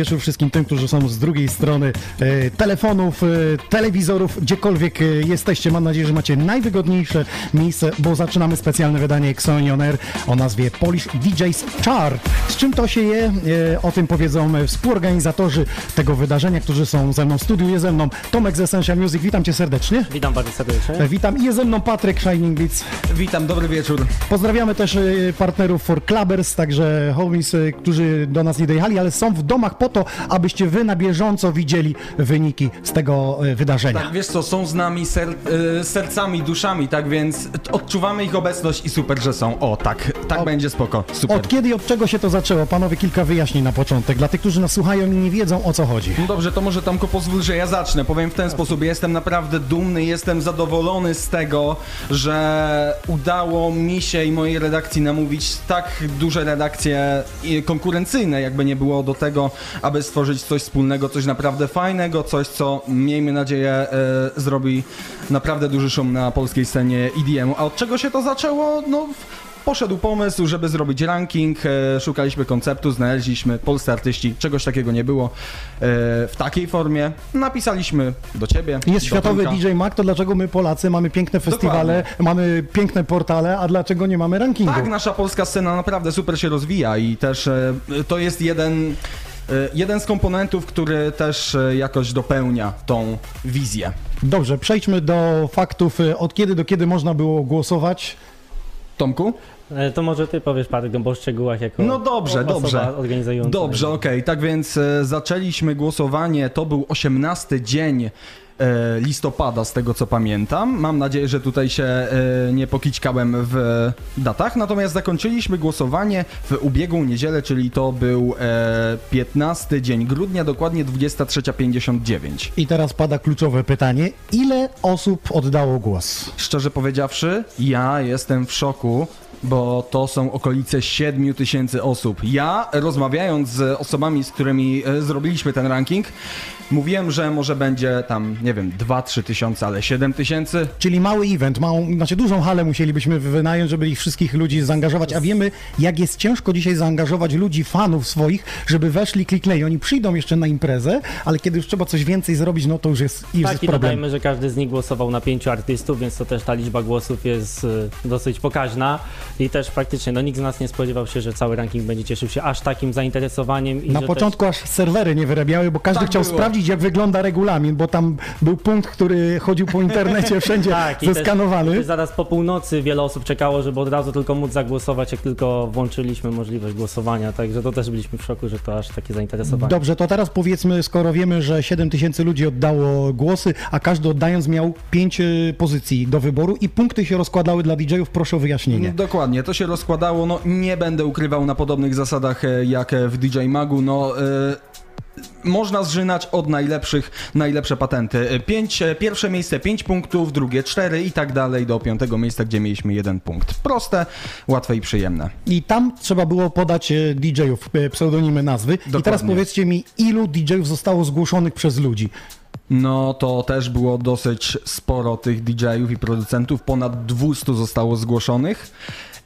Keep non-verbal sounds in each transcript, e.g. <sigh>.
Wieczór wszystkim tym, którzy są z drugiej strony e, telefonów, e, telewizorów, gdziekolwiek e, jesteście. Mam nadzieję, że macie najwygodniejsze miejsce, bo zaczynamy specjalne wydanie Exoni On Air o nazwie Polish DJs Chart. Z czym to się je? E, o tym powiedzą współorganizatorzy tego wydarzenia, którzy są ze mną w studiu. Jest ze mną Tomek z Essential Music. Witam cię serdecznie. Witam bardzo serdecznie. E, Witam i jest ze mną Patryk Shining Beats. Witam, dobry wieczór. Pozdrawiamy też e, partnerów For Clubbers, także homies, e, którzy do nas nie dojechali, ale są w domach po to, abyście wy na bieżąco widzieli wyniki z tego e, wydarzenia. Tak, wiesz co, są z nami ser, y, sercami, duszami, tak więc odczuwamy ich obecność i super, że są. O, tak, tak Od- będzie spoko, super. Od kiedy i od czego się to zaczęło? Panowie, kilka wyjaśnień na początek. Dla tych, którzy nas słuchają i nie wiedzą o co chodzi. No dobrze, to może Tomku pozwól, że ja zacznę. Powiem w ten sposób, jestem naprawdę dumny, jestem zadowolony z tego, że udało mi się i mojej redakcji namówić tak duże redakcje i konkurencyjne, jakby nie było do tego, aby stworzyć coś wspólnego, coś naprawdę fajnego, coś, co miejmy nadzieję e, zrobi naprawdę duży szum na polskiej scenie EDM-u. A od czego się to zaczęło? No... Poszedł pomysł, żeby zrobić ranking, e, szukaliśmy konceptu, znaleźliśmy polscy artyści, czegoś takiego nie było e, w takiej formie. Napisaliśmy do ciebie. Jest do światowy Tomka. DJ Mag, to dlaczego my Polacy mamy piękne festiwale, mamy piękne portale, a dlaczego nie mamy rankingu? Tak, nasza polska scena naprawdę super się rozwija i też to jest jeden, jeden z komponentów, który też e, jakoś dopełnia tą wizję. Dobrze, przejdźmy do faktów. e, Od kiedy do kiedy można było głosować? Tomku? E, To może ty powiesz parę bo o szczegółach jako No dobrze, dobrze. organizująca. Dobrze, okej. Tak więc e, zaczęliśmy głosowanie. To był 18 dzień e, listopada, z tego co pamiętam. Mam nadzieję, że tutaj się e, nie pokićkałem w datach. Natomiast zakończyliśmy głosowanie w ubiegłą niedzielę, czyli to był e, 15 dzień grudnia, dokładnie 23.59. I teraz pada kluczowe pytanie. Ile osób oddało głos? Szczerze powiedziawszy, ja jestem w szoku, bo to są okolice 7 tysięcy osób. Ja, rozmawiając z osobami, z którymi e, zrobiliśmy ten ranking, mówiłem, że może będzie tam, nie wiem, 2-3 tysiące, ale 7 tysięcy. Czyli mały event, małą, znaczy dużą halę musielibyśmy wynająć, żeby ich wszystkich ludzi zaangażować, a wiemy, jak jest ciężko dzisiaj zaangażować ludzi, fanów swoich, żeby weszli, kliknęli. Oni przyjdą jeszcze na imprezę, ale kiedy już trzeba coś więcej zrobić, no to już jest, już Tak jest i problem. dodajmy, że każdy z nich głosował na pięciu artystów, więc to też ta liczba głosów jest e, dosyć pokaźna i też praktycznie no, nikt z nas nie spodziewał się, że cały ranking będzie cieszył się aż takim zainteresowaniem. I Na początku aż serwery nie wyrabiały, bo każdy Tak chciał było. sprawdzić, jak wygląda regulamin, bo tam był punkt, który chodził po internecie <laughs> wszędzie Tak, i też- zeskanowany. Też zaraz po północy wiele osób czekało, żeby od razu tylko móc zagłosować, jak tylko włączyliśmy możliwość głosowania, także to też byliśmy w szoku, że to aż takie zainteresowanie. Dobrze, to teraz powiedzmy, skoro wiemy, że 7 tysięcy ludzi oddało głosy, a każdy oddając miał 5 pozycji do wyboru i punkty się rozkładały dla DJ-ów, proszę o wyjaśnienie. Dokładnie, to się rozkładało, no nie będę ukrywał na podobnych zasadach e, jak e, w DJ Magu, no... E, można zżynać od najlepszych, najlepsze patenty. Pięć, pierwsze miejsce 5 punktów, drugie 4 i tak dalej do piątego miejsca, gdzie mieliśmy jeden punkt. Proste, łatwe i przyjemne. I tam trzeba było podać DJ-ów, pseudonimy, nazwy. I teraz Dokładnie. powiedzcie mi, ilu DJ-ów zostało zgłoszonych przez ludzi? No to też było dosyć sporo tych DJ-ów i producentów, ponad 200 zostało zgłoszonych.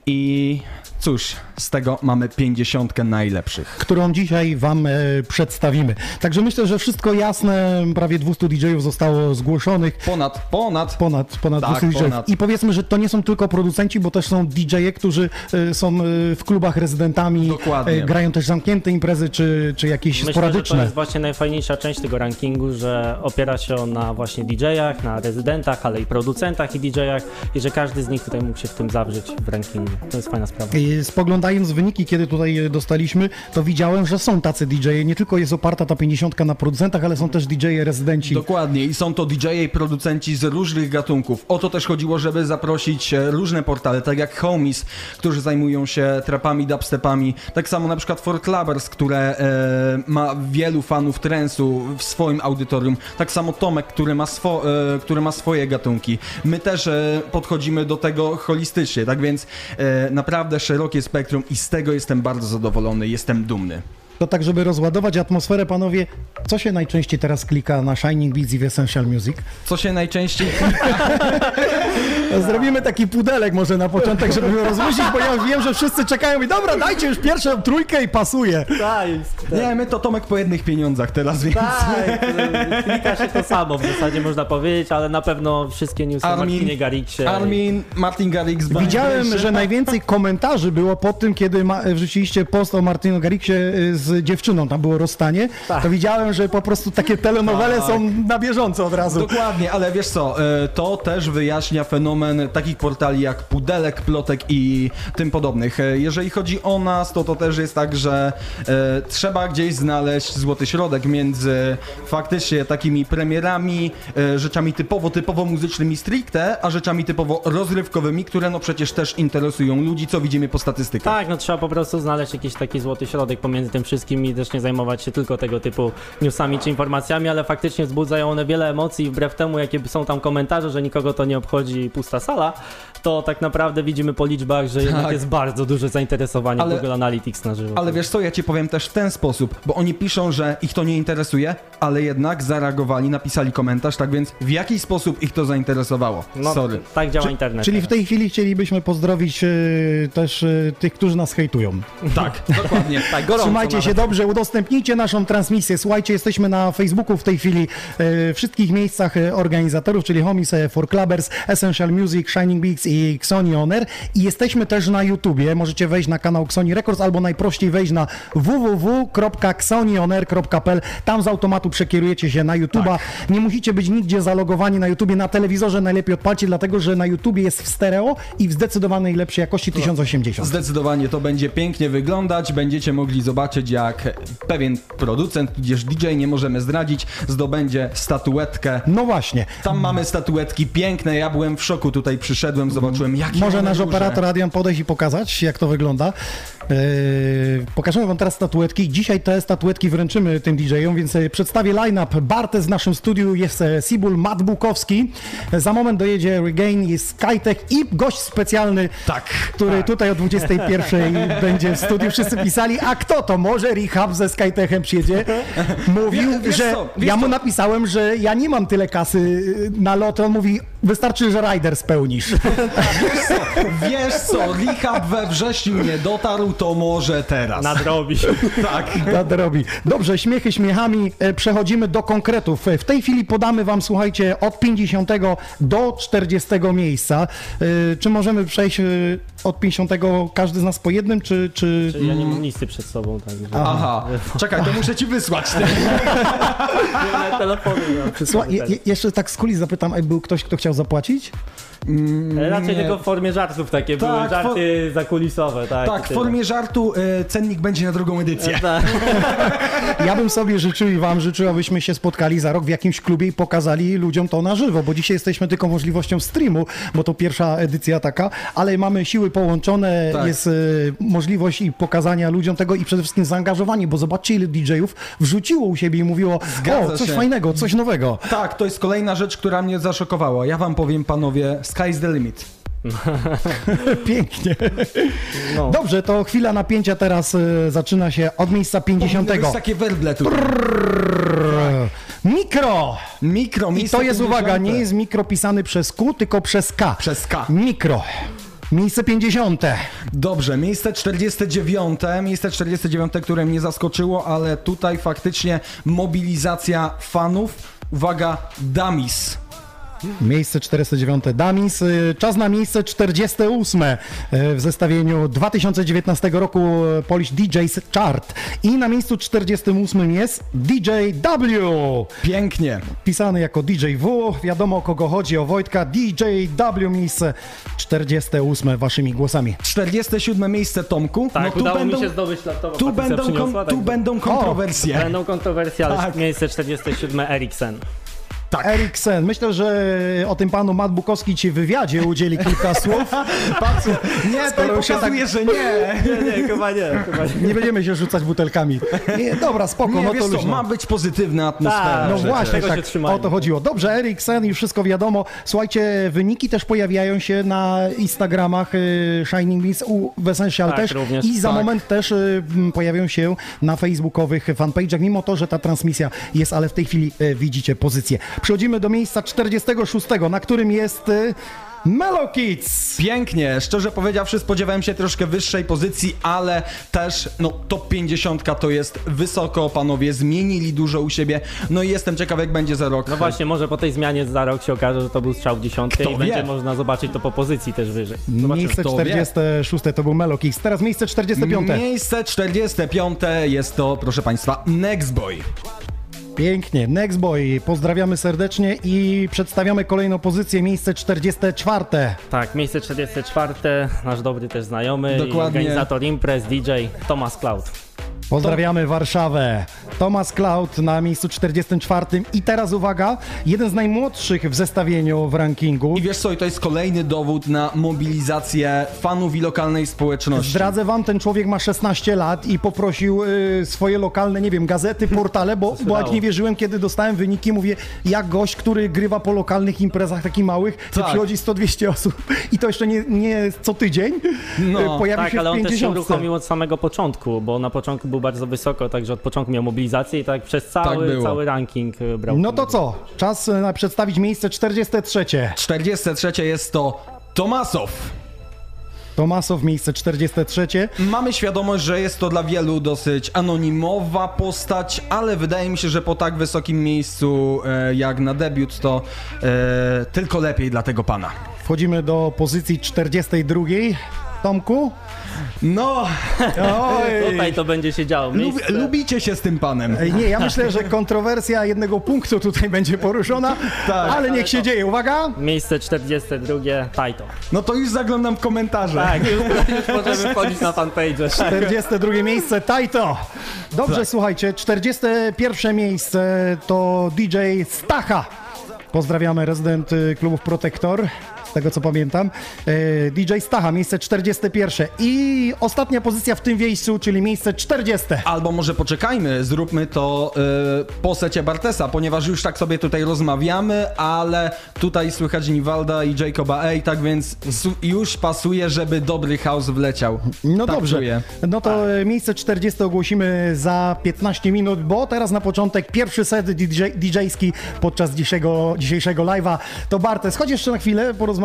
I cóż, z tego mamy 50 najlepszych. którą dzisiaj Wam e, przedstawimy. Także myślę, że wszystko jasne. Prawie 200 DJ-ów zostało zgłoszonych. Ponad, ponad. Ponad, ponad Tak, 200 DJ-ów. ponad. I powiedzmy, że to nie są tylko producenci, bo też są DJ-e, którzy e, są e, w klubach rezydentami, Dokładnie. e, grają też zamknięte imprezy, czy, czy jakieś Myślę, że to sporadyczne. jest właśnie najfajniejsza część tego rankingu, że opiera się on na właśnie DJ-ach, na rezydentach, ale i producentach i DJ-ach i że każdy z nich tutaj mógł się w tym zawrzeć w rankingu. To jest fajna sprawa. E, Spoglądając wyniki, kiedy tutaj e, dostaliśmy, to widziałem, że są tacy DJ-e. Nie tylko jest oparta ta 50 na producentach, ale są też DJ-e rezydenci. Dokładnie i są to DJ-e i producenci z różnych gatunków. O to też chodziło, żeby zaprosić e, różne portale, tak jak Homies, którzy zajmują się trapami, dubstepami. Tak samo na przykład For Clubbers, które e, ma wielu fanów trance'u w swoim audytorium. Tak samo Tomek, który ma, swo, e, który ma swoje gatunki. My też e, podchodzimy do tego holistycznie, tak więc e, naprawdę szerokie spektrum i z tego jestem bardzo zadowolony, jestem dumny. To tak, żeby rozładować atmosferę, panowie, co się najczęściej teraz klika na Shining Beats i w Essential Music? Co się najczęściej <laughs> Zrobimy taki pudelek może na początek, żeby go rozluźnić, bo ja wiem, że wszyscy czekają i dobra, dajcie już pierwszą trójkę i pasuje. Tak, Nie, my to Tomek po jednych pieniądzach teraz, więc... tak, <laughs> klika się to samo w zasadzie można powiedzieć, ale na pewno wszystkie newsy o Armin- Martinie Garrixie. Armin, Martin Garrix, Widziałem, że najwięcej komentarzy było po tym, kiedy ma, wrzuciliście post o Martinu Garrixie y, z dziewczyną, tam było rozstanie, Tak. to widziałem, że po prostu takie telenowele są na bieżąco od razu. Dokładnie, ale wiesz co, e, to też wyjaśnia fenomen takich portali jak Pudelek, Plotek i tym podobnych. E, Jeżeli chodzi o nas, to to też jest tak, że e, trzeba gdzieś znaleźć złoty środek między faktycznie takimi premierami, e, rzeczami typowo, typowo muzycznymi stricte, a rzeczami typowo rozrywkowymi, które no przecież też interesują ludzi, co widzimy po statystykach. Tak, no trzeba po prostu znaleźć jakiś taki złoty środek pomiędzy tym wszystkim i też nie zajmować się tylko tego typu newsami czy informacjami, ale faktycznie wzbudzają one wiele emocji wbrew temu, jakie są tam komentarze, że nikogo to nie obchodzi está salá. To tak naprawdę widzimy po liczbach, że jednak Tak. jest bardzo duże zainteresowanie Ale- Google Analytics na żywo. Ale wiesz co, ja ci powiem też w ten sposób, bo oni piszą, że ich to nie interesuje, ale jednak zareagowali, napisali komentarz, tak więc w jaki sposób ich to zainteresowało? no, Sorry. Tak działa Czy- internet. Czyli w tej chwili chcielibyśmy pozdrowić y, też y, tych, którzy nas hejtują. Tak, <laughs> dokładnie. tak, gorąco Trzymajcie się nawet. dobrze, udostępnijcie naszą transmisję. Słuchajcie, jesteśmy na Facebooku w tej chwili, e, wszystkich miejscach organizatorów, czyli Homies for Clubbers, Essential Music, Shining Beats i Xoni Honor. I jesteśmy też na YouTubie. Możecie wejść na kanał Xoni Records albo najprościej wejść na www.xonioner.pl. Tam z automatu przekierujecie się na YouTuba. Nie musicie być nigdzie zalogowani na YouTubie. Na telewizorze najlepiej odpalcie, dlatego że na YouTubie jest w stereo i w zdecydowanej lepszej jakości 1080. Zdecydowanie to będzie pięknie wyglądać. Będziecie mogli zobaczyć, jak pewien producent, tudzież DJ, nie możemy zdradzić, zdobędzie statuetkę. No właśnie. Tam mamy statuetki piękne. Ja byłem w szoku. Tutaj przyszedłem, zobaczyłem, jakie Może nasz operator Adrian podejść i pokazać, jak to wygląda. Yy, pokażemy wam teraz statuetki. Dzisiaj te statuetki wręczymy tym DJ-om, więc e, przedstawię line-up. Bartes w naszym studiu jest e, Sibul Matt Bukowski. Za moment dojedzie Regain, jest Skytech i gość specjalny, Tak. który tutaj o 21 <laughs> będzie w studiu. Wszyscy pisali, a kto to? Może Rehab ze Skytechem przyjedzie? Mówił, Wie- wiesz że co, wiesz ja mu co? napisałem, że ja nie mam tyle kasy y, na lot. On mówi, wystarczy, że rider spełnisz. <laughs> Wiesz co, rehab we wrześniu nie dotarł, to może teraz. Nadrobi. <laughs> Tak. Nadrobi. Dobrze, śmiechy śmiechami, e, przechodzimy do konkretów. E, W tej chwili podamy wam, słuchajcie, od 50 do 40 miejsca. E, Czy możemy przejść od 50 każdy z nas po jednym, czy... czy... Ja nie mam listy przed sobą, także... Aha, czekaj, to muszę ci wysłać. <laughs> Przed sobą Słuchaj, je, je, jeszcze tak z kulis zapytam, był ktoś, kto chciał zapłacić? Raczej Nie. tylko w formie żartów takie Tak, były, żarty zakulisowe, tak. Tak, w formie żartu y, cennik będzie na drugą edycję. Tak. <laughs> Ja bym sobie życzył i wam życzył, abyśmy się spotkali za rok w jakimś klubie i pokazali ludziom to na żywo, bo dzisiaj jesteśmy tylko możliwością streamu, bo to pierwsza edycja taka, ale mamy siły połączone, Tak. jest e, możliwość i pokazania ludziom tego i przede wszystkim zaangażowanie, bo zobaczcie ile DJ-ów wrzuciło u siebie i mówiło, Zgadza o, coś się. fajnego, coś nowego. Tak, to jest kolejna rzecz, która mnie zaszokowała. Ja wam powiem, panowie, sky's the limit. <laughs> Pięknie. No. Dobrze, to chwila napięcia teraz e, zaczyna się od miejsca 50. To jest takie werble tu. Mikro! Mikro, I to jest, uwaga, 50. nie jest mikro pisany przez Q, tylko przez K. Przez K. Mikro. Miejsce 50. Dobrze, miejsce 49, miejsce 49, które mnie zaskoczyło, ale tutaj faktycznie mobilizacja fanów. Uwaga, Damis. Miejsce 409 Damis. Y, Czas na miejsce 48 y, w zestawieniu 2019 roku Polish DJs Chart. I na miejscu 48 jest DJ W. Pięknie. Pisany jako DJ W. Wiadomo o kogo chodzi, o Wojtka. DJ W. Miejsce 48 waszymi głosami. 47 miejsce Tomku. Tak, no tu udało będą, mi się zdobyć laptopa. tu będą, kon, przyniosła, tu tak, będą kontrowersje. Będą kontrowersje, ale Tak. miejsce 47 Eriksen. Tak. Eriksen. Myślę, że o tym panu Matt Bukowski ci w wywiadzie udzieli kilka <laughs> słów. Patrz, nie, to się pokazuje, tak- że nie. <laughs> Nie, nie, chyba nie. Chyba nie. Nie będziemy się rzucać butelkami. Nie, dobra, spoko, Nie, no to co, ma być pozytywna atmosfera. Tak, No Przecież właśnie, tego tak, o to chodziło. Dobrze, Eriksen, już wszystko wiadomo. Słuchajcie, wyniki też pojawiają się na Instagramach y, Shining Beats, u w Essential Tak, też również. i za Tak. moment też y, pojawią się na facebookowych fanpage'ach, mimo to, że ta transmisja jest, ale w tej chwili y, widzicie pozycję. Przechodzimy do miejsca 46, na którym jest y, Melo Kids. Pięknie, szczerze powiedziawszy spodziewałem się troszkę wyższej pozycji, ale też no top 50 to jest wysoko, panowie zmienili dużo u siebie, no i jestem ciekaw jak będzie za rok. No właśnie, może po tej zmianie za rok się okaże, że to był strzał w dziesiątkę Kto i wie? będzie można zobaczyć to po pozycji też wyżej. Zobaczymy. Miejsce kto wie. 46 to był Melo Kids. Teraz miejsce 45. Miejsce 45 jest to, proszę państwa, Nextboy. Pięknie. Next Boy, pozdrawiamy serdecznie i przedstawiamy kolejną pozycję, miejsce 44. Tak, miejsce 44, nasz dobry też znajomy, Dokładnie. organizator imprez, DJ Thomas Cloud. Pozdrawiamy Warszawę. Thomas Cloud na miejscu 44. I teraz uwaga, jeden z najmłodszych w zestawieniu w rankingu. I wiesz co, i to jest kolejny dowód na mobilizację fanów i lokalnej społeczności. Zdradzę wam, ten człowiek ma 16 lat i poprosił y, swoje lokalne, nie wiem, gazety, portale, bo, <laughs> bo jak nie wierzyłem, kiedy dostałem wyniki, mówię, jak gość, który grywa po lokalnych imprezach takich małych, Tak. przychodzi 100-200 osób <laughs> i to jeszcze nie, nie co tydzień, No, y, pojawi Tak, się ale w on też się 50. uruchomił od samego początku, bo na początku był bardzo wysoko, także od początku miał mobilizację i tak przez cały, było. cały ranking y, brał. No to co? Czas y, na przedstawić miejsce 43. 43 jest to Tomasow. Tomasow, miejsce 43. Mamy świadomość, że jest to dla wielu dosyć anonimowa postać, ale wydaje mi się, że po tak wysokim miejscu e, jak na debiut to e, tylko lepiej dla tego pana. Wchodzimy do pozycji 42. Tomku? No, Oj. Tutaj to będzie się działo. Miejsce, lubicie się z tym panem. Ej, Nie, ja myślę, że kontrowersja jednego punktu tutaj będzie poruszona, Tak. ale niech się dzieje. Uwaga! miejsce 42, Taito. No to już zaglądam w komentarze. Tak, już, już możemy <laughs> wchodzić na fanpage. 42 miejsce, Taito. Dobrze, Tak. słuchajcie, 41 miejsce to DJ Stacha. Pozdrawiamy rezydent y, klubów Protektor. Z tego co pamiętam. E, DJ Stacha, miejsce 41. I ostatnia pozycja w tym miejscu, czyli miejsce 40. Albo może poczekajmy, zróbmy to y, po secie Bartesa, ponieważ już tak sobie tutaj rozmawiamy, ale tutaj słychać Niwalda i Jacoba A, tak więc już pasuje, żeby dobry house wleciał. No tak dobrze. Czuję. No to e, miejsce 40 ogłosimy za 15 minut, bo teraz na początek pierwszy set DJ, DJ-ski podczas dzisiejszego, dzisiejszego live'a. To Bartes, chodź jeszcze na chwilę, porozmawiamy.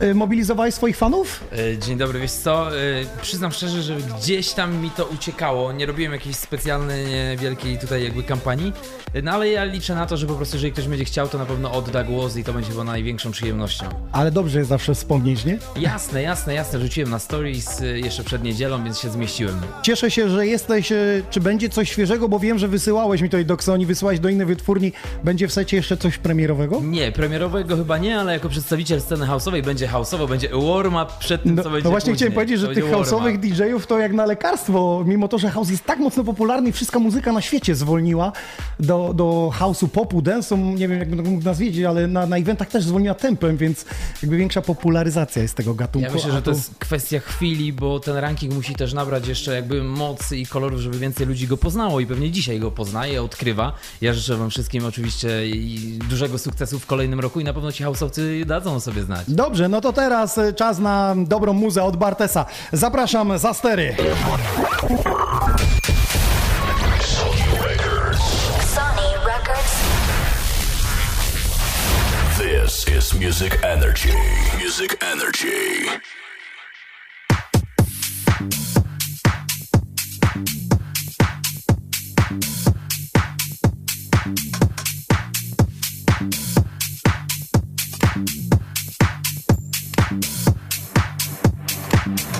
E, Mobilizowałeś swoich fanów? E, Dzień dobry, wiesz co, e, przyznam szczerze, że gdzieś tam mi to uciekało, nie robiłem jakiejś specjalnej, wielkiej tutaj jakby kampanii, no ale ja liczę na to, że po prostu jeżeli ktoś będzie chciał, to na pewno odda głos i to będzie chyba największą przyjemnością. Ale dobrze jest zawsze wspomnieć, nie? Jasne, jasne, jasne, rzuciłem na stories jeszcze przed niedzielą, więc się zmieściłem. Cieszę się, że jesteś. Czy będzie coś świeżego? Bo wiem, że wysyłałeś mi tutaj do Xoni, wysyłałeś do innej wytwórni. Będzie w secie jeszcze coś premierowego? Nie, premierowego chyba nie, ale jako przedstawiciel sceny house'owej będzie house'owo, będzie warm-up przed tym, No, co no będzie właśnie później. chciałem powiedzieć, To że będzie tych house'owych DJ-ów to jak na lekarstwo, mimo to, że house jest tak mocno popularny i wszystka muzyka na świecie zwolniła do, do house'u, popu, dance'u, nie wiem jak bym mógł nazwać, ale na, na eventach też zwolniła tempem, więc jakby większa popularyzacja jest tego gatunku. Ja myślę, że to jest kwestia chwili, bo ten ranking musi też nabrać jeszcze jakby mocy i kolorów, żeby więcej ludzi go poznało i pewnie dzisiaj go poznaje, odkrywa. Ja życzę wam wszystkim oczywiście dużego sukcesu w kolejnym roku i na pewno ci houseowcy dadzą o sobie znać. Dobrze, no to teraz e, czas na dobrą muzę od Bartesa. Zapraszam za stery. This is Music Energy. Music Energy. Thank you. Thank you.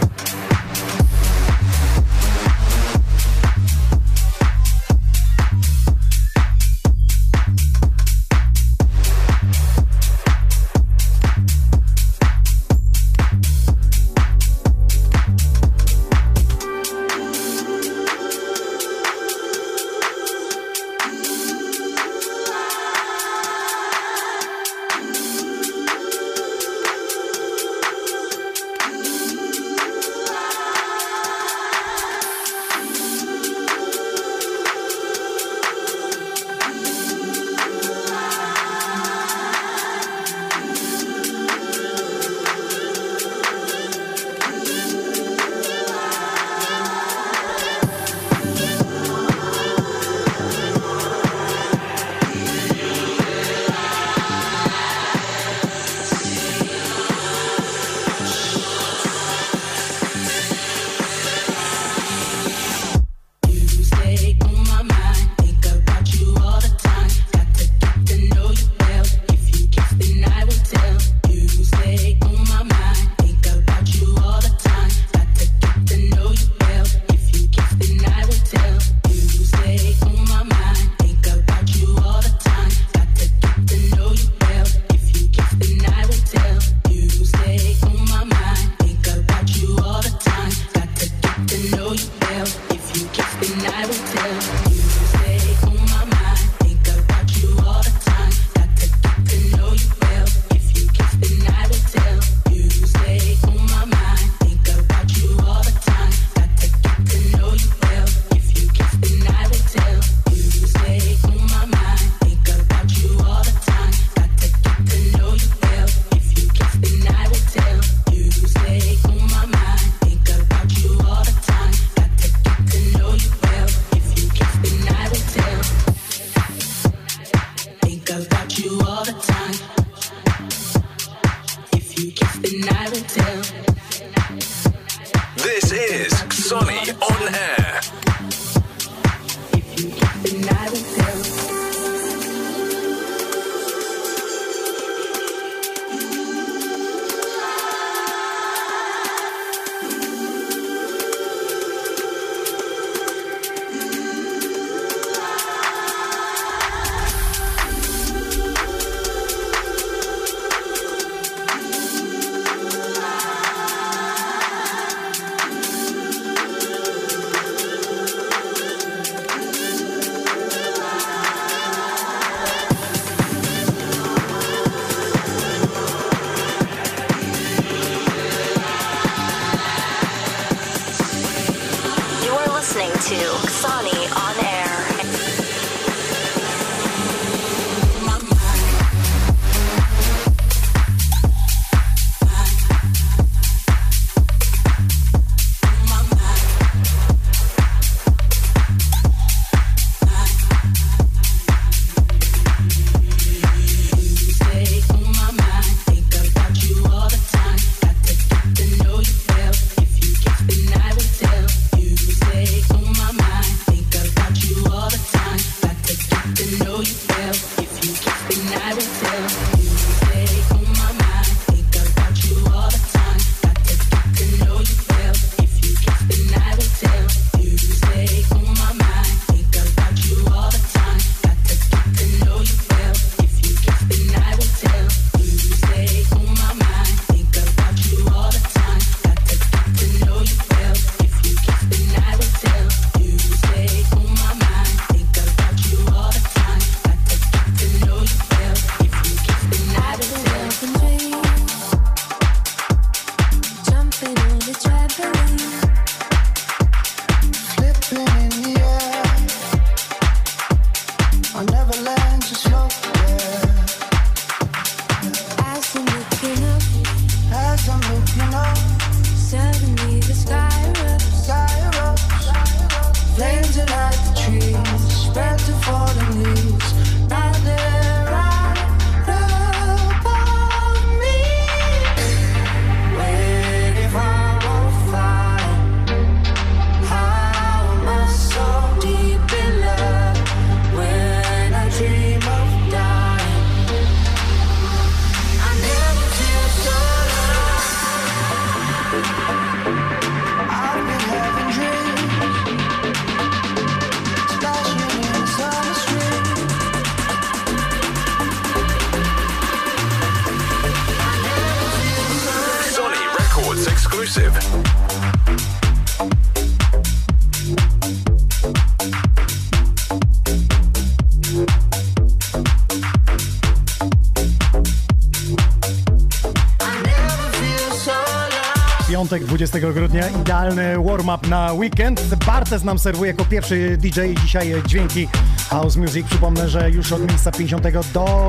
20 grudnia, idealny warm-up na weekend. Bartes nam serwuje jako pierwszy DJ dzisiaj dźwięki House Music. Przypomnę, że już od miejsca 50 do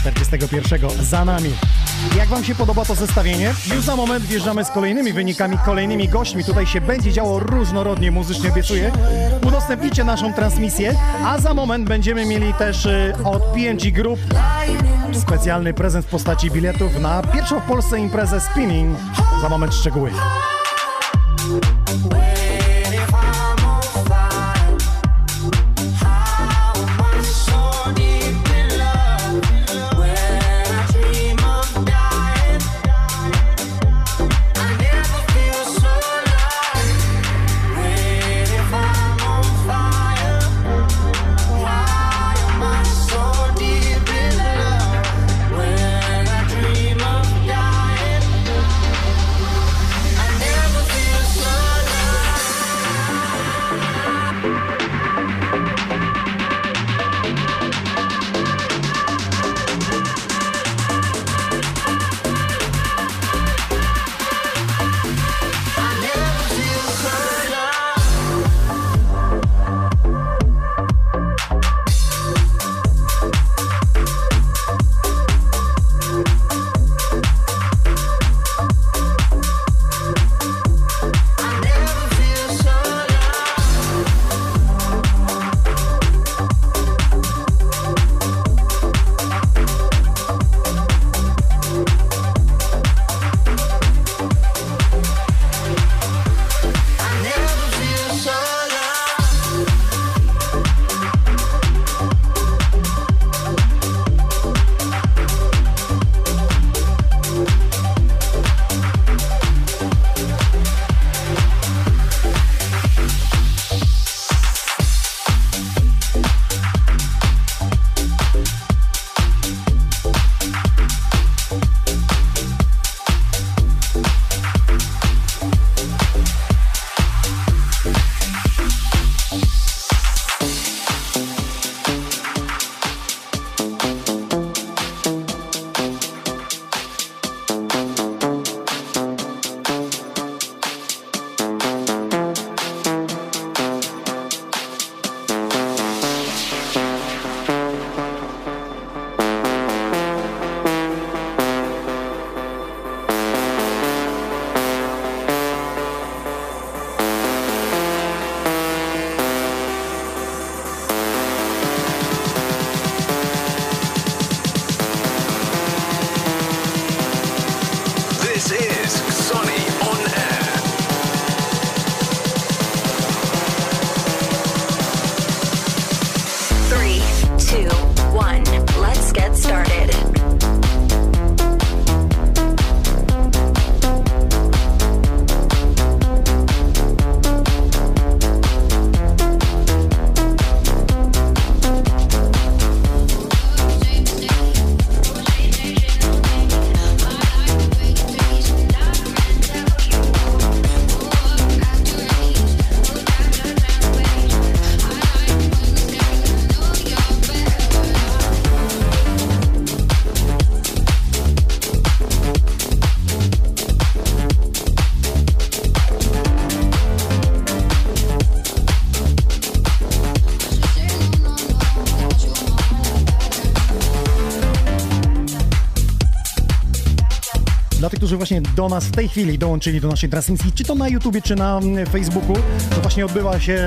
41 za nami. Jak Wam się podoba to zestawienie? Już za moment wjeżdżamy z kolejnymi wynikami, kolejnymi gośćmi. Tutaj się będzie działo różnorodnie, muzycznie obiecuję. Udostępnijcie naszą transmisję, a za moment będziemy mieli też y, od PNG Group specjalny prezent w postaci biletów na pierwszą w Polsce imprezę Spinning. Za moment szczegóły. Którzy właśnie do nas w tej chwili dołączyli do naszej transmisji, czy to na YouTubie, czy na mm, Facebooku, to właśnie odbywa się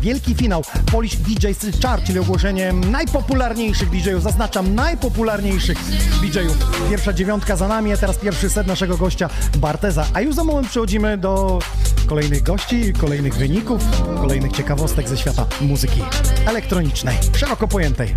wielki finał Polish DJs Chart, czyli ogłoszenie najpopularniejszych DJ-ów, zaznaczam, najpopularniejszych DJ-ów. Pierwsza dziewiątka za nami, a teraz pierwszy set naszego gościa Barteza. A już za moment przechodzimy do kolejnych gości, kolejnych wyników, kolejnych ciekawostek ze świata muzyki elektronicznej, szeroko pojętej.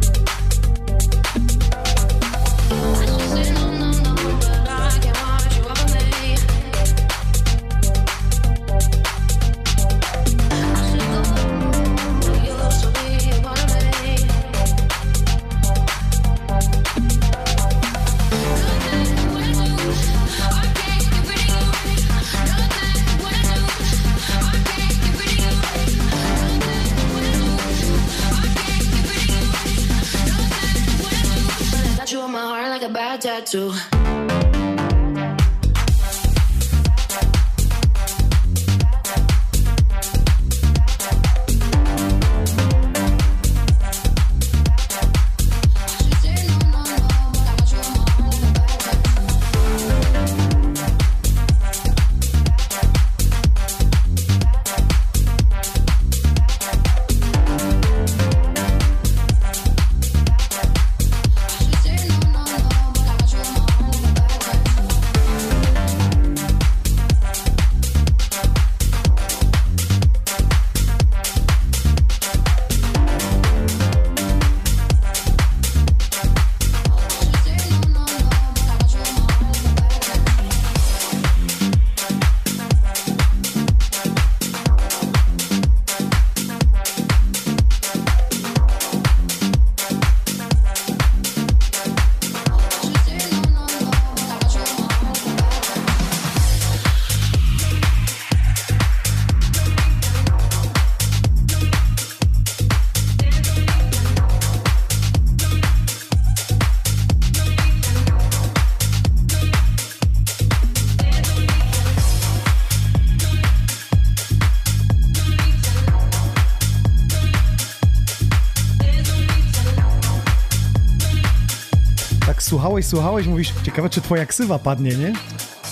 Słuchałeś, mówisz, ciekawe, czy twoja ksywa padnie, nie?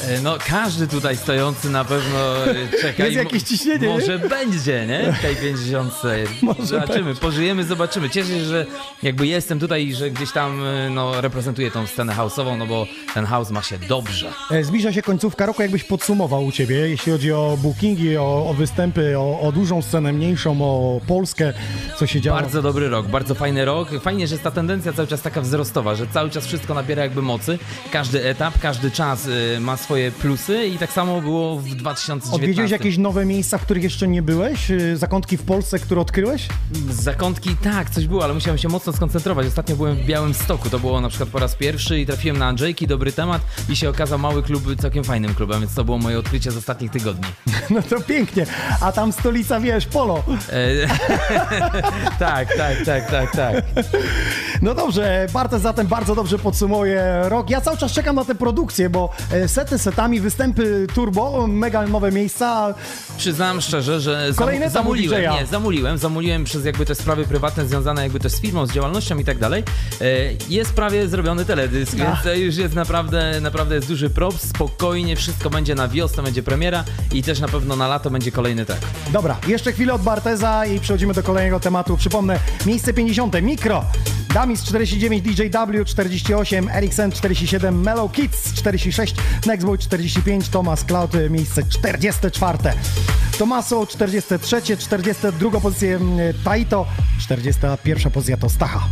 E, No każdy tutaj stojący na pewno e, <laughs> czeka. Jest jakieś ciśnienie, nie? Może będzie, nie? W tej 50. <laughs> Może zobaczymy, pożyjemy, zobaczymy. Cieszę się, że jakby jestem tutaj i że gdzieś tam e, no, reprezentuję tą scenę house'ową, no bo ten house ma się dobrze. Zbliża się końcówka roku, jakbyś podsumował u ciebie, jeśli chodzi o bookingi, o, o występy, o, o dużą scenę, mniejszą, o Polskę, co się działo. Bardzo dobry rok, bardzo fajny rok. Fajnie, że jest ta tendencja cały czas taka wzrostowa, że cały czas wszystko nabiera jakby mocy. Każdy etap, każdy czas ma swoje plusy i tak samo było w 2019. Odwiedziłeś jakieś nowe miejsca, w których jeszcze nie byłeś? E, Zakątki w Polsce, które odkryłeś? Zakątki, tak, coś było, ale musiałem się mocno skoncentrować. Ostatnio byłem w Białym Stoku, to było na przykład po raz pierwszy i trafiłem na Andrzejki, dobry temat i się okazał mały klub całkiem fajnym klubem, więc to było moje odkrycie z ostatnich tygodni. <laughs> No to pięknie. A tam stolica, wiesz, polo. E, <laughs> tak, tak, tak, tak, tak. No dobrze, Bartes zatem bardzo dobrze podsumuje rok. Ja cały czas czekam na tę produkcję, bo e, sety setami, występy turbo, mega nowe miejsca. Przyznam szczerze, że etap zamuliłem, nie, zamuliłem, zamuliłem przez jakby te sprawy prywatne związane jakby też z firmą, z działalnością i tak dalej. E, Jest prawie zrobiony teledysk, Ach. więc to już jest naprawdę, naprawdę jest duży props, spokojnie, wszystko będzie na wiosnę, będzie premiera i też na pewno na lato będzie kolejny track. Dobra, jeszcze chwilę od Barteza i przechodzimy do kolejnego tematu. Przypomnę, miejsce 50. Mikro. Damis 49, DJW 48, Ericsson 47, Mellow Kids 46, Nextboy 45, Thomas Cloud miejsce 44. Tomaso 43, 42 pozycję Taito, 41 pozycja to Stacha.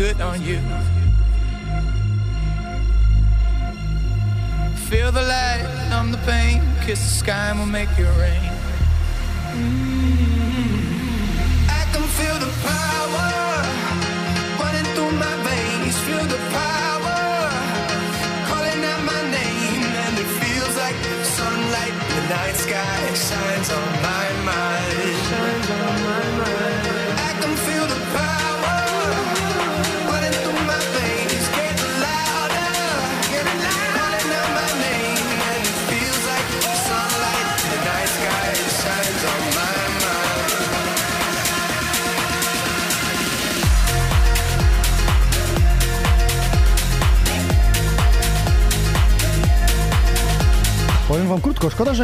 Good on you.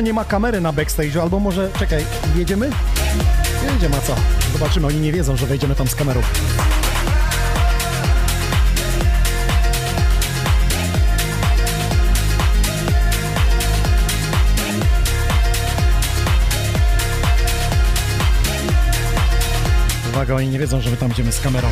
Nie ma kamery na backstage'u, albo może, czekaj, jedziemy? Jedziemy, a co? Zobaczymy, oni nie wiedzą, że wejdziemy tam z kamerą. Uwaga, oni nie wiedzą, że my tam idziemy z kamerą.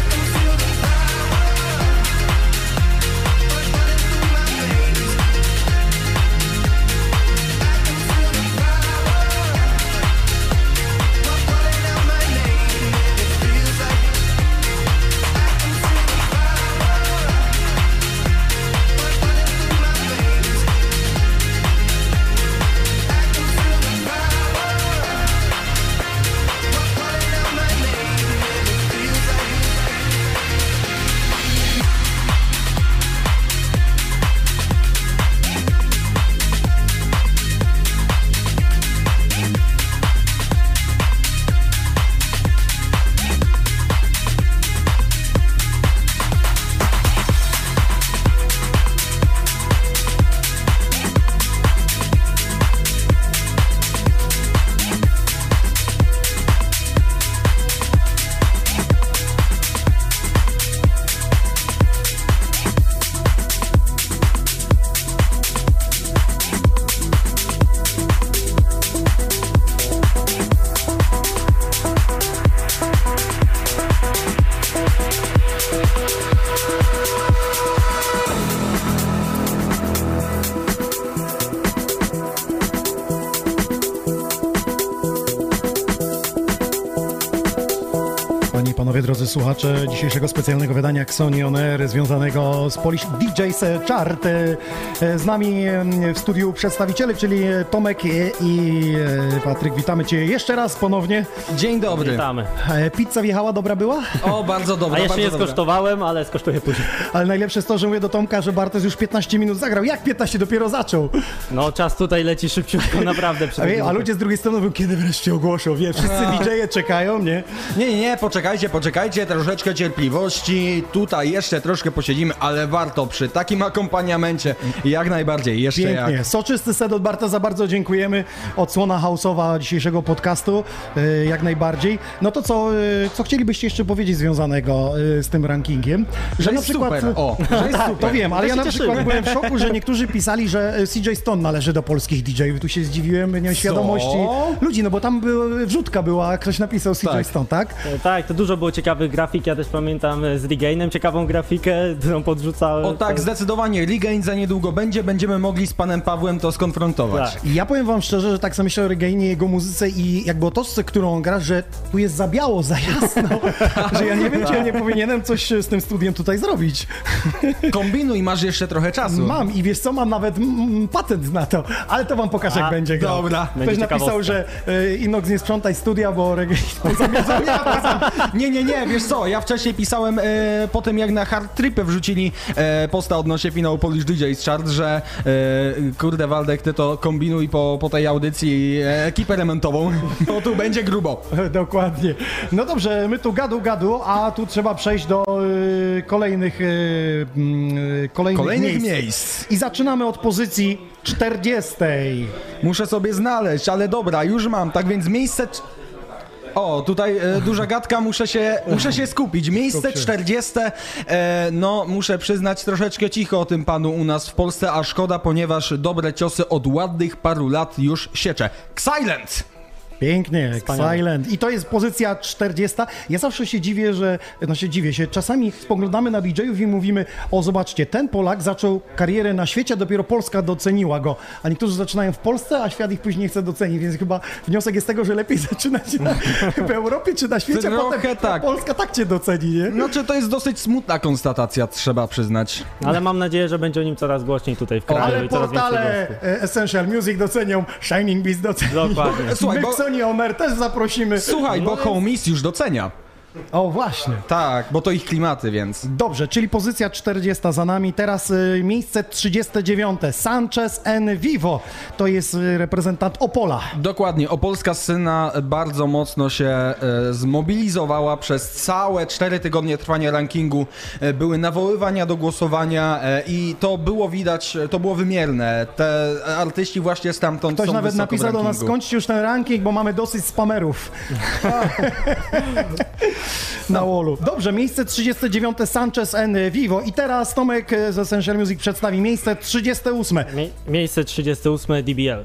Słuchacze dzisiejszego specjalnego wydania Xoni On Air związanego z Polish DJs Chart. Z nami e, w studiu przedstawiciele, czyli Tomek i e, Patryk. Witamy Cię jeszcze raz ponownie. Dzień dobry. Witamy. E, Pizza wjechała, dobra była? O, bardzo dobra, A jeszcze nie dobra. skosztowałem, ale skosztuję później. Ale najlepsze jest to, że mówię do Tomka, że Bartosz już 15 minut zagrał. Jak 15? Dopiero zaczął. No czas tutaj leci szybciutko, <laughs> naprawdę. A, a ludzie z drugiej strony mówią, kiedy wreszcie ogłoszą. Wie, wszyscy DJ-e czekają, nie? Nie, nie, nie, poczekajcie, poczekajcie, troszeczkę cierpliwości. Tutaj jeszcze troszkę posiedzimy, ale warto przy takim akompaniamencie jak najbardziej, jeszcze Pięknie. jak. Soczysty set od Barta, za bardzo dziękujemy. Odsłona houseowa dzisiejszego podcastu, e, jak najbardziej. No to co, e, co chcielibyście jeszcze powiedzieć związanego e, z tym rankingiem? Że jest super, o, <laughs> że jest tak, super. to wiem, ale To ja na przykład cieszymy. byłem w szoku, że niektórzy pisali, że CJ Stone należy do polskich DJ-ów. Tu się zdziwiłem, nie miałem świadomości ludzi, no bo tam był, wrzutka była, ktoś napisał CJ Tak. Stone, tak? E, Tak, to dużo było ciekawych grafik, ja też pamiętam e, z Regainem ciekawą grafikę, którą podrzucałem. O tak, zdecydowanie Regain za niedługo będzie, będziemy mogli z panem Pawłem to skonfrontować. Tak. I ja powiem wam szczerze, że tak sobie myślę o Regainie, jego muzyce i jakby o toczce, którą on gra, że tu jest za biało, za jasno, <laughs> że ja nie wiem, czy ja nie powinienem coś z tym studiem tutaj zrobić. <laughs> Kombinuj, masz jeszcze trochę czasu. Mam i wiesz co, mam nawet mm, patent na to, ale to wam pokażę, jak A, będzie grał. dobra. Ktoś Będzie napisał, że y, Inox nie sprzątaj studia, bo Regain <laughs> Nie, nie, nie, wiesz co, ja wcześniej pisałem e, po tym jak na Hard Tripy wrzucili e, posta odnośnie finału Polish DJs Chart, że e, kurde Waldek, ty to kombinuj po, po tej audycji e, ekipę remontową, <laughs> bo tu będzie grubo. <laughs> Dokładnie. No dobrze, my tu gadu gadu, a tu trzeba przejść do y, kolejnych, mm, kolejnych, Kolejnych miejsc. miejsc. I zaczynamy od pozycji 40. Muszę sobie znaleźć, ale dobra, już mam, tak więc miejsce... O, tutaj e, duża gadka, muszę się, muszę się skupić. Miejsce 40. E, no, muszę przyznać troszeczkę cicho o tym panu u nas w Polsce, a szkoda, ponieważ dobre ciosy od ładnych paru lat już sieczę. Silent! Pięknie, Wspaniale. Silent. I to jest pozycja 40. Ja zawsze się dziwię, że, no się dziwię się, czasami spoglądamy na DJ-ów i mówimy, o zobaczcie, ten Polak zaczął karierę na świecie, dopiero Polska doceniła go. A niektórzy zaczynają w Polsce, a świat ich później chce docenić, więc chyba wniosek jest tego, że lepiej <laughs> zaczynać na, w Europie czy na świecie, a Trochę potem tak. Polska tak cię doceni, nie? No, czy to jest dosyć smutna konstatacja, trzeba przyznać. Ale mam nadzieję, że będzie o nim coraz głośniej tutaj w kraju Ale i coraz więcej portale e, Essential Music docenią, Shining Beast docenią. Dokładnie. Słuchaj, bo- Mixoni Omer też zaprosimy. Słuchaj, bo Homies już docenia. O, właśnie. Tak, bo to ich klimaty, więc. Dobrze, czyli pozycja 40 za nami. Teraz y, miejsce 39. Sanchez N. Vivo. To jest y, reprezentant Opola. Dokładnie, opolska scena bardzo mocno się e, zmobilizowała przez całe 4 tygodnie trwania rankingu. E, były nawoływania do głosowania e, i to było widać, to było wymierne. Te artyści właśnie stamtąd Ktoś są nawet napisał do nas, skończcie już ten ranking, bo mamy dosyć spamerów. <laughs> <laughs> Na wallu. Dobrze, miejsce 39. Sanchez N. Vivo. I teraz Tomek y, z Essential Music przedstawi miejsce 38. Mie- miejsce 38 DBL.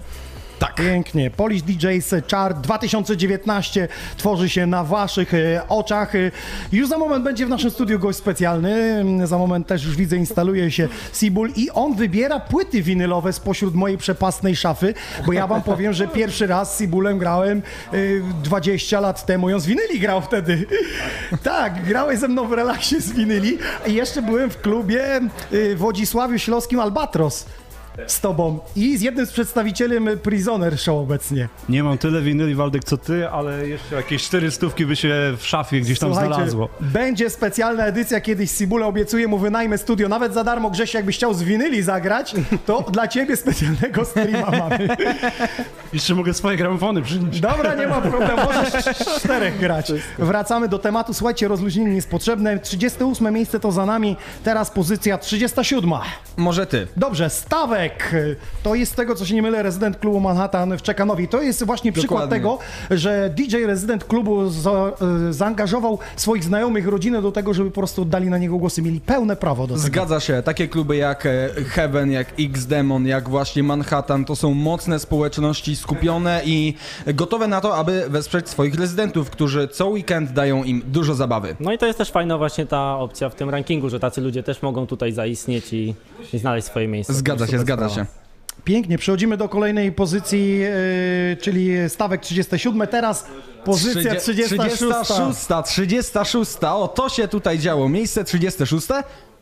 Pięknie. Polish DJs Chart 2019 tworzy się na waszych e, oczach. E, Już za moment będzie w naszym studiu gość specjalny. Mm, Za moment też już widzę instaluje się Sibul i on wybiera płyty winylowe spośród mojej przepastnej szafy, bo ja wam powiem, że pierwszy raz z Sibulem grałem e, 20 lat temu. I on z winyli grał wtedy. Tak, grałeś ze mną w relaksie z winyli i jeszcze byłem w klubie e, w Wodzisławiu Śląskim Albatros. Z tobą i z jednym z przedstawicielem Prisoner Show obecnie. Nie mam tyle winyli, Waldek, co ty, ale jeszcze jakieś cztery stówki by się w szafie gdzieś tam Słuchajcie, znalazło. będzie specjalna edycja kiedyś Sibule, obiecuję mu wynajmę studio, nawet za darmo Grześ, jakbyś chciał z winyli zagrać, to <laughs> dla ciebie specjalnego streama mamy. <laughs> Jeszcze mogę swoje gramofony przynieść. Dobra, nie ma problemu, możesz <laughs> czterech grać. Wracamy do tematu, słuchajcie, rozluźnienie jest potrzebne. 38 miejsce to za nami, teraz pozycja 37. Może ty. Dobrze, Stawek to jest tego, co się nie mylę, rezydent klubu Manhattan w Czekanowi. To jest właśnie przykład Dokładnie. tego, że DJ rezydent klubu za, e, zaangażował swoich znajomych, rodzinę do tego, żeby po prostu oddali na niego głosy. Mieli pełne prawo do tego. Zgadza się, takie kluby jak e, Heaven, jak X-Demon, jak właśnie Manhattan, to są mocne społeczności skupione i gotowe na to, aby wesprzeć swoich rezydentów, którzy co weekend dają im dużo zabawy. No i to jest też fajna właśnie ta opcja w tym rankingu, że tacy ludzie też mogą tutaj zaistnieć i, i znaleźć swoje miejsce. Zgadza się, Super zgadza się. Pięknie, przechodzimy do kolejnej pozycji, e, czyli stawek 37. Teraz pozycja 36. 36, 36, o to się tutaj działo. Miejsce 36,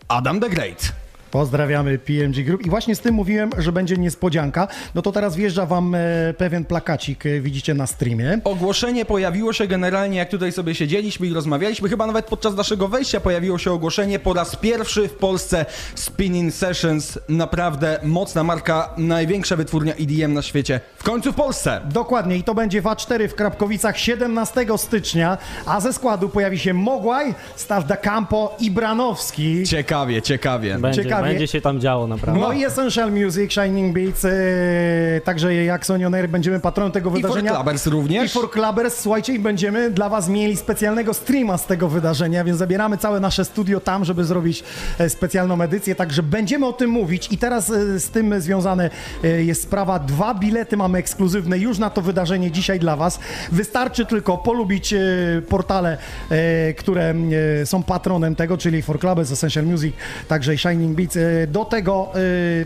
Adam the Great. Pozdrawiamy PMG Group. I właśnie z tym mówiłem, że będzie niespodzianka. No to teraz wjeżdża wam e, pewien plakacik, e, widzicie na streamie. Ogłoszenie pojawiło się generalnie, jak tutaj sobie siedzieliśmy i rozmawialiśmy, chyba nawet podczas naszego wejścia pojawiło się ogłoszenie po raz pierwszy w Polsce Spinning Sessions, naprawdę mocna marka, największa wytwórnia EDM na świecie, w końcu w Polsce. Dokładnie, i to będzie w A4 w Krapkowicach 17 stycznia, a ze składu pojawi się Mogłaj, Staw da Campo i Branowski. Ciekawie, ciekawie. Będzie, Ciekawie. Będzie się tam działo naprawdę. No i Essential Music, Shining Beats, e, także jak Sonionery będziemy patronem tego I for wydarzenia. Clubbers również. I for Clubbers, słuchajcie, i będziemy dla was mieli specjalnego streama z tego wydarzenia, więc zabieramy całe nasze studio tam, żeby zrobić e, specjalną edycję, także będziemy o tym mówić i teraz e, z tym związane jest sprawa, dwa bilety mamy ekskluzywne już na to wydarzenie dzisiaj dla was. Wystarczy tylko polubić portale, które są patronem tego, czyli For Clubbers, Essential Music, także i Shining Beats. E, Do tego e,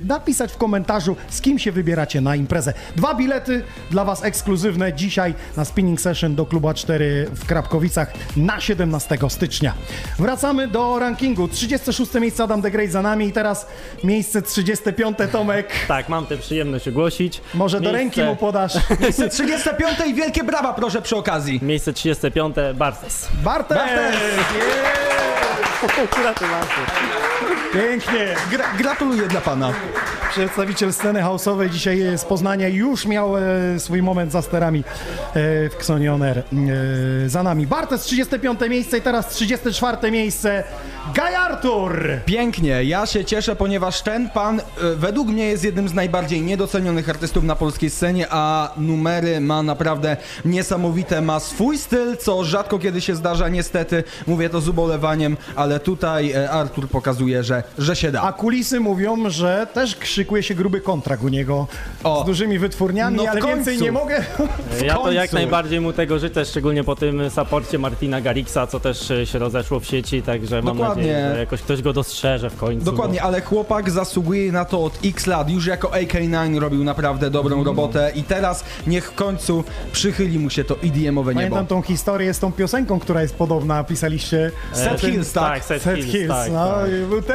napisać w komentarzu, z kim się wybieracie na imprezę. Dwa bilety dla Was ekskluzywne dzisiaj na Spinning Session do Kluba 4 w Krapkowicach na 17 stycznia. Wracamy do rankingu. 36 miejsce Adam de Grey za nami i teraz miejsce 35 Tomek. <laughs> Tak, mam tę przyjemność ogłosić. Może do Miejsce- ręki mu podasz. <laughs> Miejsce 35 i wielkie brawa proszę przy okazji. Miejsce 35, Bartes. Bartek! Bartek! Yeah! Gratulacje. Pięknie. Gra, gratuluję dla pana. Przedstawiciel sceny house'owej dzisiaj z Poznania już miał e, swój moment za sterami e, w Xonioner e, za nami. Bartes 35 miejsce i teraz 34 miejsce Guy Artur. Pięknie, ja się cieszę, ponieważ ten pan e, według mnie jest jednym z najbardziej niedocenionych artystów na polskiej scenie, a numery ma naprawdę niesamowite, ma swój styl, co rzadko kiedy się zdarza, niestety, mówię to z ubolewaniem, ale tutaj e, Artur pokazuje, że, że się da. A kulisy mówią, że też szykuje się gruby kontrakt u niego O. z dużymi wytwórniami, No ale końcu. więcej nie mogę. <laughs> Ja to jak najbardziej mu tego życzę, szczególnie po tym saporcie Martina Garrixa, co też e, się rozeszło w sieci, także mam Dokładnie. nadzieję, że jakoś ktoś go dostrzeże w końcu. Dokładnie, ale chłopak zasługuje na to od x lat. Już jako AK9 robił naprawdę dobrą Mhm. robotę i teraz niech w końcu przychyli mu się to EDM-owe niebo. Pamiętam tą historię z tą piosenką, która jest podobna, pisaliście. Set Hills, tak? Tak, Set, Set Hills, Hills, tak, no, tak.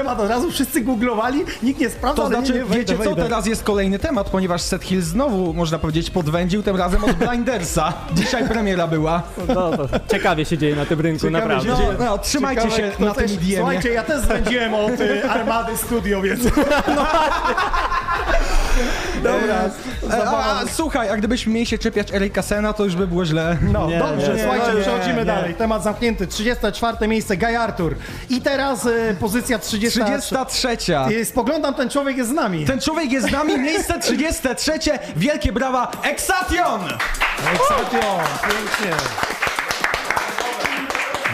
Temat, od razu wszyscy googlowali, nikt nie sprawdzał, To znaczy, nie, nie, wejdę, wiecie co, wejdę. teraz jest kolejny temat, ponieważ Set Hills znowu, można powiedzieć, podwędził, tym razem od Blindersa. <laughs> Dzisiaj premiera była. No, to ciekawie się dzieje na tym rynku, Ciekawe naprawdę. No, no, trzymajcie Ciekawe, się na tym EDM-ie. Słuchajcie, ja też zwędziłem od y, Armady Studio, więc... <laughs> Dobra, E, a, a, słuchaj, a gdybyśmy mieli się czepiać Erika Sena, to już by było źle. No Nie, dobrze, nie, słuchajcie, nie, przechodzimy nie. dalej. Temat zamknięty. 34 miejsce, Guy Artur. I teraz y, pozycja 30. 33. Y, Spoglądam, ten człowiek jest z nami. Ten człowiek jest z nami, miejsce 33. Wielkie brawa, Exation! Exation, pięknie.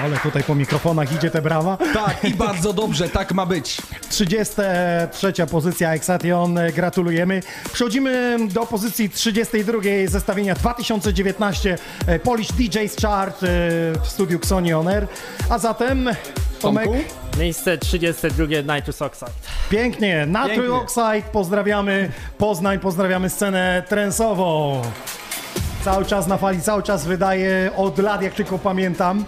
Ale tutaj po mikrofonach idzie te brawa. Tak, i bardzo dobrze, tak ma być. 33 pozycja Exation, e, gratulujemy. Przechodzimy do pozycji 32 zestawienia 2019 e, Polish DJ's Chart e, w studiu Xoni On Air. A zatem Tomek? Miejsce 32 Nitrous Oxide. pięknie, Pięknie. Oxide, pozdrawiamy Poznań, pozdrawiamy scenę trensową. Cały czas na fali, cały czas wydaje od lat, jak tylko pamiętam.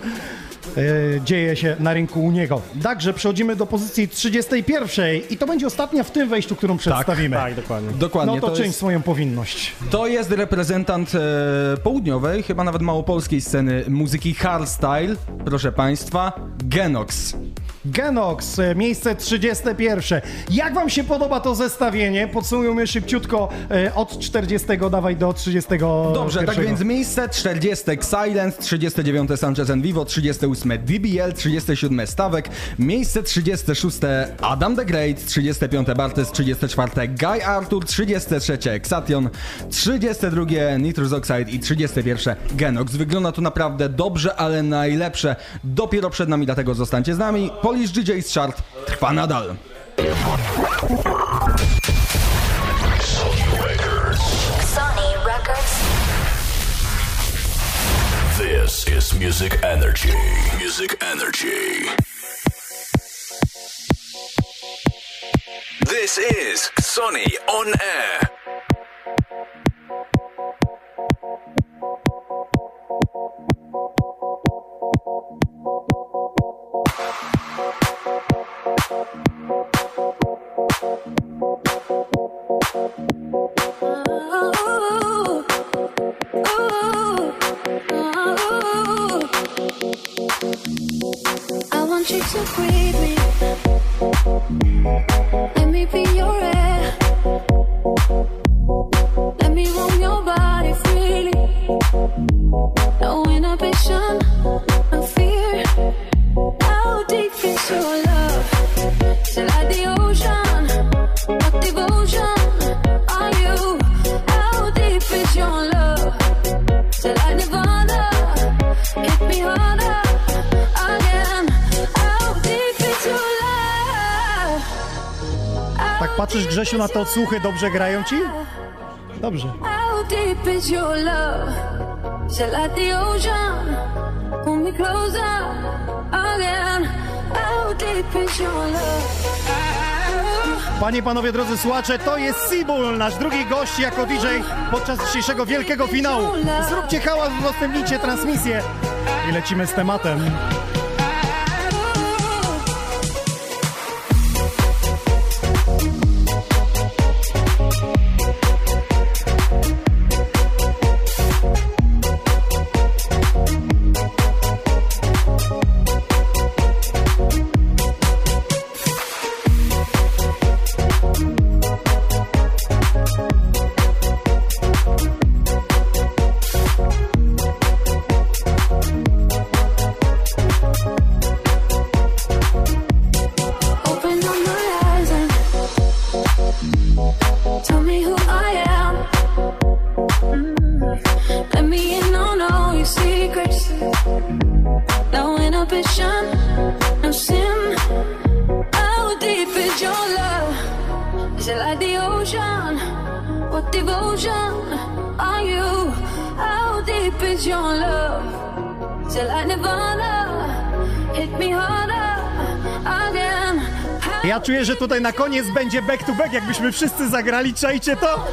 E, dzieje się na rynku u niego. Także przechodzimy do pozycji 31 i to będzie ostatnia w tym wejściu, którą przedstawimy. Tak, dokładnie. Dokładnie, No to, czyń jest, swoją powinność. to jest reprezentant e, południowej, chyba nawet małopolskiej sceny muzyki hardstyle, proszę państwa, Genox. Genox, e, miejsce 31. Jak wam się podoba to zestawienie? Podsumujmy szybciutko e, od 40 dawaj do 30. Dobrze, tak więc miejsce 40 Silence, 39 Sanchez and Vivo, 38 DBL, 37 Stawek, miejsce 36 Adam the Great, 35 Bartes, 34 Guy Arthur, 33 Exation, 32 Nitrous Oxide i 31 Genox. Wygląda to naprawdę dobrze, ale najlepsze dopiero przed nami, dlatego zostańcie z nami. Polish DJ's Chart trwa nadal. Sony Records. This is Music Energy. Music Energy. This is Sony on Air. Na te odsłuchy, dobrze grają ci? Dobrze. Panie, panowie, drodzy słuchacze, to jest Sibul, nasz drugi gość jako DJ podczas dzisiejszego wielkiego finału. Zróbcie hałas, udostępnijcie transmisję i lecimy z tematem. czuję, że tutaj na koniec będzie back to back, jakbyśmy wszyscy zagrali, czajcie to!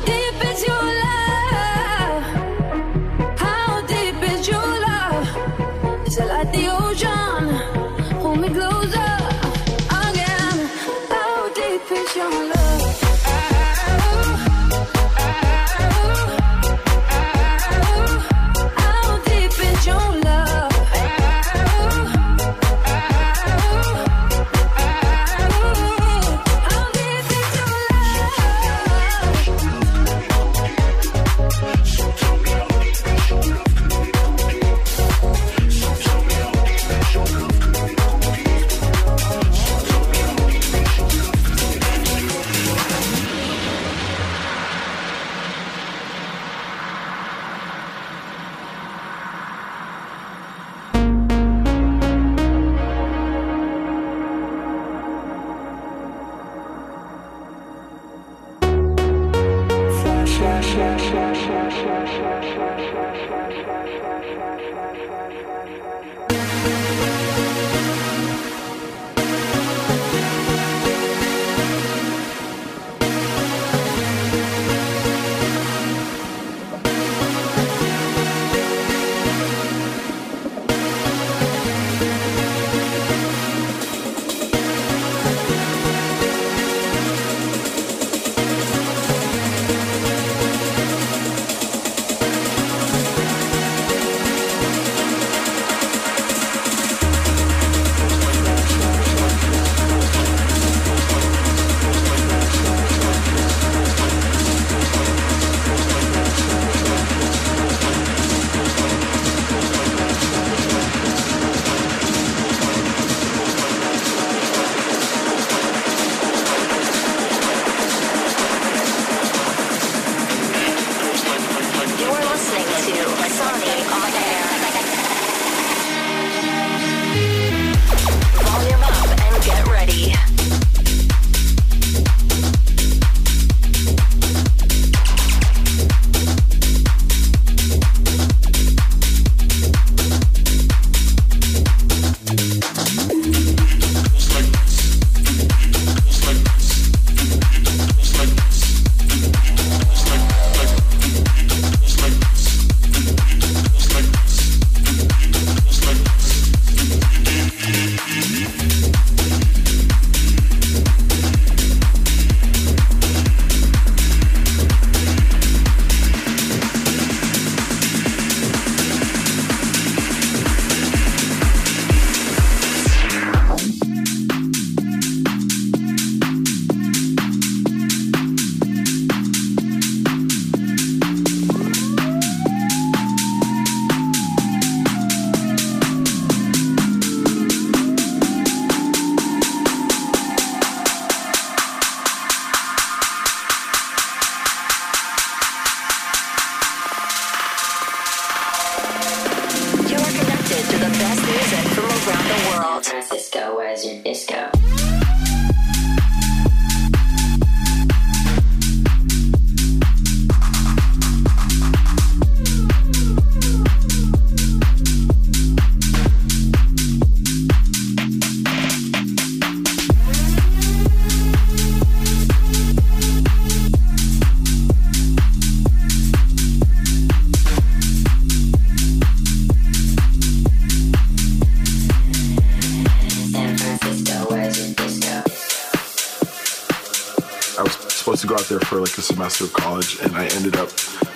the semester of college, and I ended up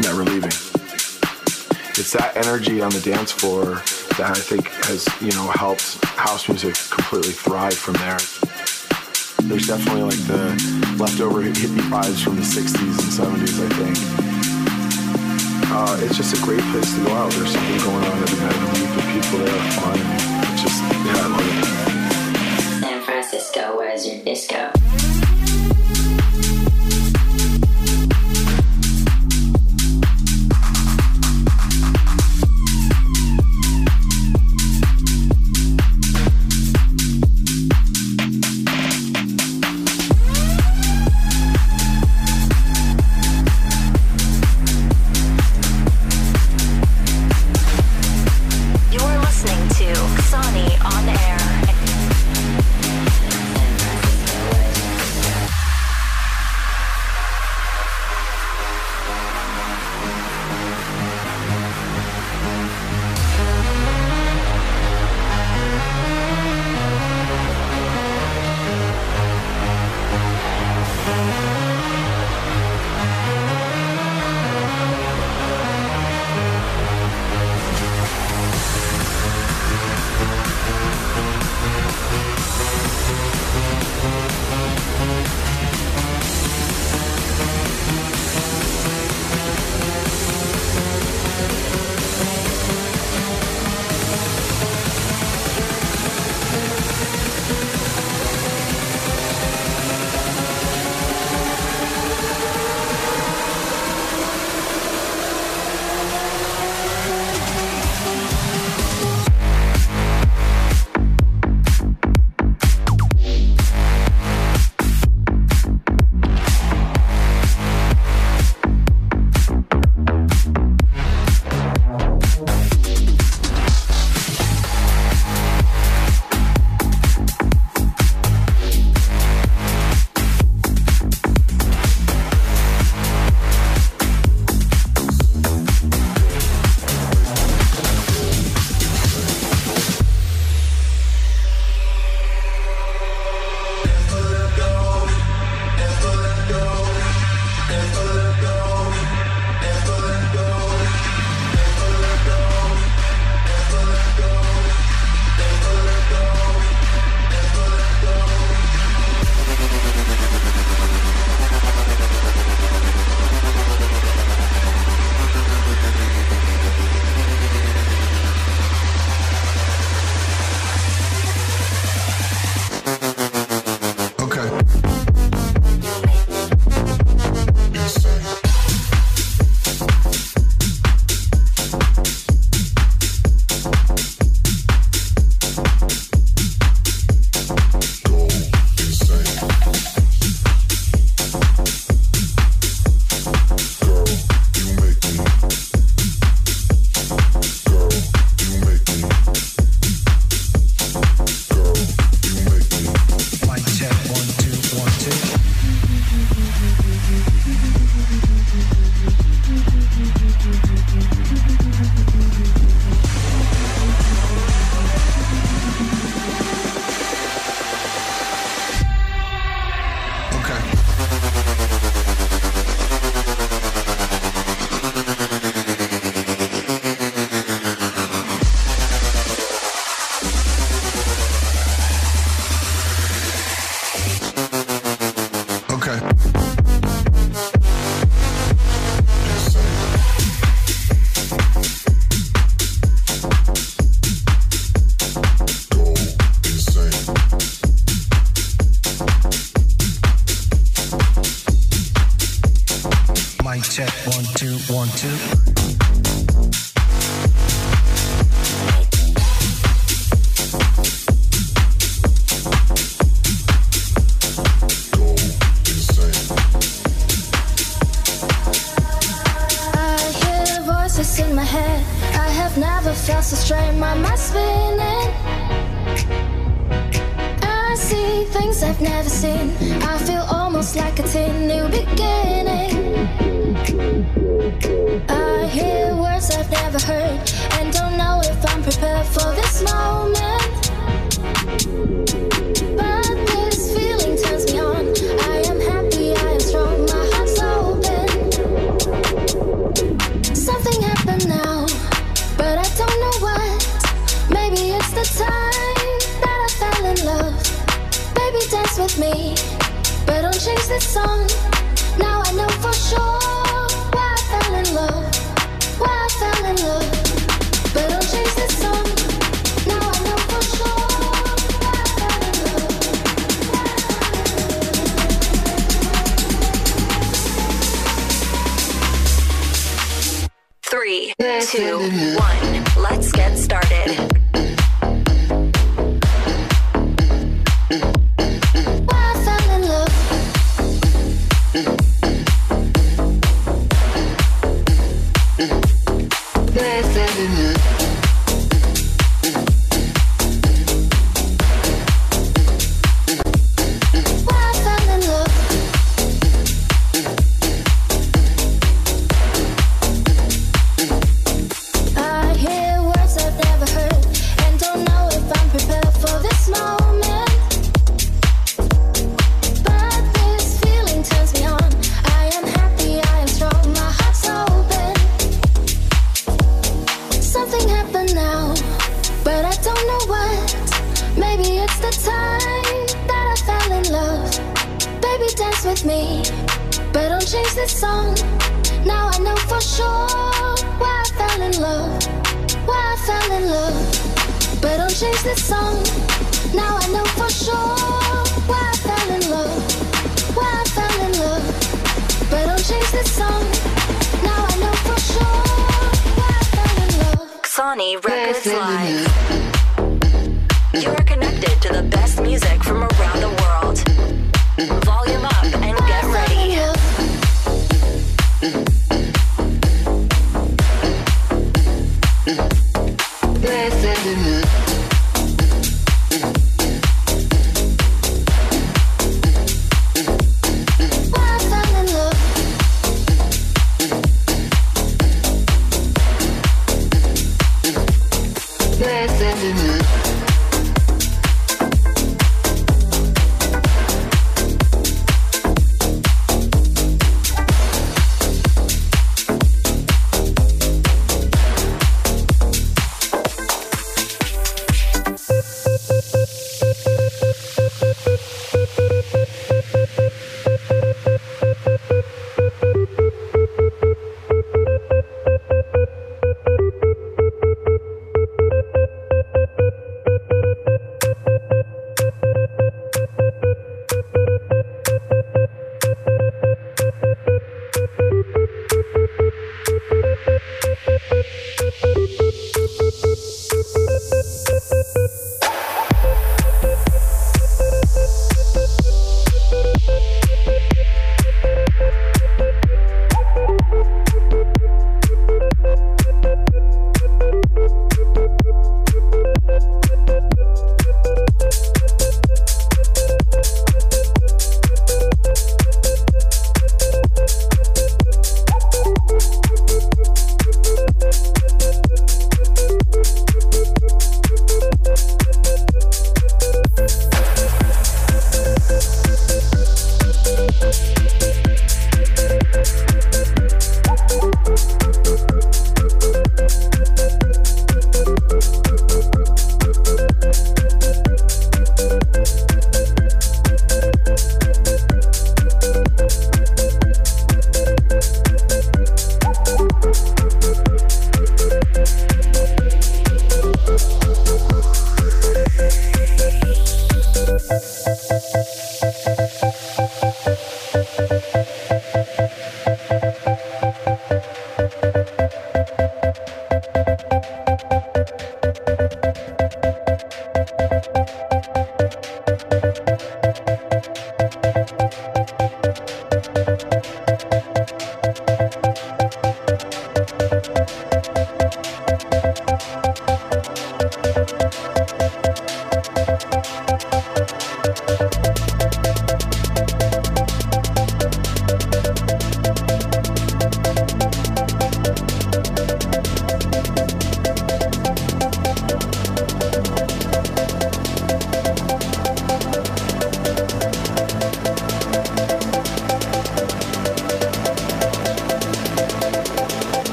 never leaving. It's that energy on the dance floor that I think has, you know, helped house music completely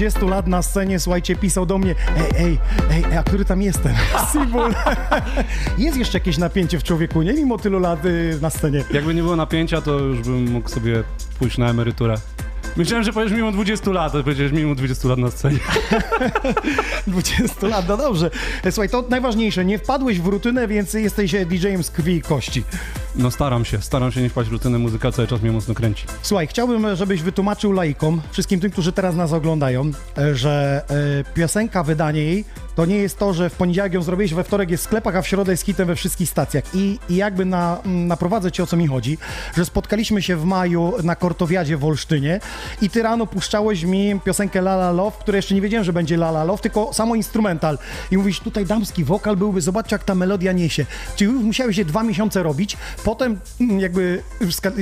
40 lat na scenie, słuchajcie, pisał do mnie, ej, ej, ej, a który tam jestem? <laughs> Sibul. <laughs> Jest jeszcze jakieś napięcie w człowieku, nie? Mimo tylu lat y, na scenie. Jakby nie było napięcia, to już bym mógł sobie pójść na emeryturę. Myślałem, że powiesz mimo 20 lat, a powiedziałeś mimo 20 lat na scenie. <laughs> 20 lat, no dobrze. Słuchaj, to najważniejsze, nie wpadłeś w rutynę, więc jesteś DJ-em z krwi i kości. No staram się, staram się nie wpaść w rutynę, muzyka cały czas mnie mocno kręci. Słuchaj, chciałbym, żebyś wytłumaczył laikom, wszystkim tym, którzy teraz nas oglądają, e, że e, piosenka, wydanie jej, to nie jest to, że w poniedziałek ją zrobiłeś, we wtorek jest w sklepach, a w środę jest hitem we wszystkich stacjach. I, i jakby na, m, naprowadzę cię o co mi chodzi, że spotkaliśmy się w maju na Kortowiadzie w Olsztynie i ty rano puszczałeś mi piosenkę La La Love, której jeszcze nie wiedziałem, że będzie La La Love, tylko samo instrumental. I mówisz, tutaj damski wokal byłby, zobaczcie jak ta melodia niesie. Czyli musiałeś je dwa miesiące robić, potem mm, jakby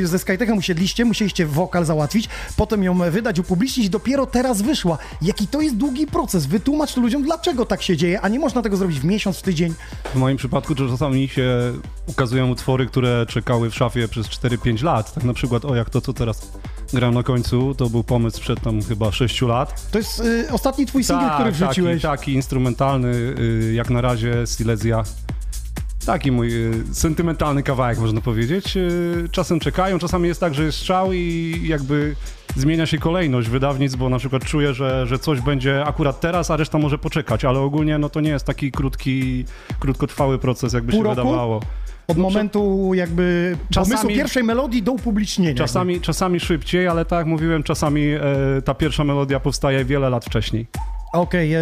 ze Skytechem usiedliście, musieliście wokal załatwić, potem ją wydać, upublicznić i dopiero teraz wyszła. Jaki to jest długi proces. Wytłumacz to ludziom, dlaczego tak się dzieje, a nie można tego zrobić w miesiąc, w tydzień. W moim przypadku to czasami się ukazują utwory, które czekały w szafie przez 4-5 lat. Tak na przykład, o jak to, co teraz gram na końcu, to był pomysł sprzed tam chyba 6 lat. To jest y, ostatni twój singiel, który wrzuciłeś. Taki, taki instrumentalny, y, jak na razie Silesia. Taki mój y, sentymentalny kawałek, można powiedzieć. Y, czasem czekają, czasami jest tak, że jest strzał i jakby zmienia się kolejność wydawnictw, bo na przykład czuję, że, że coś będzie akurat teraz, a reszta może poczekać, ale ogólnie no to nie jest taki krótki, krótkotrwały proces, jakby Pół się roku? wydawało. Od momentu jakby Czasami- pomysłu pierwszej melodii do upublicznienia. Czasami, czasami szybciej, ale tak jak mówiłem, czasami e, ta pierwsza melodia powstaje wiele lat wcześniej. Okej, e,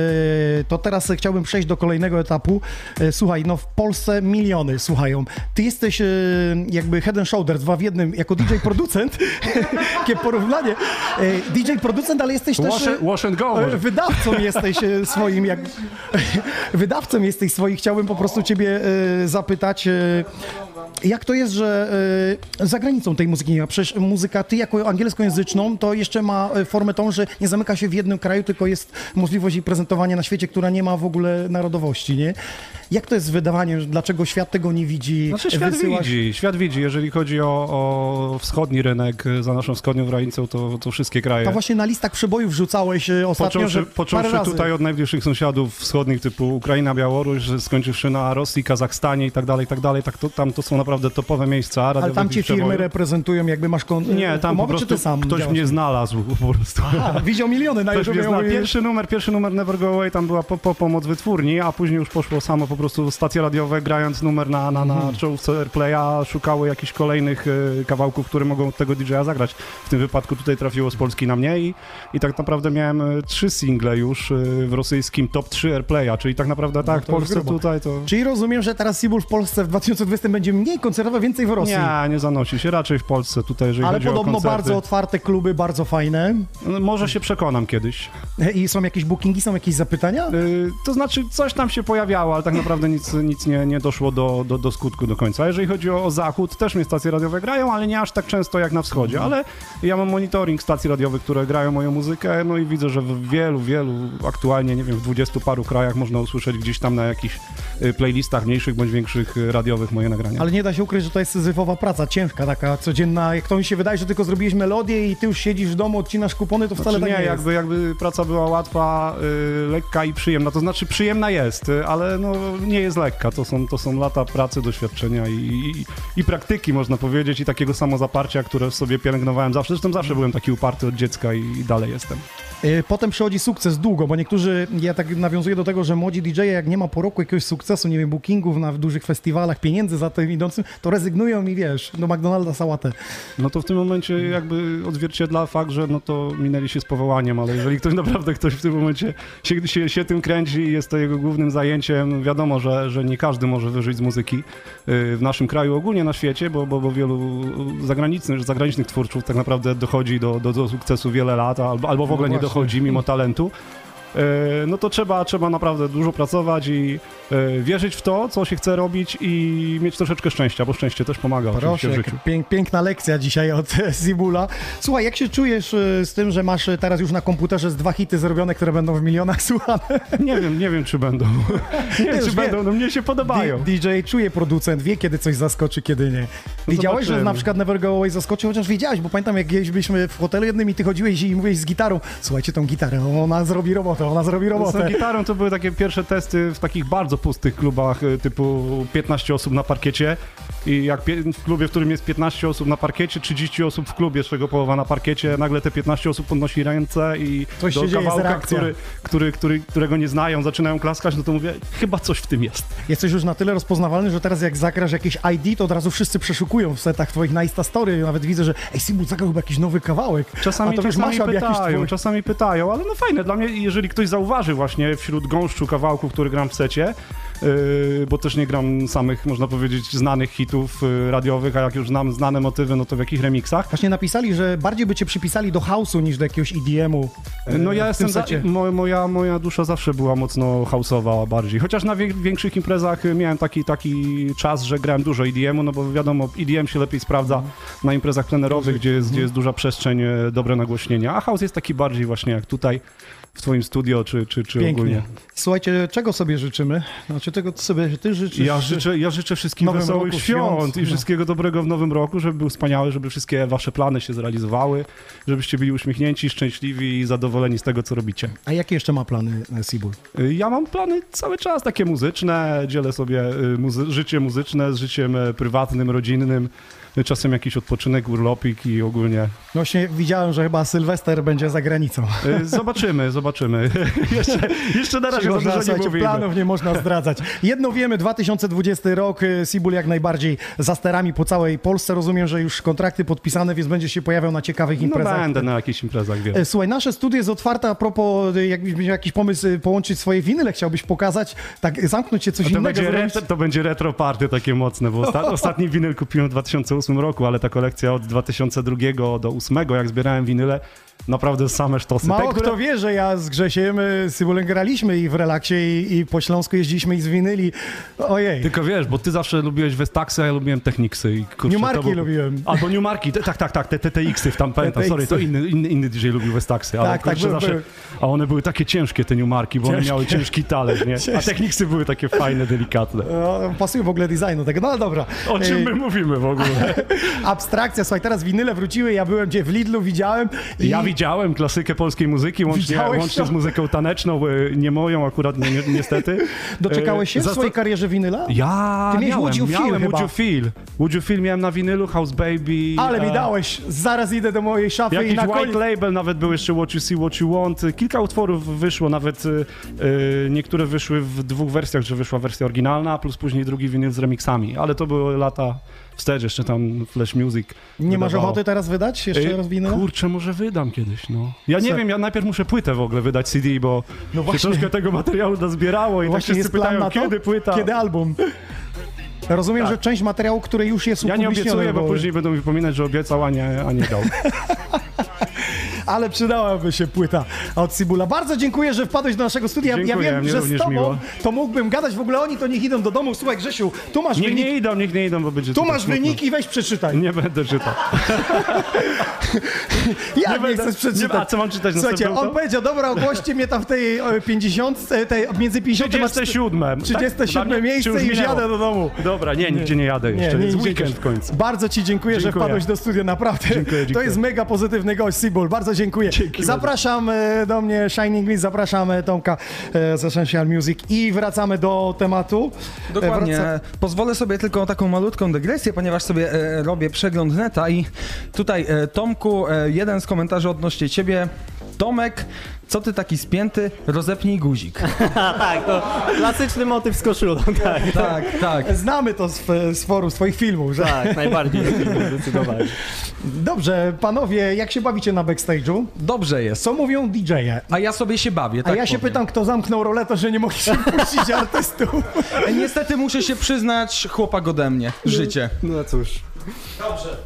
to teraz chciałbym przejść do kolejnego etapu. E, Słuchaj, no w Polsce miliony słuchają. Ty jesteś e, jakby head and shoulders, dwa w jednym, jako DJ <laughs> producent. Jakie porównanie. E, DJ producent, ale jesteś też... Wash, and- wash and go. Wydawcą jesteś swoim, jak... <laughs> Wydawcą jesteś swoich. Chciałbym po prostu ciebie zapytać, jak to jest, że e, za granicą tej muzyki nie ma? Przecież muzyka, ty jako angielskojęzyczną, to jeszcze ma e, formę tą, że nie zamyka się w jednym kraju, tylko jest możliwość jej prezentowania na świecie, która nie ma w ogóle narodowości, nie? Jak to jest z wydawaniem? Dlaczego świat tego nie widzi? Znaczy świat Wysyłasz- widzi, świat widzi. Jeżeli chodzi o, o wschodni rynek, e, za naszą wschodnią granicą, to, to wszystkie kraje. To właśnie na listach przebojów rzucałeś e, ostatnio, Począwszy, że parę począwszy razy. tutaj od najbliższych sąsiadów wschodnich typu Ukraina, Białoruś, skończywszy na Rosji, Kazachstanie i tak dalej, i tak dalej. Tak to, tam to są naprawdę topowe miejsca. Ale tam cię firmy reprezentują, jakby masz kon... Nie, tam po umowy, prostu sam ktoś działasz? mnie znalazł po prostu. Aha, widział miliony na YouTube. Pierwszy numer, pierwszy numer Never Go Away, tam była po, po pomoc wytwórni, a później już poszło samo po prostu stacje radiowe, grając numer na, na, na Mhm. czołówce Airplaya, szukały jakichś kolejnych e, kawałków, które mogą tego DJ-a zagrać. W tym wypadku tutaj trafiło z Polski na mnie i, i tak naprawdę miałem e, trzy single już e, w rosyjskim top 3 Airplaya, czyli tak naprawdę tak, w No już Polsce tutaj to... Czyli rozumiem, że teraz Sibul w Polsce w 2020 będzie mniej koncertował, więcej w Rosji. Nie, nie zanosi się, raczej w Polsce tutaj, jeżeli Ale chodzi o podobno koncerty. bardzo otwarte kluby, bardzo fajne. No, Może się przekonam kiedyś. I są jakieś bookingi, są jakieś zapytania? Y, To znaczy, coś tam się pojawiało, ale tak naprawdę nic, nic nie, nie doszło do, do, do skutku do końca. A jeżeli chodzi o, o zachód, też mnie stacje radiowe grają, ale nie aż tak często jak na wschodzie. Ale ja mam monitoring stacji radiowych, które grają moją muzykę, no i widzę, że w wielu, wielu, aktualnie, nie wiem, w dwudziestu paru krajach można usłyszeć gdzieś tam na jakichś y, playlistach mniejszych bądź większych y, radiowych moje nagrania. Ale nie da się ukryć, że to jest syzyfowa praca, ciężka, taka codzienna. Jak to mi się wydaje, że tylko zrobiłeś melodię i ty już siedzisz w domu, odcinasz kupony, to wcale Znaczy tak nie, nie jakby, jakby praca była łatwa, y, lekka i przyjemna. To znaczy przyjemna jest, y, ale no, nie jest lekka. To są, to są lata pracy, doświadczenia i, i, i praktyki, można powiedzieć, i takiego samozaparcia, które w sobie pielęgnowałem zawsze. Zresztą zawsze byłem taki uparty od dziecka i, i dalej jestem. Y, Potem przychodzi sukces długo, bo niektórzy, ja tak nawiązuję do tego, że młodzi DJ, jak nie ma po roku jakiegoś sukcesu, nie wiem, bookingów na dużych festiwalach, pieniędzy za tym idącym, to rezygnują i wiesz, do McDonalda sałatę. No to w tym momencie jakby odzwierciedla fakt, że no to minęli się z powołaniem, ale jeżeli ktoś <laughs> naprawdę ktoś w tym momencie się, się, się tym kręci i jest to jego głównym zajęciem, wiadomo, że, że nie każdy może wyżyć z muzyki yy, w naszym kraju, ogólnie na świecie, bo, bo, bo wielu zagranicznych, zagranicznych twórców tak naprawdę dochodzi do, do, do sukcesu wiele lat, albo, albo w ogóle nie właśnie. Dochodzi mimo talentu. Yy, No to trzeba, trzeba naprawdę dużo pracować i wierzyć w to, co się chce robić i mieć troszeczkę szczęścia, bo szczęście też pomaga oczywiście Proszę, w życiu. pięk, piękna lekcja dzisiaj od e, <laughs> Zibula. Słuchaj, jak się czujesz e, z tym, że masz e, teraz już na komputerze z dwa hity zrobione, które będą w milionach <laughs> słuchane? Nie wiem, nie wiem czy będą. <laughs> Nie wiem, czy wie- będą, no mnie się podobają. DJ czuje producent, wie kiedy coś zaskoczy, kiedy nie. Wiedziałeś, że zobaczymy. na przykład Never Go Away zaskoczył, chociaż wiedziałeś, bo pamiętam jak byliśmy w hotelu jednym i ty chodziłeś i mówiłeś z gitarą, słuchajcie tą gitarę, ona zrobi robotę, ona zrobi Z robotę. tą gitarą to były takie pierwsze testy w takich bardzo pustych klubach, y, typu 15 osób na parkiecie. I jak w klubie, w którym jest 15 osób na parkiecie, 30 osób w klubie, z czego połowa na parkiecie, nagle te 15 osób podnosi ręce i Coś do kawałka, który, który, który, którego nie znają, zaczynają klaskać, no to mówię, chyba coś w tym jest. Jesteś już na tyle rozpoznawalny, że teraz jak zagrasz jakieś ID, to od razu wszyscy przeszukują w setach twoich na Insta Story. Nawet widzę, że ej, Sibul zagrał chyba jakiś nowy kawałek. Czasami, czasami pytają, czasami pytają, ale no fajne dla mnie, jeżeli ktoś zauważy właśnie wśród gąszczu kawałków, który gram w secie, yy, bo też nie gram samych, można powiedzieć, znanych hitów yy, radiowych, a jak już znam znane motywy, no to w jakich remixach. Właśnie napisali, że bardziej by cię przypisali do house'u niż do jakiegoś EDM-u. e, No ja jestem, za, moja, moja dusza zawsze była mocno house'owa bardziej, chociaż na większych imprezach y, miałem taki, taki czas, że grałem dużo EDM-u, no bo wiadomo, EDM się lepiej sprawdza na imprezach plenerowych, gdzie jest, gdzie jest duża przestrzeń, dobre nagłośnienia, a house jest taki bardziej właśnie jak tutaj w twoim studio, czy, czy, czy Pięknie. ogólnie. Słuchajcie, czego sobie życzymy? Znaczy, tego co sobie ty życzysz? Ja życzę, ja życzę wszystkim Nowym wesołych roku, świąt, świąt, i no. wszystkiego dobrego w nowym roku, żeby był wspaniały, żeby wszystkie wasze plany się zrealizowały, żebyście byli uśmiechnięci, szczęśliwi i zadowoleni z tego, co robicie. A jakie jeszcze ma plany e, Sibul? Y, Ja mam plany cały czas takie muzyczne, dzielę sobie y, muzy- życie muzyczne z życiem e, prywatnym, rodzinnym, czasem jakiś odpoczynek, urlopik i ogólnie. No Właśnie widziałem, że chyba Sylwester będzie za granicą. Y, Zobaczymy, zobaczymy. <laughs> jeszcze, jeszcze na razie za Można, dużo nie słuchajcie, mówimy. planów nie można zdradzać. Jedno wiemy, 2020 rok, e, Sibul jak najbardziej za sterami po całej Polsce. Rozumiem, że już kontrakty podpisane, więc będzie się pojawiał na ciekawych No imprezach. będę na jakichś imprezach, wiem. E, Słuchaj, nasze studio jest otwarte a propos, e, jakbyś miał jakiś pomysł e, połączyć swoje winyle, chciałbyś pokazać, tak zamknąć się coś to, innego. będzie retro, to będzie retro party takie mocne, bo osta <laughs> ostatni winyl kupiłem w 2008 roku, ale ta kolekcja od 2002 do 2008, jak zbierałem winyle, naprawdę same sztosy. Mało Te, które- kto wie, że ja z Grzesiem e, Sybulem graliśmy i w relaksie i, i po Śląsku jeździliśmy i z winyli. Ojej. Tylko wiesz, bo ty zawsze lubiłeś Westaxy, a ja lubiłem Technicsy. I kurczę, był- lubiłem. Albo Newmarki, te, tak, tak, tak, te TTX-y w tam pamiętam, sorry, to inny, inny, inny DJ lubił Westaxy, ale Tak, tak, były, zawsze, były. a one były takie ciężkie te Newmarki, bo one Ciężkie. miały ciężki talerz, nie? A Ciężkie. Technicsy były takie fajne, delikatne. No, pasuje w ogóle designu tego, no ale dobra. O czym my mówimy w ogóle? <laughs> Abstrakcja, słuchaj, teraz winyle wróciły, ja byłem gdzie w Lidlu, widziałem. I... Ja widziałem klasykę polskiej muzyki, łącznie, łącznie z muzyką taneczną, e, nie moją akurat ni ni niestety. <laughs> Doczekałeś się E, w zasta- swojej karierze winyla? Ja Ty miałem, Would You miałem. Would You Feel. Would You Feel miałem na winylu, House Baby. Ale mi e, dałeś, zaraz idę do mojej szafy i Jakiś na white koniec... label nawet był jeszcze What You See, What You Want. Kilka utworów wyszło, nawet niektóre wyszły w dwóch wersjach, że wyszła wersja oryginalna, plus później drugi winyl z remixami, ale to były lata wstecz, jeszcze tam Flash Music. Nie masz wydawało. ochoty teraz wydać jeszcze Ej, raz winyla? Kurczę, może wydam kiedyś, no. Ja nie wiem, ja najpierw muszę płytę w ogóle wydać CD, bo No właśnie. troszkę tego materiału nazbierało i tak Właśnie wszyscy jest plan pytają, kiedy płyta. Kiedy album? Rozumiem, Tak. że część materiału, który już jest Ja nie obiecuję, bo bo- później będą mi wypominać, że obiecał, a nie, a nie dał. <laughs> Ale przydałaby się płyta od Cibula. Bardzo dziękuję, że wpadłeś do naszego studia. Dziękuję, ja wiem, że z tobą miło. to mógłbym gadać. W ogóle oni to niech idą do domu. Słuchaj Grzesiu, tu masz Niech wyniki. nie idą, niech nie idą, bo będzie Tu masz smutno. wyniki, weź przeczytaj. Nie będę czytał. <laughs> Ja nie, będę- chcesz przeczytać. nie- a co mam czytać Słuchajcie, on to? powiedział, dobra, ogłoście mnie tam w tej e, 50, e, tej, między 50 a 37. 37 Tak? Miejsce i już jadę do domu. Dobra, nie, nigdzie nie jadę jeszcze. jest nigdzie weekend w końcu. Bardzo ci dziękuję, że Dziękuję. wpadłeś do studia, naprawdę. Dziękuję, To dziękuję. jest mega pozytywny gość, Sibul. Bardzo dziękuję. Dzięki zapraszam e, do mnie Shining List, zapraszam e, Tomka e, z Essential Music i wracamy do tematu. Dokładnie. wraca- Pozwolę sobie tylko taką malutką dygresję, ponieważ sobie robię przegląd neta i tutaj Tomku, jeden z komentarzy odnośnie ciebie Tomek, co ty taki spięty? Rozepnij guzik. <laughs> tak, to klasyczny motyw z koszulą, <laughs> tak. tak, tak. Znamy to z, z forum, z twoich filmów, że... Tak, najbardziej <laughs> zdecydowanie. Dobrze, panowie, jak się bawicie na backstage'u? Dobrze jest. Co mówią DJ-e? A ja sobie się bawię, A tak ja się powiem. pytam, kto zamknął roletę, że nie mogli się puścić artystów. E, Niestety muszę się przyznać, chłopak ode mnie. Życie. No cóż.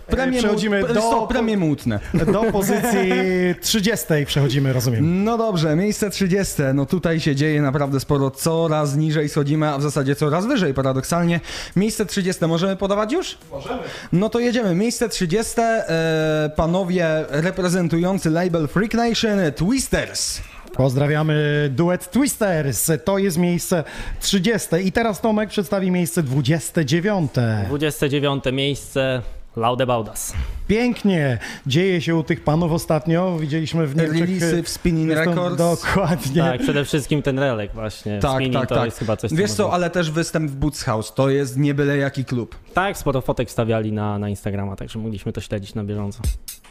Premie, Przechodzimy mu- do- Stop, premie mutne. Do pozycji <laughs> 30 przechodzimy, rozumiem. No dobrze, miejsce 30. No tutaj się dzieje naprawdę sporo. Coraz niżej schodzimy, a w zasadzie coraz wyżej paradoksalnie. Miejsce 30 możemy podawać już? Możemy. No to jedziemy. Miejsce 30. E, panowie reprezentujący label Freak Nation Twisters. Pozdrawiamy duet Twisters. To jest miejsce 30. I teraz Tomek przedstawi miejsce 29. 29 miejsce, Loud About Us. Pięknie dzieje się u tych panów ostatnio. Widzieliśmy w Niemczech... Releasy w Spinning Records. Dokładnie. Tak, przede wszystkim ten relek właśnie. Tak, Spinning tak, to tak. jest chyba coś, co Wiesz co, można- ale też występ w Boots House. To jest nie byle jaki klub. Tak, sporo fotek wstawiali na, na Instagrama, także mogliśmy to śledzić na bieżąco.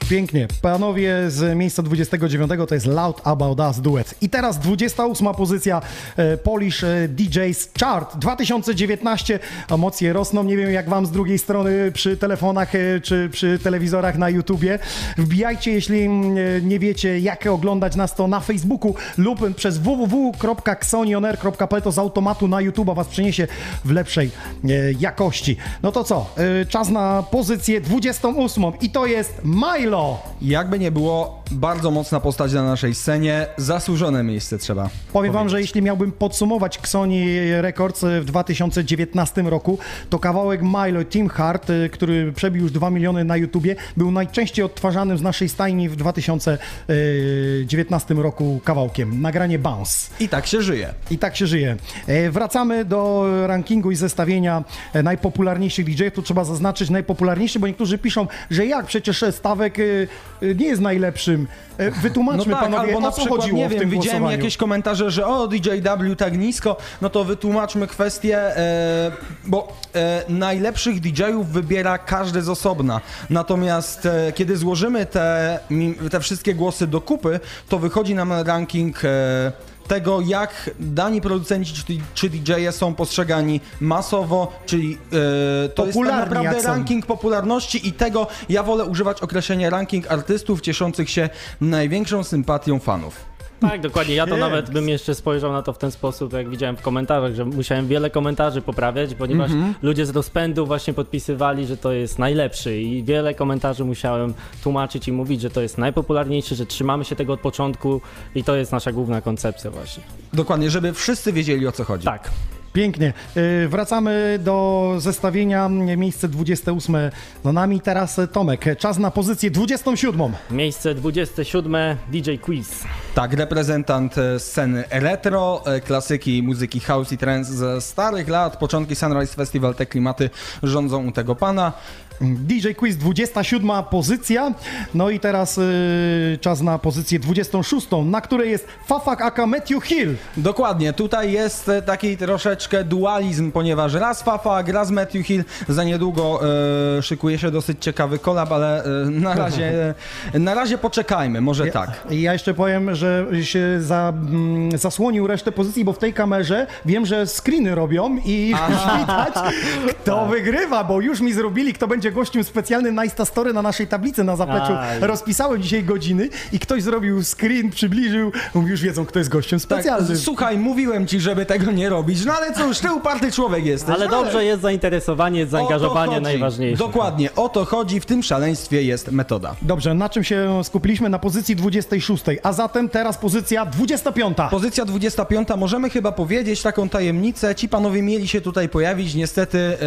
Pięknie. Panowie z miejsca 29 to jest Loud About Us duet. I teraz 28 pozycja e, Polish e, DJs Chart 2019. Emocje rosną. Nie wiem jak wam z drugiej strony przy telefonach e, czy przy telewizorach na YouTubie. Wbijajcie, jeśli mm, nie wiecie jak oglądać nas to na Facebooku lub przez www.xonioner.pl to z automatu na YouTube'a was przeniesie w lepszej jakości. No to co? Czas na pozycję 28 i to jest Milo. Jakby nie było, bardzo mocna postać na naszej scenie. Zasłużone miejsce trzeba. Powiem wam, że jeśli miałbym podsumować Xoni Records w 2019 roku, to kawałek Milo Team Hard, y, który przebił już 2 miliony na YouTubie, był najczęściej odtwarzanym z naszej stajni w 2019 roku kawałkiem. Nagranie Bounce. I tak się żyje. I tak się żyje. E, Wracamy do rankingu i zestawienia e, najpopularniejszych DJ. Tu trzeba zaznaczyć najpopularniejszy, bo niektórzy piszą, że jak przecież stawek e, e, nie jest najlepszym. E, Wytłumaczmy no tak, panowie, albo na o co przykład, chodziło nie w wiem, tym widziałem głosowaniu. jakieś komentarze, że o, DJW tak nisko, no to wytłumaczmy kwestię, e, bo e, najlepszych DJ-ów wybiera każdy z osobna, natomiast e, kiedy złożymy te, te wszystkie głosy do kupy, to wychodzi nam ranking e, tego, jak dani producenci czy, DJ-e są postrzegani masowo, czyli e, to jest tak Popularni naprawdę ranking popularności i tego ja wolę używać określenia ranking artystów cieszących się największą sympatią fanów. Tak, dokładnie. Ja to nawet bym jeszcze spojrzał na to w ten sposób, jak widziałem w komentarzach, że musiałem wiele komentarzy poprawiać, ponieważ Mhm. ludzie z rozpędu właśnie podpisywali, że to jest najlepszy i wiele komentarzy musiałem tłumaczyć i mówić, że to jest najpopularniejszy, że trzymamy się tego od początku i to jest nasza główna koncepcja właśnie. Dokładnie, żeby wszyscy wiedzieli o co chodzi. Tak. Pięknie. Y, Wracamy do zestawienia. Miejsce 28 za nami. Teraz Tomek. Czas na pozycję 27. Miejsce 27 DJ Quiz. Tak, reprezentant e, sceny retro, e, klasyki muzyki house i trance ze starych lat, początki Sunrise Festival, te klimaty rządzą u tego pana. DJ Quiz 27 pozycja. No i teraz y, czas na pozycję 26, na której jest Fafak aka Matthew Hill. Dokładnie, tutaj jest e, taki troszeczkę dualizm, ponieważ raz Fafa, raz Matthew Hill, za niedługo e, szykuje się dosyć ciekawy kolab, ale e, na razie, <laughs> na razie poczekajmy, może tak. I ja jeszcze powiem, że się za, mm, zasłonił resztę pozycji, bo w tej kamerze wiem, że screeny robią i już <laughs> widać, kto Tak. wygrywa, bo już mi zrobili, kto będzie gościem specjalnym na Insta Story na naszej tablicy na zapleczu. Aj. Rozpisałem dzisiaj godziny i ktoś zrobił screen, przybliżył, mówi, już wiedzą, kto jest gościem Tak, specjalnym. słuchaj, mówiłem ci, żeby tego nie robić, no ale cóż, ty uparty człowiek jesteś. Ale dobrze jest zainteresowanie, jest zaangażowanie najważniejsze. Dokładnie, o to chodzi, w tym szaleństwie jest metoda. Dobrze, na czym się skupiliśmy? Na pozycji 26, a zatem teraz pozycja 25. Pozycja 25, możemy chyba powiedzieć taką tajemnicę. Ci panowie mieli się tutaj pojawić. Niestety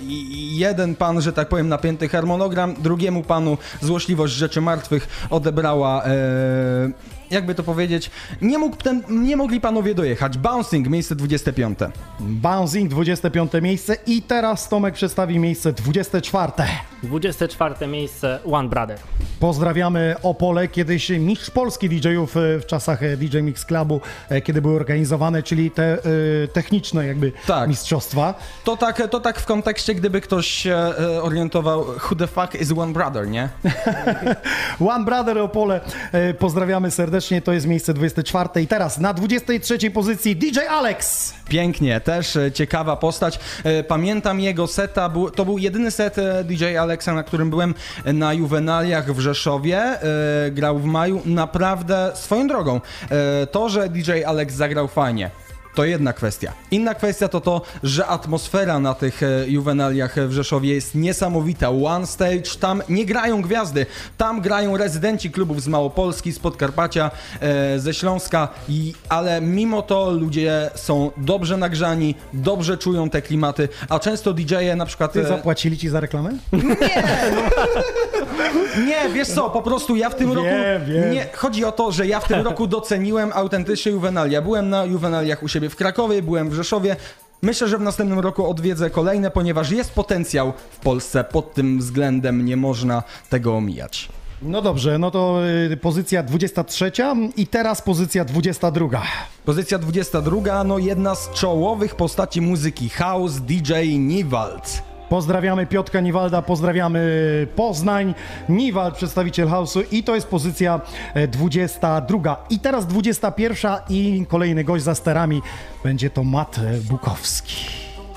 i- jeden pan, że tak powiem, napięty harmonogram, drugiemu panu złośliwość rzeczy martwych odebrała. E, jakby to powiedzieć, nie, mógł ten, nie mogli panowie dojechać. Bouncing, miejsce 25. Bouncing, 25 miejsce i teraz Tomek przedstawi miejsce 24. 24 miejsce One Brother. Pozdrawiamy Opole, kiedyś mistrz Polski DJ-ów e, w czasach e, DJ Mix Clubu, e, kiedy były organizowane, czyli te e, techniczne jakby Tak. mistrzostwa. To tak, to tak w kontekście, gdyby ktoś się orientował, who the fuck is One Brother, nie? <laughs> One Brother Opole, pozdrawiamy serdecznie, to jest miejsce 24. I teraz na 23 pozycji DJ Alex. Pięknie, też e, ciekawa postać. E, Pamiętam jego seta, to był jedyny set e, DJ Alexa, na którym byłem na Juwenaliach w Rzeszowie. Grał w maju, naprawdę swoją drogą. To, że DJ Alex zagrał fajnie. To jedna kwestia. Inna kwestia to to, że atmosfera na tych e, juwenaliach w Rzeszowie jest niesamowita. One stage, tam nie grają gwiazdy, tam grają rezydenci klubów z Małopolski, z Podkarpacia, e, ze Śląska, i, ale mimo to ludzie są dobrze nagrzani, dobrze czują te klimaty, a często DJ-e na przykład... Ty e, zapłacili ci za reklamę? nie, <laughs> wiesz co, po prostu ja w tym Wiem, roku. wiem. Nie, chodzi o to, że ja w tym <laughs> roku doceniłem autentycznie juwenalia. Byłem na juwenaliach u siebie w Krakowie, byłem w Rzeszowie. Myślę, że w następnym roku odwiedzę kolejne, ponieważ jest potencjał w Polsce pod tym względem, nie można tego omijać. No dobrze, no to y, pozycja 23 i teraz pozycja 22. Pozycja 22, no jedna z czołowych postaci muzyki house, DJ Niwald. Pozdrawiamy Piotka Niwalda, pozdrawiamy Poznań, Niwald, przedstawiciel House'u i to jest pozycja e, 22. I teraz 21 i kolejny gość za sterami będzie to Mat e, Bukowski.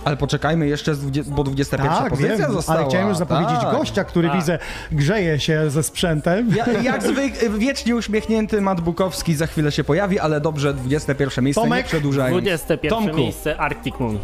Ale poczekajmy jeszcze, z 20, bo 21 Tak, pozycja wiem, została. ale chciałem już zapowiedzieć tak. gościa, który Tak. widzę grzeje się ze sprzętem. Ja, jak zwykle, wiecznie uśmiechnięty Matt Bukowski za chwilę się pojawi, ale dobrze, 21 miejsce, Tomek? nie przedłużając. 21 Tomku, miejsce Arctic Moon.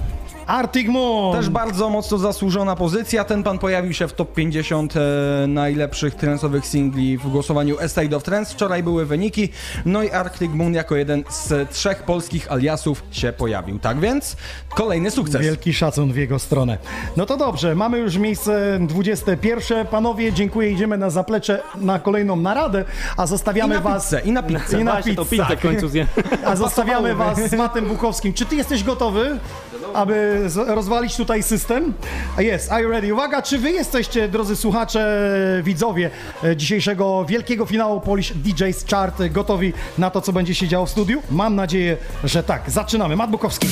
Arctic Moon! też bardzo mocno zasłużona pozycja. Ten pan pojawił się w top 50 e, najlepszych trensowych singli w głosowaniu Estate of Trends. Wczoraj były wyniki, no i Arctic Moon jako jeden z trzech polskich aliasów się pojawił. Tak więc kolejny sukces. Wielki szacun w jego stronę. No to dobrze, mamy już miejsce 21. Panowie, dziękuję, idziemy na zaplecze na kolejną naradę, a I zostawiamy na was... pizzę, i na pizzę. I na pizzę. pizzę w końcu zjem. <laughs> A zostawiamy was z Matem Bukowskim. Czy ty jesteś gotowy, aby rozwalić tutaj system? Jest, are you ready? Uwaga, czy wy jesteście, drodzy słuchacze, widzowie e, dzisiejszego wielkiego finału Polish DJs Chart gotowi na to, co będzie się działo w studiu? Mam nadzieję, że tak. Zaczynamy. Mat Bukowski.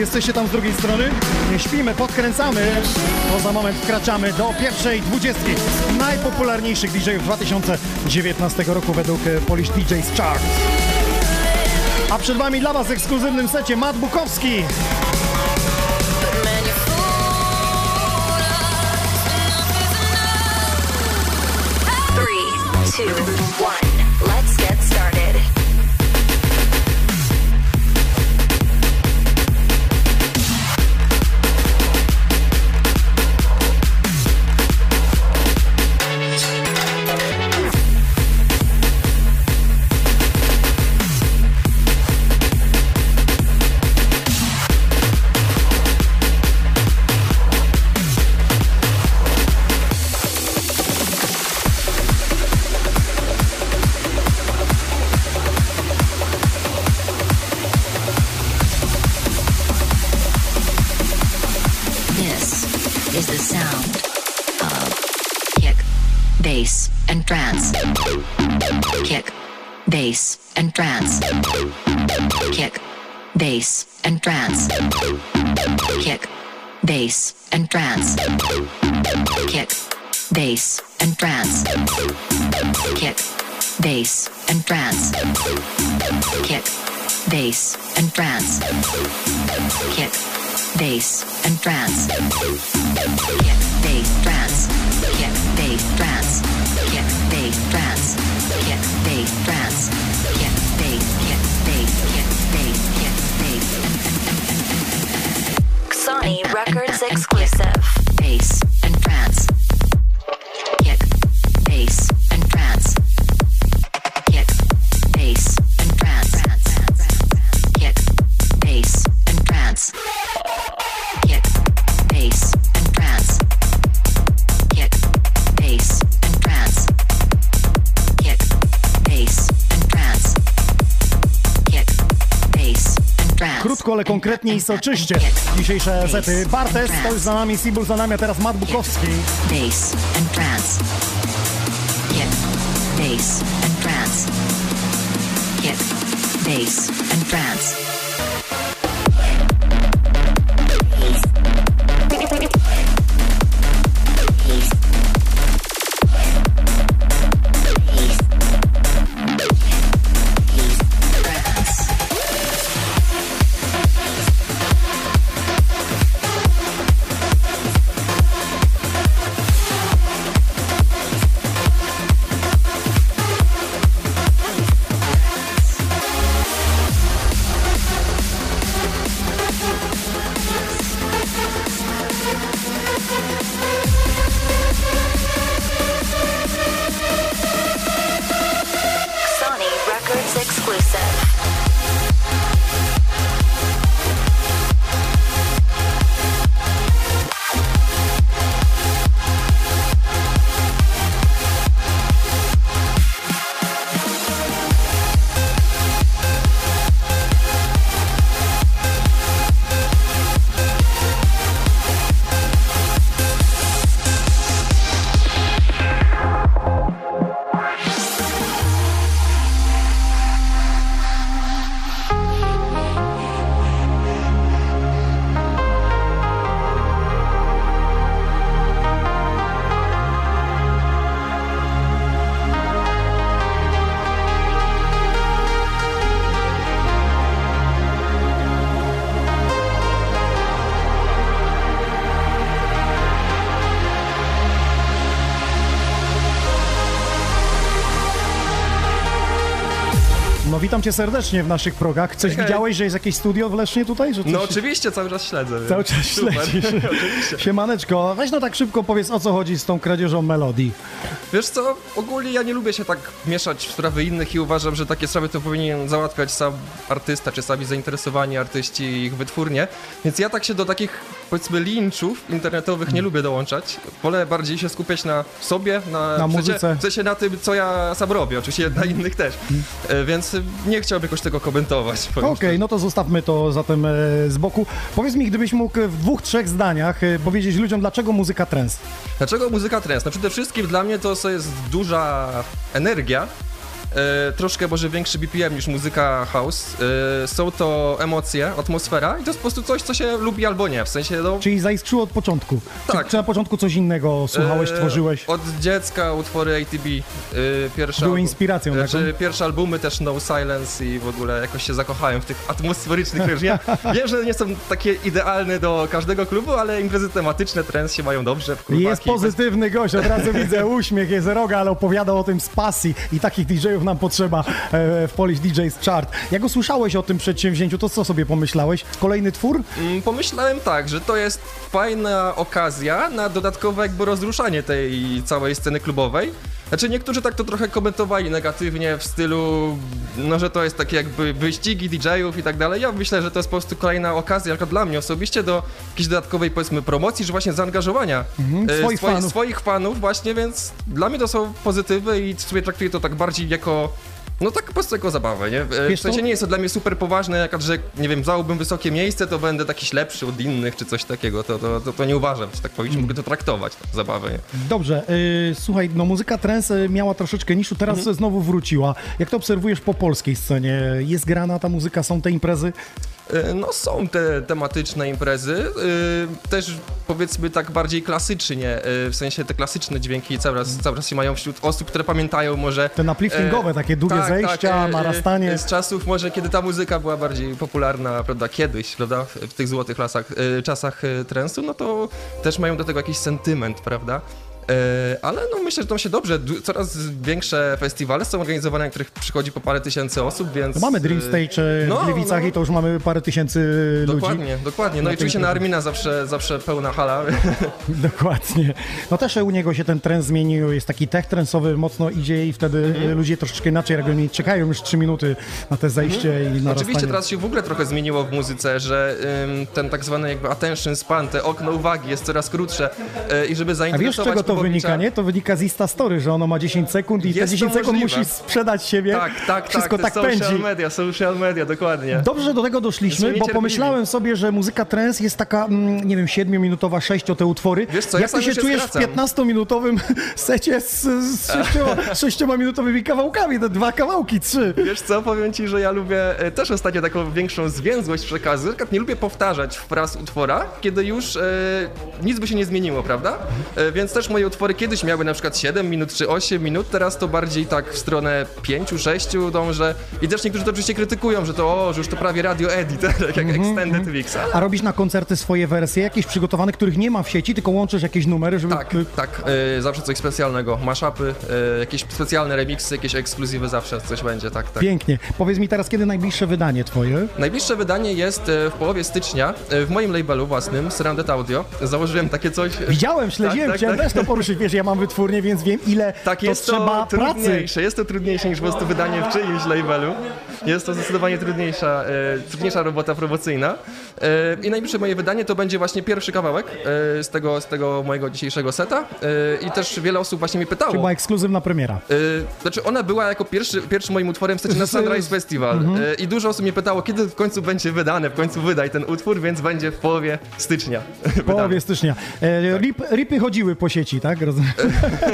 Jesteście tam z drugiej strony? Nie śpimy, podkręcamy, bo za moment wkraczamy do pierwszej dwudziestki najpopularniejszych DJ-ów 2019 roku według e, Polish DJs Chart. A przed wami dla was w ekskluzywnym secie Matt Bukowski. Is the sound of kick, bass, and trance. Kick, bass, and trance. Kick, bass, and trance. Kick, bass, and trance. Kick, bass, and trance. Kick, bass, and trance. Kick, bass, and trance. Kick, bass, and trance. Kick, bass, trance. Kick, bass, trance. Kick, bass, trance. Kick, bass, trance. Kick, bass, kick, bass, kick, bass, kick, bass. Sony Records exclusive. Bass and trance. Kick, bass and trance. Kick, bass and trance. Kick, bass and trance. Ale konkretnie i soczyście. Dzisiejsze sety Bartes, to już za nami, Sibul za nami, a teraz Matt Bukowski. bass and trance. Kick, bass and trance. Bass and trance. Witam cię serdecznie w naszych progach. Coś Hej. widziałeś, że jest jakieś studio w Lesznie tutaj? Że coś... No oczywiście, cały czas śledzę. więc Cały czas super. śledzisz. <laughs> oczywiście. Siemaneczko, weź no tak szybko powiedz, o co chodzi z tą kradzieżą melodii. Wiesz co, ogólnie ja nie lubię się tak mieszać w sprawy innych i uważam, że takie sprawy to powinien załatwiać sam artysta, czy sami zainteresowani artyści i ich wytwórnie. Więc ja tak się do takich, powiedzmy, linczów internetowych nie lubię dołączać. Wolę bardziej się skupiać na sobie, na, Na muzyce. W sensie na tym, co ja sam robię, oczywiście na innych też. E, Więc nie chciałbym jakoś tego komentować. Okej, no to zostawmy to zatem e, z boku. Powiedz mi, gdybyś mógł w dwóch, trzech zdaniach e, powiedzieć ludziom, dlaczego muzyka trance? Dlaczego muzyka trance? No przede wszystkim dla mnie to jest duża energia, troszkę może większy BPM niż muzyka house. E, są to emocje, atmosfera i to jest po prostu coś, co się lubi albo nie, w sensie no... Czyli zaiskrzyło od początku. Tak. Czy, czy na początku coś innego słuchałeś, e, tworzyłeś? Od dziecka utwory ATB, e, pierwsze... Były inspiracją Znaczy, taką? pierwsze albumy też No Silence i w ogóle jakoś się zakochałem w tych atmosferycznych rzeczach. Ja <laughs> wiem, że nie są takie idealne do każdego klubu, ale imprezy tematyczne, trance się mają dobrze. Jest pozytywny gość, od razu widzę uśmiech, jest roga, ale opowiada o tym z pasji i takich DJ-ów nam potrzeba e, w Polish DJs Chart. Jak usłyszałeś o tym przedsięwzięciu, to co sobie pomyślałeś? Kolejny twór? Mm, Pomyślałem tak, że to jest fajna okazja na dodatkowe jakby rozruszanie tej całej sceny klubowej. Znaczy niektórzy tak to trochę komentowali negatywnie w stylu, no że to jest takie jakby wyścigi DJ-ów i tak dalej. Ja myślę, że to jest po prostu kolejna okazja, jako dla mnie osobiście, do jakiejś dodatkowej powiedzmy promocji, że właśnie zaangażowania Mhm, e, swoich swoich, fanów. swoich fanów właśnie, więc dla mnie to są pozytywy i sobie traktuję to tak bardziej jako no tak po prostu jako zabawę, nie? E, Wiesz W sensie nie jest to dla mnie super poważne, jak że, nie wiem, zająłbym wysokie miejsce, to będę takiś lepszy od innych, czy coś takiego, to, to, to, to nie uważam, że tak powinniśmy mogę to traktować, tak, zabawę, nie? Dobrze, y, słuchaj, no muzyka trance y, miała troszeczkę niszu, teraz Mhm. znowu wróciła. Jak to obserwujesz po polskiej scenie? Jest grana ta muzyka, są te imprezy? E, No są te tematyczne imprezy, e, też powiedzmy tak bardziej klasycznie, e, w sensie te klasyczne dźwięki cały czas, cały czas się mają wśród osób, które pamiętają może... Te upliftingowe, takie długie zejścia, narastanie. e, Z czasów może, kiedy ta muzyka była bardziej popularna, prawda, kiedyś, prawda, w tych złotych lasach, czasach transu, no to też mają do tego jakiś sentyment, prawda? E, Ale no myślę, że to się dobrze. Coraz większe festiwale są organizowane, na których przychodzi po parę tysięcy osób, więc... To mamy Dream e, Stage e, no, w Gliwicach no. i to już mamy parę tysięcy ludzi. Dokładnie, dokładnie. No Na i oczywiście na Armina zawsze, zawsze pełna hala. <laughs> Dokładnie. No też u niego się ten trend zmienił, jest taki tech trensowy, mocno idzie i wtedy Mhm. ludzie troszeczkę inaczej reagują i czekają już 3 minuty na te zejście i narastanie. Oczywiście teraz się w ogóle trochę zmieniło w muzyce, że ym, ten tak zwany jakby attention span, te okno uwagi jest coraz krótsze y, i żeby A wiesz, zainteresować czego to wynika, nie? To wynika z Insta Story, że ono ma 10 sekund i te Jest to 10 sekund możliwe. musi sprzedać siebie. Tak, tak, Wszystko tak, tak te social pędzi. media, social media, dokładnie. Dobrze, że do tego doszliśmy, bo pomyślałem sobie, że muzyka trance jest taka, mm, nie wiem, 7-minutowa, 6 te utwory. Wiesz co, ja Jak ty sam się się czujesz skracam. w 15-minutowym <laughs> secie z, z sześcioma, <laughs> sześcioma minutowymi kawałkami, te dwa kawałki, trzy. Wiesz co, powiem ci, że ja lubię e, też ostatnio taką większą zwięzłość przekazu. Na przykład nie lubię powtarzać wraz utwora, kiedy już e, nic by się nie zmieniło, prawda? E, więc też moje utwory kiedyś miały na przykład 7 minut czy 8 minut, teraz to bardziej tak w stronę 5-6 dążę. I też niektórzy to oczywiście krytykują, że to o, że już to prawie radio edit, <laughs> tak jak Extended Mix. ale- A robisz na koncerty swoje wersje, jakieś przygotowane, których nie ma w sieci, tylko łączysz jakieś numery, żeby... Tak, tak, e, zawsze coś specjalnego. Mashupy, e, jakieś specjalne remixy, jakieś ekskluzywy, zawsze coś będzie, tak, tak. Pięknie. Powiedz mi teraz, kiedy najbliższe wydanie twoje? Najbliższe wydanie jest e, w połowie stycznia e, w moim labelu własnym, Surrounded Audio. Założyłem takie coś. Widziałem, śledziłem, Tak, tak, chciałem tak. też to poruszyć, wiesz, ja mam wytwórnię, więc wiem, ile Tak, to jest trzeba to pracy. trudniejsze, jest to trudniejsze niż po prostu wydanie w czyimś labelu. Jest to zdecydowanie trudniejsza, e, trudniejsza robota promocyjna. E, I najbliższe moje wydanie to będzie właśnie pierwszy kawałek e, z, tego, z tego mojego dzisiejszego seta. E, I też wiele osób właśnie mi pytało. Czyli była ekskluzywna premiera. Znaczy ona była jako pierwszy, pierwszym moim utworem w sensie na Sunrise Festival Mhm. I dużo osób mnie pytało, kiedy w końcu będzie wydane, w końcu wydaj ten utwór, więc będzie w połowie stycznia. <laughs> W połowie stycznia. E, rip, ripy chodziły po sieci, tak? Rozumiem.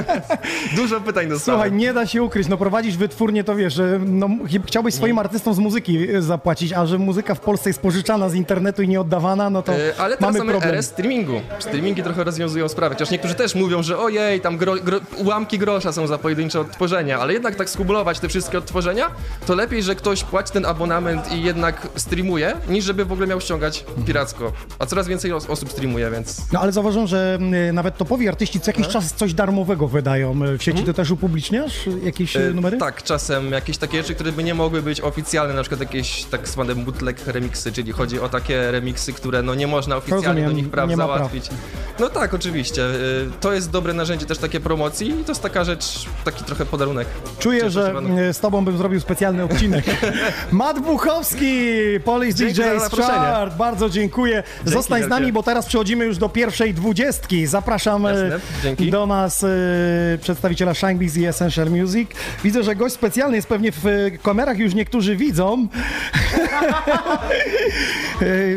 <laughs> Dużo pytań dostałem. Słuchaj, nie da się ukryć, no prowadzić wytwórnię to wiesz, że no, ch- chciałbyś swoim artystom z muzyki zapłacić, a że muzyka w Polsce jest pożyczana z internetu, internetu i nieoddawana, no to E, Ale mamy mamy problem. erę streamingu. Streamingi trochę rozwiązują sprawę, chociaż niektórzy też mówią, że ojej, tam gro, gro, ułamki grosza są za pojedyncze odtworzenia, ale jednak tak skumulować te wszystkie odtworzenia, to lepiej, że ktoś płaci ten abonament i jednak streamuje, niż żeby w ogóle miał ściągać piracko. A coraz więcej os- osób streamuje, więc... No ale zauważam, że y, nawet topowi artyści co jakiś czas coś darmowego wydają. Y, W sieci to też upubliczniasz jakieś e, numery? Tak, czasem jakieś takie rzeczy, które by nie mogły być oficjalne, na przykład jakieś tak zwane bootleg remixy, czyli chodzi o takie remixy, które no nie można oficjalnie Rozumiem, do nich praw ma praw. załatwić. No tak, oczywiście. Y, To jest dobre narzędzie też takie promocji i to jest taka rzecz, taki trochę podarunek. Czuję, Cieszę że y, z tobą bym zrobił specjalny odcinek. <laughs> Matt Buchowski, Dzięki DJ. Chart, bardzo dziękuję. Zostań z nami, bo teraz przechodzimy już do pierwszej dwudziestki. Zapraszam dzięki. do nas przedstawiciela Shinebees i Essential Music. Widzę, że gość specjalny jest pewnie w kamerach, już niektórzy widzą. <laughs>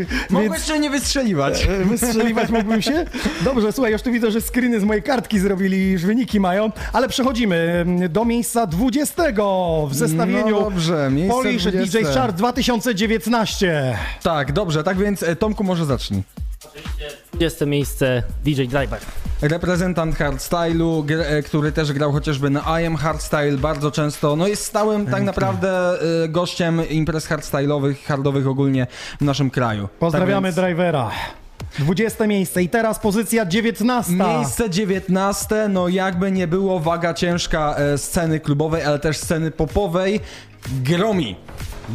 E, Mogłeś więc- jeszcze nie wystrzeliwać. E, Wystrzeliwać mógłbym się? Dobrze, słuchaj, już tu widzę, że screeny z mojej kartki zrobili, już wyniki mają, ale przechodzimy mm, do miejsca 20 w zestawieniu No dobrze, Polish 20. DJ Chart 2019. Tak, dobrze, tak więc e, Tomku może zacznij. 20 miejsce DJ Driver. Reprezentant hardstylu, e, który też grał chociażby na I Am Hardstyle bardzo często, no jest stałym tak naprawdę e, gościem imprez hardstyle'owych, hardowych ogólnie w naszym kraju. Pozdrawiamy tak drivera. 20 miejsce i teraz pozycja 19. Miejsce 19, no jakby nie było waga ciężka e, sceny klubowej, ale też sceny popowej. Gromi.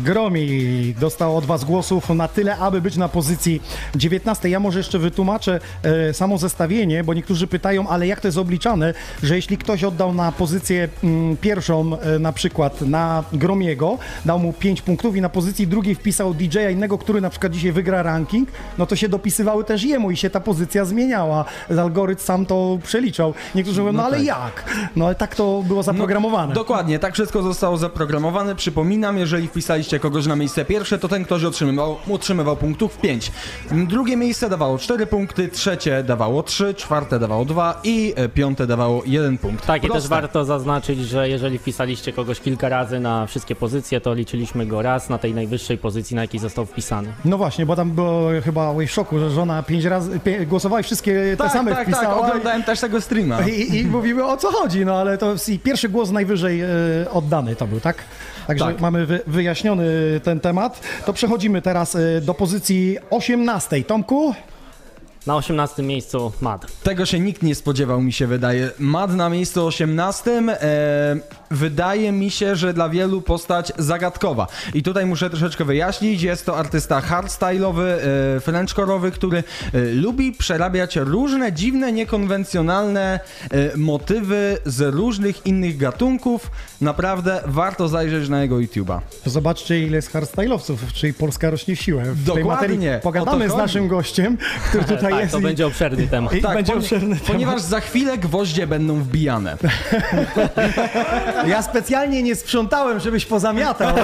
Gromi dostał od Was głosów na tyle, aby być na pozycji 19. Ja może jeszcze wytłumaczę e, samo zestawienie, bo niektórzy pytają, ale jak to jest obliczane, że jeśli ktoś oddał na pozycję mm, pierwszą, e, na przykład na Gromiego, dał mu 5 punktów i na pozycji drugiej wpisał DJ-a innego, który na przykład dzisiaj wygra ranking, no to się dopisywały też jemu i się ta pozycja zmieniała. Algorytm sam to przeliczał. Niektórzy mówią, no, No ale tak. jak? No ale tak to było zaprogramowane. Dokładnie, tak wszystko zostało zaprogramowane. Przypominam, jeżeli wpisaliście kogoś na miejsce pierwsze, to ten ktoś otrzymywał, otrzymywał punktów 5. Drugie miejsce dawało 4 punkty, trzecie dawało 3, czwarte dawało 2 i e, piąte dawało 1 punkt. Tak, i też Proste. warto zaznaczyć, że jeżeli wpisaliście kogoś kilka razy na wszystkie pozycje, to liczyliśmy go raz na tej najwyższej pozycji, na jakiej został wpisany. No właśnie, bo tam było chyba w szoku, że żona pięć razy pie, głosowała i wszystkie Tak, te same tak, tak, wpisała. oglądałem też tego streama. I, I mówimy o co chodzi, no ale to pierwszy głos najwyżej e, oddany to był, tak? Także Tak. mamy wy, wyjaśniony ten temat. To przechodzimy teraz e, do pozycji 18. Tomku? Na 18 miejscu Mad. Tego się nikt nie spodziewał, mi się wydaje. Mad na miejscu 18. E, wydaje mi się, że dla wielu postać zagadkowa. I tutaj muszę troszeczkę wyjaśnić. Jest to artysta hardstyle'owy, e, frenchkorowy, który e, lubi przerabiać różne dziwne, niekonwencjonalne e, motywy z różnych innych gatunków. Naprawdę warto zajrzeć na jego YouTube'a. Zobaczcie ile jest hardstyle'owców, czyli Polska rośnie w siłę. W tej Dokładnie, materii o pogadamy z naszym gościem, który <laughs> tutaj tak, jest. to i... będzie obszerny temat. I tak, będzie temat. Ponieważ za chwilę gwoździe będą wbijane. ja specjalnie nie sprzątałem, żebyś pozamiatał.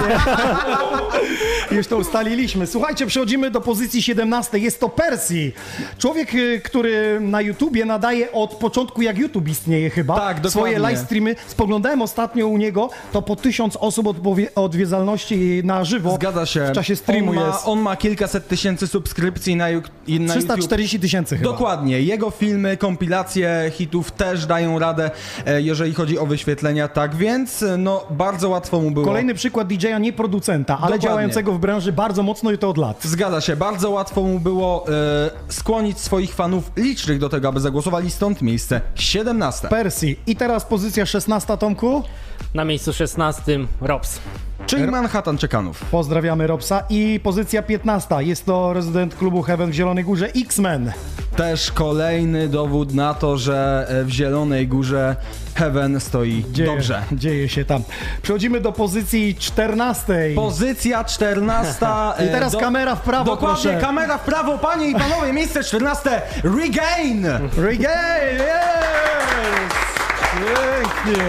Już to ustaliliśmy. Słuchajcie, przechodzimy do pozycji 17. Jest to Persji. Człowiek, y, który na YouTubie nadaje od początku, jak YouTube istnieje chyba, tak, dokładnie. swoje live streamy. Spoglądałem ostatnio u niego, to po tysiąc osób odwiedzalności na żywo. Zgadza się. W czasie streamu on ma, jest. On ma kilkaset tysięcy subskrypcji na, na 342 tysięcy chyba. Dokładnie. Jego filmy, kompilacje hitów też dają radę, e, jeżeli chodzi o wyświetlenia, tak więc e, no bardzo łatwo mu było. Kolejny przykład DJ-a, nie producenta, ale Dokładnie. działającego w branży bardzo mocno i to od lat. Zgadza się, bardzo łatwo mu było e, skłonić swoich fanów licznych do tego, aby zagłosowali stąd miejsce 17. Persji. I teraz pozycja 16, Tomku. Na miejscu 16 Robs. Czyli Manhattan Czekanów. Pozdrawiamy Robsa. I pozycja 15. Jest to rezydent klubu Heaven w Zielonej Górze, X-Men. Też kolejny dowód na to, że e, w Zielonej Górze Heaven stoi Dzieje, dobrze. Dzieje się tam. Przechodzimy do pozycji 14. Pozycja 14. <laughs> I teraz e, kamera w prawo, Dokładnie, proszę. kamera w prawo, panie i panowie, miejsce 14. Regain! Regain! Yes! Pięknie!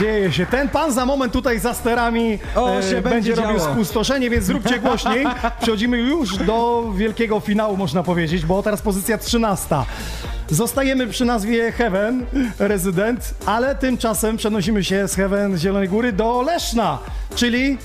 Dzieje się. Ten pan za moment tutaj za sterami O, się będzie robił działo. spustoszenie, więc zróbcie <laughs> głośniej. Przechodzimy już do wielkiego finału, można powiedzieć, bo teraz pozycja 13. Zostajemy przy nazwie Heaven, rezydent, ale tymczasem przenosimy się z Heaven z Zielonej Góry do Leszna, czyli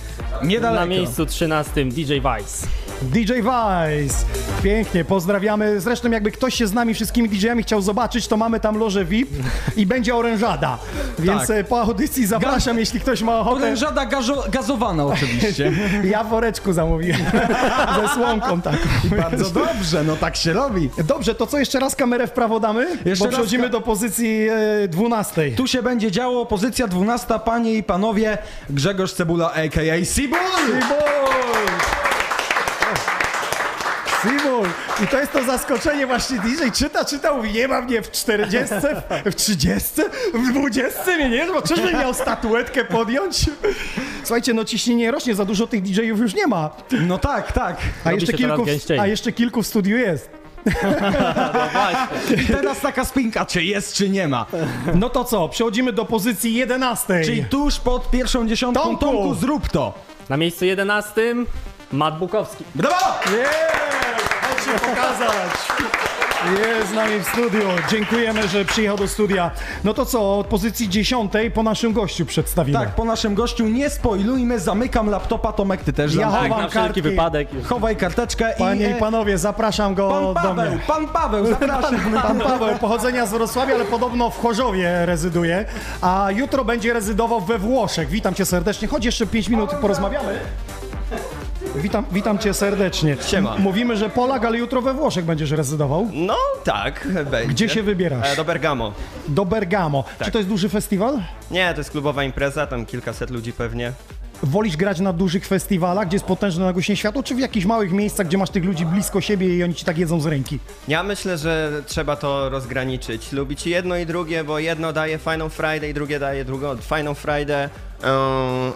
Niedaleko. Na miejscu 13 DJ Vice. DJ Vice. Pięknie, pozdrawiamy. Zresztą jakby ktoś się z nami wszystkimi DJ-ami chciał zobaczyć, to mamy tam lożę VIP i będzie orężada. Więc Tak. e, po audycji zapraszam, jeśli ktoś ma ochotę. Orężada gazo- gazowana oczywiście. <laughs> Ja w woreczku zamówiłem. <laughs> Ze słomką taką. Bardzo dobrze, no tak się robi. Dobrze, to co jeszcze raz kamerę w prawo damy? Jeszcze Bo przechodzimy do pozycji e, 12. Tu się będzie działo, pozycja 12, panie i panowie, Grzegorz Cebula, a.k.a. Sibul! Simul! I to jest to zaskoczenie właśnie DJ czyta, czyta, mówi nie ma mnie w 40, w 30, w 20 mnie nie, bo czyżbym miał statuetkę podjąć? Słuchajcie, no ciśnienie rośnie, za dużo tych DJ-ów już nie ma. No tak, tak. A Robi jeszcze, kilku, a jeszcze kilku w studiu jest. I teraz taka spinka, czy jest, czy nie ma. No to co, przechodzimy do pozycji 11. Czyli tuż pod pierwszą dziesiątką, Tomku! Tomku, zrób to. Na miejscu 11 Matt Bukowski. Brawo! Chodź się pokazać. Jest z nami w studiu. Dziękujemy, że przyjechał do studia. No to co, od pozycji 10 po naszym gościu przedstawimy. Tak, po naszym gościu nie spoilujmy, zamykam laptopa, Tomek, ty też Ja zamykaj. chowam Na wszelki kartki. wypadek. Już. Chowaj karteczkę Panie i... i panowie, zapraszam go Pan do Paweł, mnie. pan Paweł, <laughs> zapraszam. Pan Paweł, pochodzenia z Wrocławia, ale podobno w Chorzowie rezyduje, a jutro będzie rezydował we Włoszech. Witam cię serdecznie. Chodź jeszcze 5 minut porozmawiamy. Witam, witam cię serdecznie. Siema. M- Mówimy, że Polak, ale jutro we Włoszech będziesz rezydował. No tak, będzie. Gdzie się wybierasz? E, do Bergamo. Do Bergamo. Tak. Czy to jest duży festiwal? Nie, to jest klubowa impreza, tam kilkaset ludzi pewnie. Wolisz grać na dużych festiwalach, gdzie jest potężne nagłośnienie światła, czy w jakichś małych miejscach, gdzie masz tych ludzi blisko siebie i oni ci tak jedzą z ręki? Ja myślę, że trzeba to rozgraniczyć. Lubić jedno i drugie, bo jedno daje fajną Friday, drugie daje drugą fajną Friday. Ehm,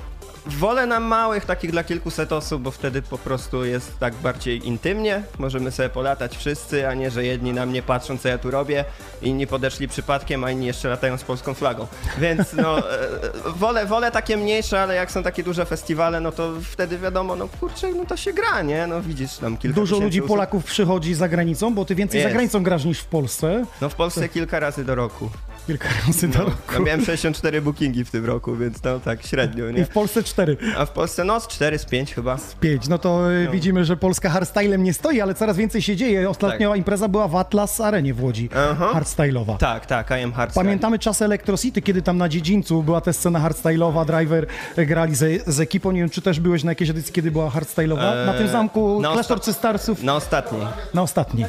wolę na małych, takich dla kilkuset osób, bo wtedy po prostu jest tak bardziej intymnie. Możemy sobie polatać wszyscy, a nie, że jedni na mnie patrzą, co ja tu robię, inni podeszli przypadkiem, a inni jeszcze latają z polską flagą. Więc no, e, wolę, wolę takie mniejsze, ale jak są takie duże festiwale, no to wtedy wiadomo, no kurczę, no to się gra, nie? No widzisz tam kilka Dużo ludzi osób. Polaków przychodzi za granicą, bo ty więcej za Jest. granicą grasz niż w Polsce. No w Polsce kilka razy do roku. Kilka razy do No, roku. ja miałem 64 bookingi w tym roku, więc no tak średnio, I nie? w Polsce cztery. A w Polsce no z 4, z 5 chyba. Pięć. No to y, widzimy, że Polska hardstylem nie stoi, ale coraz więcej się dzieje. Ostatnia impreza była w Atlas Arenie w Łodzi. Aha. Hardstyle'owa. Tak, tak, I am hardstyle. Pamiętamy czasy Electro City, kiedy tam na dziedzińcu była ta scena hardstyle'owa, driver e, grali z, z ekipą. Nie wiem, czy też byłeś na jakiejś edycji, kiedy była hardstyle'owa? na tym Eee, zamku na klasztorcy Starsów. Na ostatniej. Na ostatni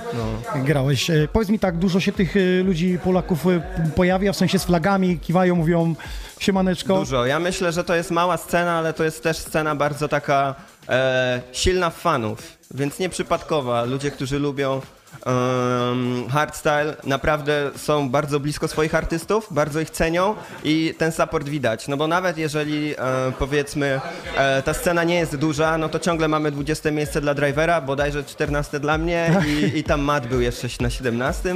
grałeś. E, Powiedz mi tak, dużo się tych e, ludzi, Polaków e, pojawia, w sensie z flagami, kiwają, mówią siemaneczko. Dużo. Ja myślę, że to jest mała scena, ale to jest też scena bardzo taka e, silna fanów, więc nieprzypadkowa. Ludzie, którzy lubią em, hardstyle, naprawdę są bardzo blisko swoich artystów, bardzo ich cenią i ten support widać. No bo nawet jeżeli e, powiedzmy e, ta scena nie jest duża, no to ciągle mamy 20 miejsce dla drivera, bodajże 14 dla mnie i, i tam Matt był jeszcze na 17.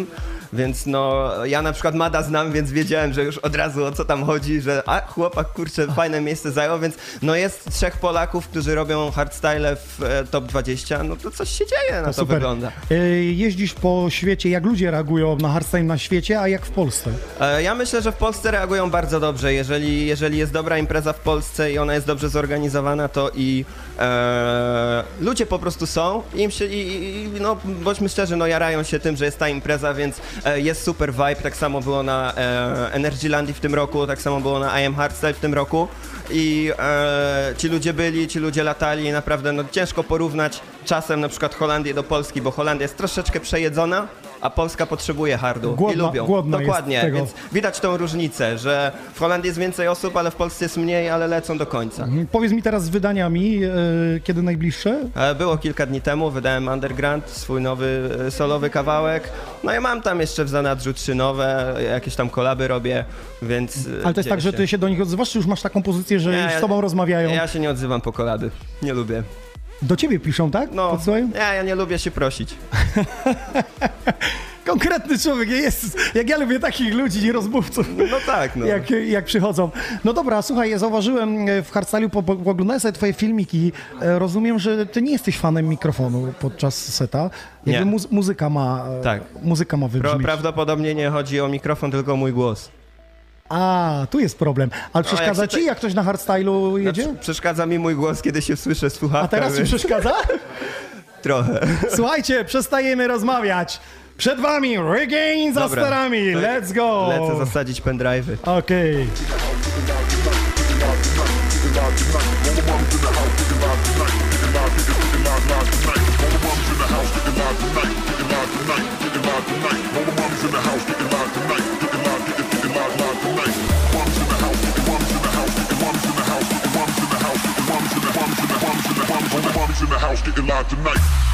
Więc no, ja na przykład Mada znam, więc wiedziałem, że już od razu o co tam chodzi, że a chłopak, kurczę, fajne miejsce zajął, więc no jest trzech Polaków, którzy robią hardstyle w e, top 20, no to coś się dzieje, na to, super. wygląda. E, Jeździsz po świecie, jak ludzie reagują na hardstyle na świecie, a jak w Polsce? E, Ja myślę, że w Polsce reagują bardzo dobrze. Jeżeli, jeżeli jest dobra impreza w Polsce i ona jest dobrze zorganizowana, to i e, ludzie po prostu są i im się, i, i, no bądźmy szczerzy, no jarają się tym, że jest ta impreza, więc jest super vibe. Tak samo było na e, Energylandii w tym roku, tak samo było na I Am Hardstyle w tym roku. I e, ci ludzie byli, ci ludzie latali i naprawdę no, ciężko porównać czasem na przykład Holandię do Polski, bo Holandia jest troszeczkę przejedzona, a Polska potrzebuje hardu Głodna- i lubią. głodna Dokładnie, więc widać tą różnicę, że w Holandii jest więcej osób, ale w Polsce jest mniej, ale lecą do końca. Mhm. Powiedz mi teraz z wydaniami, e, kiedy najbliższe? E, Było kilka dni temu, wydałem Underground, swój nowy e, solowy kawałek. No i mam tam jeszcze w zanadrzu trzy nowe, jakieś tam kolaby robię, więc... Ale to jest tak, że ty się do nich odzywasz, czy już masz taką pozycję, że Nie, z tobą rozmawiają? Ja się nie odzywam po kolady, nie lubię. Do ciebie piszą, tak? No, Podsyłają? nie, ja nie lubię się prosić. <laughs> Konkretny człowiek jest. Jak ja lubię takich ludzi, nie rozmówców. No tak, no. Jak, jak przychodzą. No dobra, słuchaj, ja zauważyłem e, w Hardstyle'u, po, po, oglądałem sobie twoje filmiki, e, rozumiem, że ty nie jesteś fanem mikrofonu podczas seta. Jakby Nie. muzy- muzyka ma, e, Tak. muzyka ma Pra, wybrzmieć. prawdopodobnie nie chodzi o mikrofon, tylko o mój głos. A, tu jest problem. Ale no, przeszkadza jak ci, te... jak ktoś na hardstylu znaczy, jedzie? Znaczy, przeszkadza mi mój głos, kiedy się słyszę słuchawkach. A teraz ci przeszkadza? <laughs> Trochę. Słuchajcie, przestajemy rozmawiać. Przed wami regain za Dobra. Let's go! Lecę zasadzić pendrive. Okej. Okay. When the mommy's in the house getting live tonight.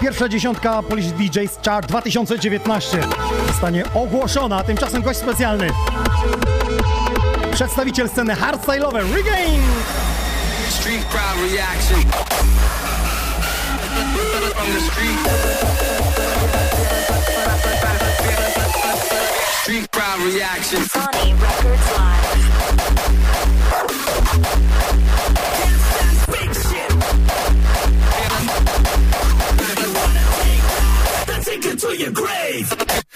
Pierwsza dziesiątka Polish DJs Chart 2019 zostanie ogłoszona, tymczasem gość specjalny. Przedstawiciel sceny hardstyle'owej Regain! Street crowd reaction. Street crowd reaction. Sony Records Live. to your grave.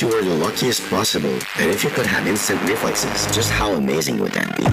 you were the luckiest possible, and if you could have instant reflexes, just how amazing would that be?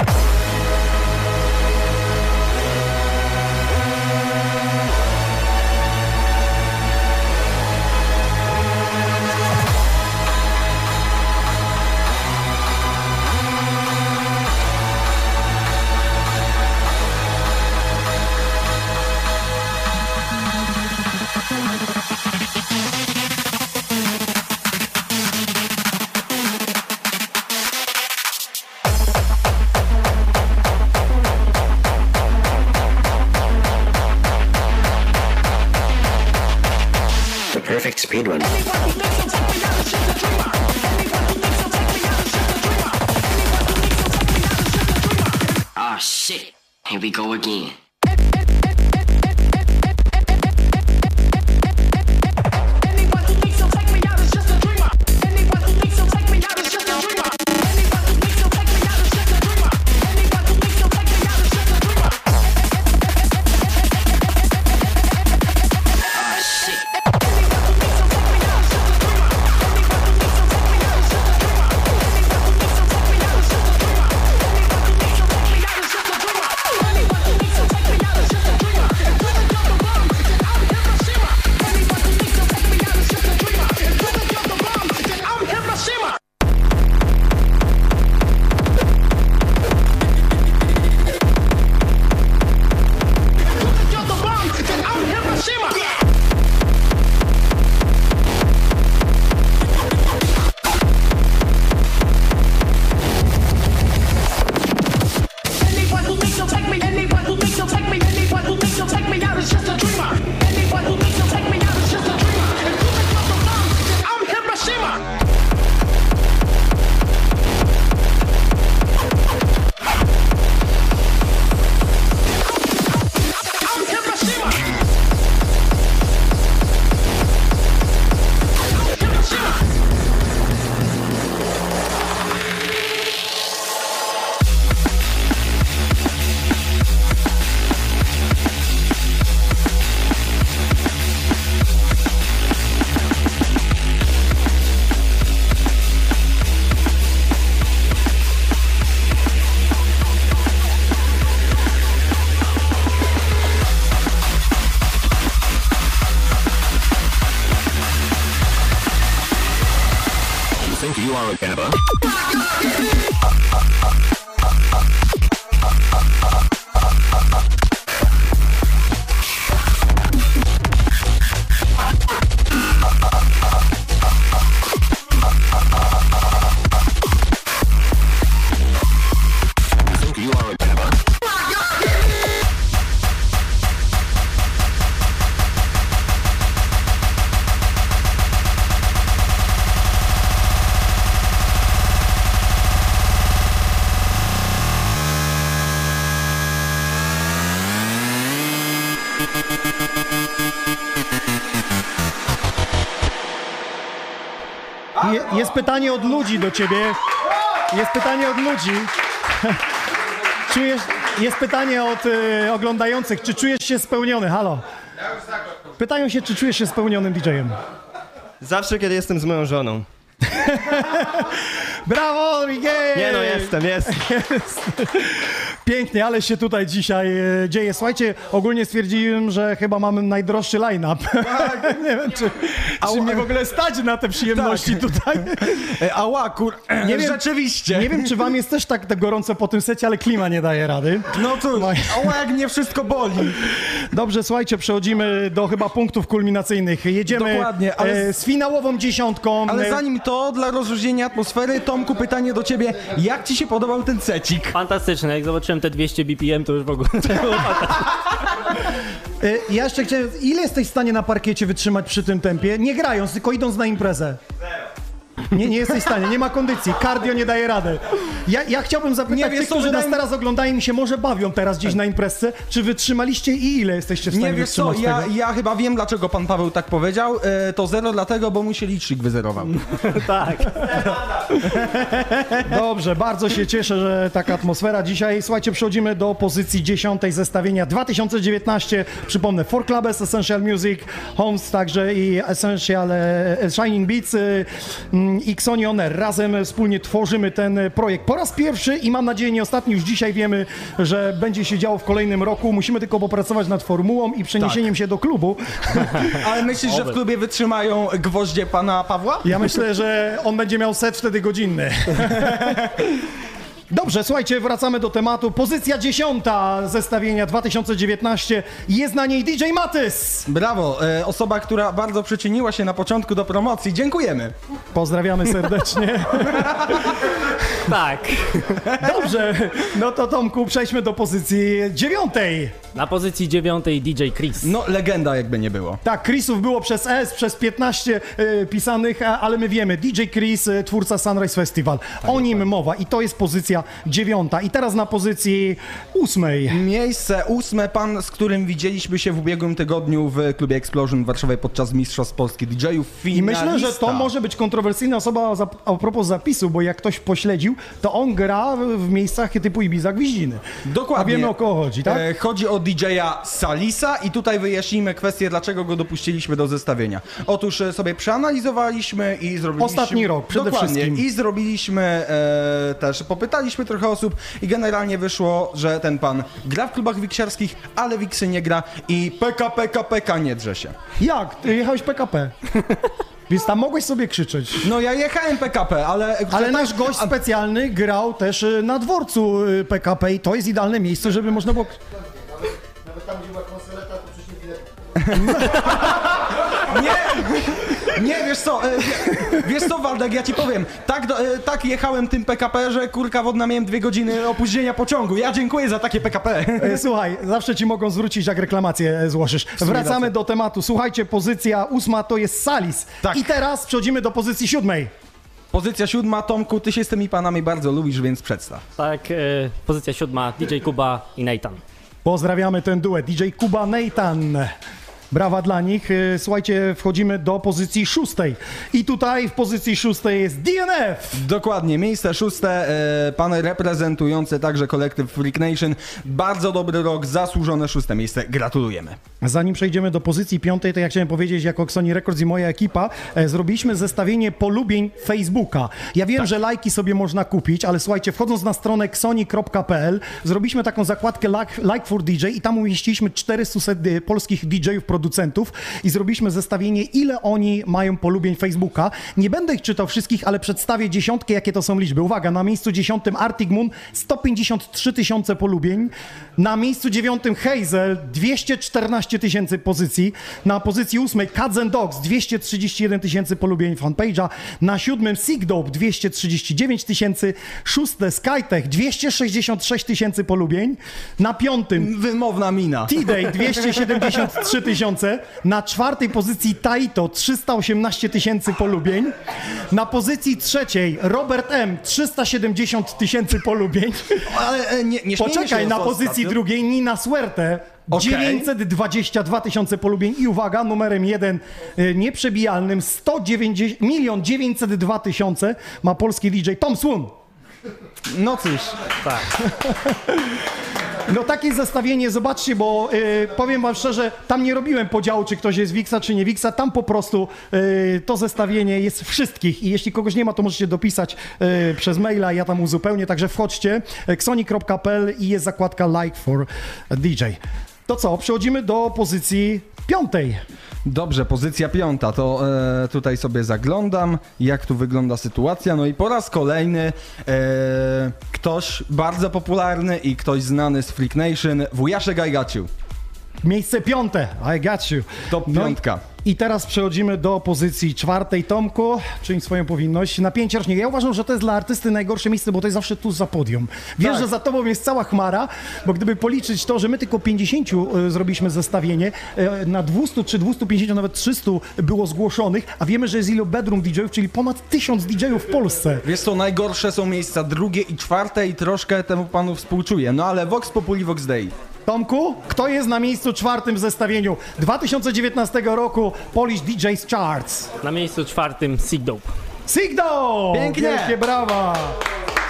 Pytanie od ludzi do ciebie. Jest pytanie od ludzi. <laughs> Czujesz, jest pytanie od y, oglądających. Czy czujesz się spełniony? Halo. Pytają się, czy czujesz się spełnionym DJ-em. Zawsze, kiedy jestem z moją żoną. <laughs> Brawo, Miguel! Nie no, jestem, jest. <laughs> Pięknie, ale się tutaj dzisiaj e, dzieje. Słuchajcie, ogólnie stwierdziłem, że chyba mamy najdroższy line-up. nie wiem, czy, czy mnie w ogóle stać na te przyjemności tutaj. Ała, kur... Nie wiem, Rzeczywiście. Nie wiem, czy wam jest też tak, tak gorąco po tym secie, ale klima nie daje rady. No cóż, ała, jak mnie wszystko boli. Dobrze, słuchajcie, przechodzimy do chyba punktów kulminacyjnych. Jedziemy Dokładnie, ale- e, z finałową dziesiątką. Ale E, zanim to, dla rozluźnienia atmosfery, Tomku, pytanie do ciebie. Jak ci się podobał ten secik? Fantastyczne, jak zobaczyłem te 200 BPM, to już w ogóle <laughs> E, Ja jeszcze chciałem, ile jesteś w stanie na parkiecie wytrzymać przy tym tempie? Nie grając, tylko idąc na imprezę. Nie, nie jesteś w stanie, nie ma kondycji, cardio nie daje rady. Ja, ja chciałbym zapytać Nie, tych, co, którzy nas mi- teraz oglądają i się może bawią teraz gdzieś na imprezce, czy wytrzymaliście i ile jesteście w stanie Nie wiesz co, ja, ja chyba wiem dlaczego pan Paweł tak powiedział. E, to zero dlatego, bo mu się licznik wyzerował. <laughs> tak. Dobrze, bardzo się cieszę, że taka atmosfera dzisiaj. Słuchajcie, przechodzimy do pozycji dziesiątej zestawienia 2019. Przypomnę, For Clubes, Essential Music, Homes także i Essential e, Shining Beats e, i Xoni On Air. Razem wspólnie tworzymy ten projekt po raz pierwszy i mam nadzieję nie ostatni. Już dzisiaj wiemy, że będzie się działo w kolejnym roku. Musimy tylko popracować nad formułą i przeniesieniem się do klubu. <laughs> Ale myślisz, że w klubie wytrzymają gwoździe pana Pawła? Ja myślę, że on będzie miał set wtedy godzinny. <laughs> Dobrze, słuchajcie, wracamy do tematu. Pozycja dziesiąta zestawienia 2019 jest na niej DJ Matys. Brawo, e, osoba, która bardzo przyczyniła się na początku do promocji. Dziękujemy. Pozdrawiamy serdecznie. <laughs> tak. Dobrze, no to Tomku, przejdźmy do pozycji dziewiątej. Na pozycji dziewiątej DJ Chris. No, legenda jakby nie było. Tak, Chrisów było przez S, przez 15 e, pisanych, ale my wiemy, DJ Chris, e, twórca Sunrise Festival. o nim mowa i to jest pozycja dziewiąta. I teraz na pozycji ósmej. Miejsce ósme, pan, z którym widzieliśmy się w ubiegłym tygodniu w klubie Explosion w Warszawie podczas Mistrzostw Polski DJ-ów. I myślę, że to może być kontrowersyjna osoba a propos zapisu, bo jak ktoś pośledził, to on gra w, miejscach typu Ibiza Gwiździny. Dokładnie. A wiemy o kogo chodzi, tak? E, chodzi o DJ-a Salisa i tutaj wyjaśnimy kwestię, dlaczego go dopuściliśmy do zestawienia. Otóż e, sobie przeanalizowaliśmy i zrobiliśmy... Ostatni rok przede Dokładnie. wszystkim. I zrobiliśmy e, też, popytaliśmy trochę osób i generalnie wyszło, że ten pan gra w klubach wiksiarskich, ale wiksy nie gra i PK, PK, PK nie drze się. Jak? Ty jechałeś PKP. <laughs> Więc tam mogłeś sobie krzyczeć. No ja jechałem PKP, ale... Ale nasz gość specjalny grał też y, na dworcu y, PKP i to jest idealne miejsce, żeby można było... Nie, <laughs> nie, wiesz co, e, wie- wiesz co Waldek, ja ci powiem, tak, do, e, tak jechałem tym PKP, że kurka wodna miałem dwie godziny opóźnienia pociągu. Ja dziękuję za takie PKP. E, Słuchaj, zawsze ci mogą zwrócić, jak reklamację złożysz. Wracamy do tematu. Słuchajcie, pozycja ósma to jest Salis. Tak. I teraz przechodzimy do pozycji siódmej. Pozycja siódma, Tomku, ty się z tymi panami bardzo lubisz, więc przedstaw. Tak, e, pozycja siódma, DJ Kuba i Nathan. Pozdrawiamy ten duet. DJ Kuba Nathan. Brawa dla nich. E, Słuchajcie, wchodzimy do pozycji szóstej. I tutaj w pozycji szóstej jest DNF. Dokładnie, miejsce szóste, e, pan reprezentujący także kolektyw Freak Nation. Bardzo dobry rok, zasłużone szóste miejsce, gratulujemy. Zanim przejdziemy do pozycji piątej, to ja chciałem powiedzieć, jako Sony Records i moja ekipa, e, zrobiliśmy zestawienie polubień Facebooka. Ja wiem, że lajki sobie można kupić, ale słuchajcie, wchodząc na stronę xoni.pl, zrobiliśmy taką zakładkę like, like for DJ i tam umieściliśmy 400 polskich DJ-ów, producentów i zrobiliśmy zestawienie, ile oni mają polubień Facebooka. Nie będę ich czytał wszystkich, ale przedstawię dziesiątkę, jakie to są liczby. Uwaga, na miejscu dziesiątym Arctic Moon 153 tysiące polubień, na miejscu dziewiątym Hazel 214 tysięcy pozycji, na pozycji ósmej Cats and Dogs 231 tysięcy polubień fanpage'a, na siódmym Sigdope 239 tysięcy, szóste Skytech 266 tysięcy polubień, na piątym Wymowna mina. T-Day 273 tysiące, na czwartej pozycji Taito 318 tysięcy polubień, na pozycji trzeciej Robert M 370 tysięcy polubień. Ale e, nie, nie Poczekaj, się na pozycji ostatnio. drugiej Nina Suerte. Okej. 922 tysiące polubień i uwaga, numerem jeden y, nieprzebijalnym 190 milion 902 tysiące ma polski DJ Tom Swoon. No cóż. Tak. <laughs> No takie zestawienie, zobaczcie, bo y, powiem wam szczerze, tam nie robiłem podziału, czy ktoś jest Wixa, czy nie Wixa, tam po prostu y, to zestawienie jest wszystkich i jeśli kogoś nie ma, to możecie dopisać y, przez maila, ja tam uzupełnię, także wchodźcie, xoni.pl i jest zakładka like for DJ. To co, przechodzimy do pozycji piątej. Dobrze, pozycja piąta, to e, tutaj sobie zaglądam, jak tu wygląda sytuacja. No i po raz kolejny e, ktoś bardzo popularny i ktoś znany z Freak Nation, Wujaszek You. Miejsce piąte, I got you. Top No i- piątka. I teraz przechodzimy do pozycji czwartej. Tomku, czyń swoją powinność. Napięcie rośnie. Ja uważam, że to jest dla artysty najgorsze miejsce, bo to jest zawsze tu za podium. Wiesz, Tak. że za tobą jest cała chmara, bo gdyby policzyć to, że my tylko 50 y, zrobiliśmy zestawienie, y, na 200 czy 250, nawet 300 było zgłoszonych, a wiemy, że jest ilu bedroom DJ-ów, czyli ponad 1000 DJ-ów w Polsce. Wiesz co, najgorsze są miejsca drugie i czwarte i troszkę temu panu współczuję. No ale Vox Populi, Vox Dei. Tomku, kto jest na miejscu czwartym w zestawieniu 2019 roku Polish DJ's Charts? Na miejscu czwartym Sigdope. Sigdo! Pięknie! Wielkie brawa!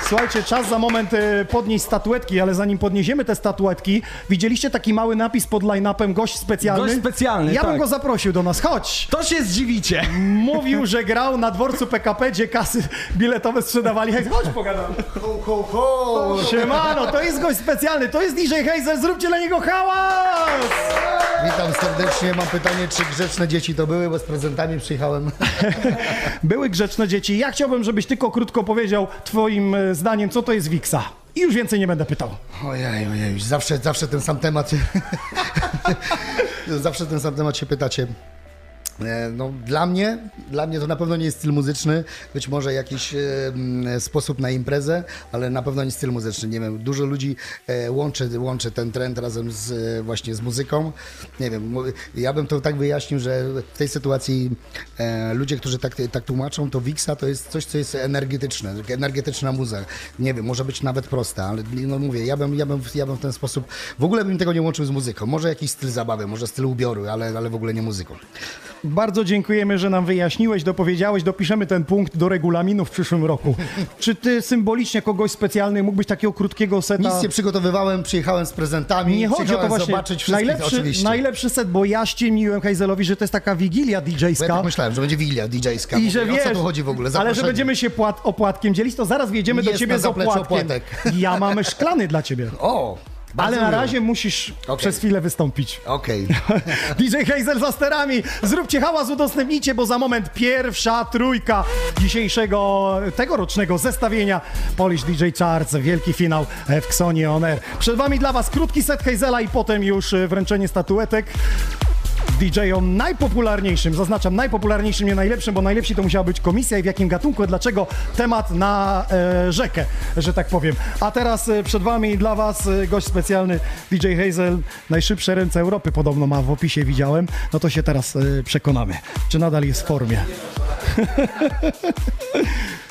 Słuchajcie, czas za moment e, podnieść statuetki, ale zanim podniesiemy te statuetki, widzieliście taki mały napis pod line-upem gość specjalny? Gość specjalny, Ja bym tak. go zaprosił do nas, chodź! To się zdziwicie! Mówił, że grał na dworcu PKP, gdzie kasy biletowe sprzedawali. Hej, chodź pogadam. Ho, ho, ho! Siemano, to jest gość specjalny, to jest DJ Hazel, zróbcie dla niego hałas! Witam serdecznie. Mam pytanie, czy grzeczne dzieci to były, bo z prezentami przyjechałem. <laughs> Były grzeczne dzieci. Ja chciałbym, żebyś tylko krótko powiedział twoim e, zdaniem, co to jest Wixa. I już więcej nie będę pytał. Ojej, ojej, zawsze, zawsze ten sam temat. <laughs> zawsze ten sam temat się pytacie. E, No, dla mnie, dla mnie to na pewno nie jest styl muzyczny, być może jakiś e, sposób na imprezę, ale na pewno nie styl muzyczny. Nie wiem, dużo ludzi e, łączy, łączy ten trend razem z, e, właśnie z muzyką. Nie wiem, ja bym to tak wyjaśnił, że w tej sytuacji e, ludzie, którzy tak, tak tłumaczą, to Wixa to jest coś, co jest energetyczne, energetyczna muza. Nie wiem, może być nawet prosta, ale no mówię, ja bym, ja bym, ja bym w ten sposób, w ogóle bym tego nie łączył z muzyką. Może jakiś styl zabawy, może styl ubioru, ale, ale w ogóle nie muzyką. Bardzo dziękujemy, że nam wyjaśniłeś, dopowiedziałeś, dopiszemy ten punkt do regulaminu w przyszłym roku. Czy ty symbolicznie kogoś specjalny mógłbyś takiego krótkiego seta... Nic nie przygotowywałem, przyjechałem z prezentami, Nie chodzi o to właśnie. zobaczyć wszystkich, najlepszy, oczywiście. najlepszy set, bo ja ściemniłem Hazelowi, że to jest taka wigilia Bo ja DJ-ska. tak myślałem, że będzie wigilia DJ-ska. I że Mówię, wiesz, o co tu chodzi w ogóle? ale że Zaproszenie. będziemy się płat, opłatkiem dzielić, to zaraz wjedziemy do Jest ciebie na z zapleczu opłatkiem. opłatek. Ja mam szklany dla ciebie. O, Ale bardzo na miło. razie musisz przez chwilę wystąpić. Okej. <laughs> DJ Hazel za sterami. Zróbcie hałas, udostępnijcie, bo za moment pierwsza trójka dzisiejszego, tegorocznego zestawienia Polish DJ Charts. Wielki finał w Xonie On Air. Przed wami dla was krótki set Hazela i potem już e, wręczenie statuetek. DJ-om najpopularniejszym, zaznaczam najpopularniejszym, nie najlepszym, bo najlepsi to musiała być komisja i w jakim gatunku, dlaczego temat na e, rzekę, że tak powiem. A teraz e, przed wami dla was e, gość specjalny DJ Hazel, najszybsze ręce Europy podobno ma w opisie, widziałem, no to się teraz e, przekonamy, czy nadal jest w formie. <laughs>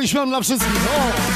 Wesołych świąt dla wszystkich. O!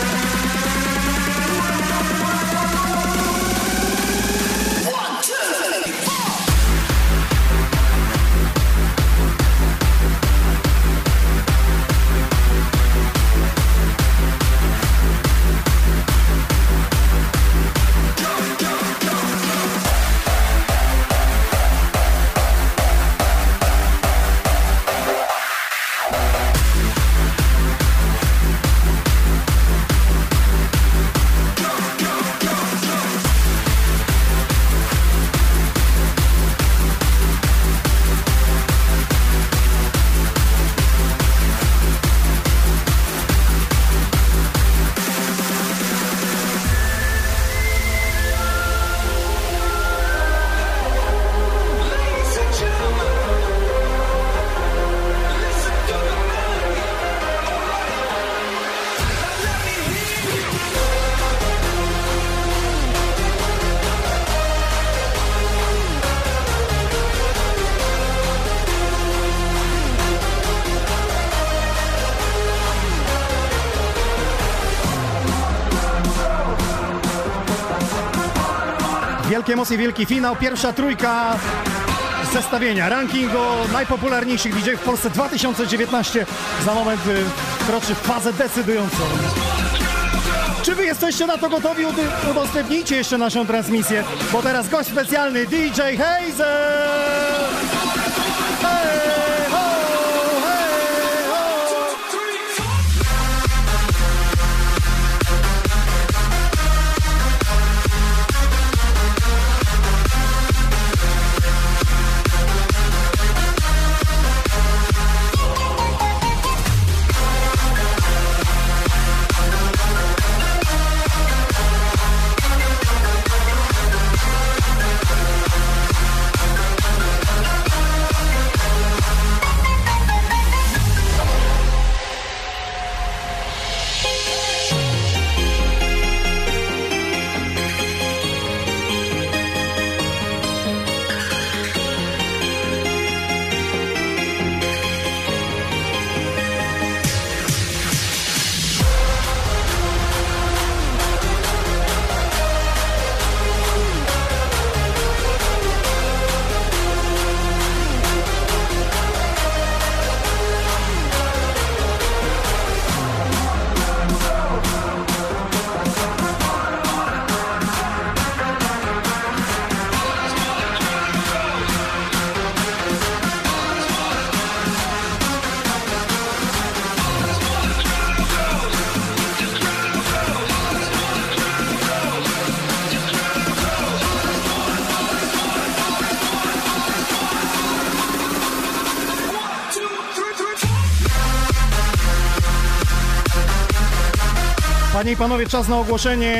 Emocje, wielki finał, pierwsza trójka zestawienia, rankingu najpopularniejszych DJ w Polsce 2019 za moment y, wkroczy w fazę decydującą. Czy wy jesteście na to gotowi? Udostępnijcie jeszcze naszą transmisję, bo teraz gość specjalny DJ Hazel! Panie i panowie, czas na ogłoszenie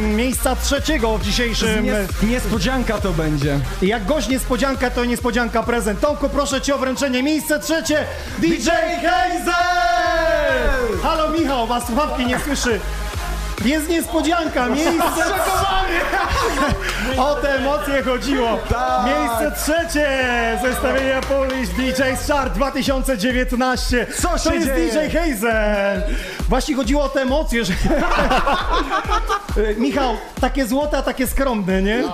miejsca trzeciego w dzisiejszym... Nies- niespodzianka to będzie. Jak gość niespodzianka, to niespodzianka prezent. Tomku, proszę cię o wręczenie. Miejsce trzecie, DJ Hazel! Halo Michał, was słuchawki nie słyszy. Jest niespodzianka, miejsce... O te emocje chodziło. Tak. Miejsce trzecie, zestawienia Polish DJ Chart 2019. Co to się jest dzieje? DJ Hazel. Właśnie chodziło o te emocje, że... <laughs> Michał, takie złote, a takie skromne, nie?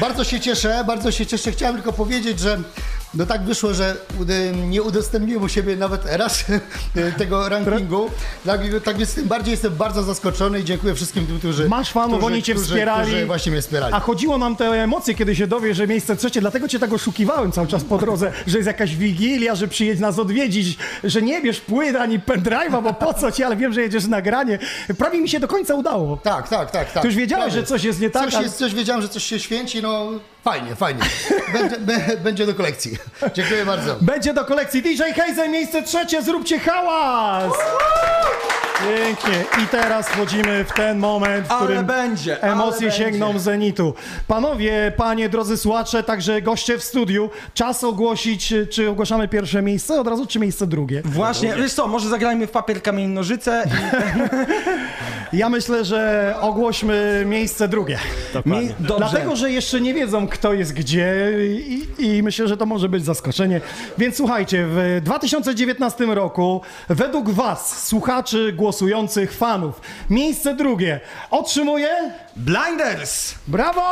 Bardzo się cieszę, bardzo się cieszę. Chciałem tylko powiedzieć, że No tak wyszło, że ude- nie udostępniłem u siebie nawet raz <laughs> tego rankingu. Tak, tak więc tym bardziej jestem bardzo zaskoczony i dziękuję wszystkim tym, którzy Masz fanów, którzy, oni cię którzy, wspierali. Którzy właśnie mnie wspierali. A chodziło nam te emocje, kiedy się dowie, że miejsce trzecie, dlatego cię tak oszukiwałem cały czas po drodze, że jest jakaś wigilia, że przyjedź nas odwiedzić, że nie bierz płyt ani pendrive'a, bo po co ci, ale wiem, że jedziesz na granie. Prawie mi się do końca udało. Tak, tak, tak. tak. Ty już wiedziałeś, Prawie. że coś jest nie tak, Coś, jest, coś wiedziałem, że coś się święci, no fajnie, fajnie. Będzie, be- będzie do kolekcji. Dziękuję bardzo. Będzie do kolekcji DJ Hazel, miejsce trzecie, zróbcie hałas! Pięknie. I teraz wchodzimy w ten moment, w Ale którym będzie, ale emocje będzie. sięgną zenitu. Panowie, panie, drodzy słuchacze, także goście w studiu, czas ogłosić, czy ogłaszamy pierwsze miejsce od razu, czy miejsce drugie? Właśnie, wiesz co, może zagrajmy w papier, kamień, nożyce i... <laughs> Ja myślę, że ogłośmy miejsce drugie. Dobrze. Dlatego, że jeszcze nie wiedzą, kto jest gdzie i, i myślę, że to może być zaskoczenie. Więc słuchajcie, w 2019 roku według Was, słuchaczy głosujących fanów, miejsce drugie otrzymuje... Blinders! Brawo!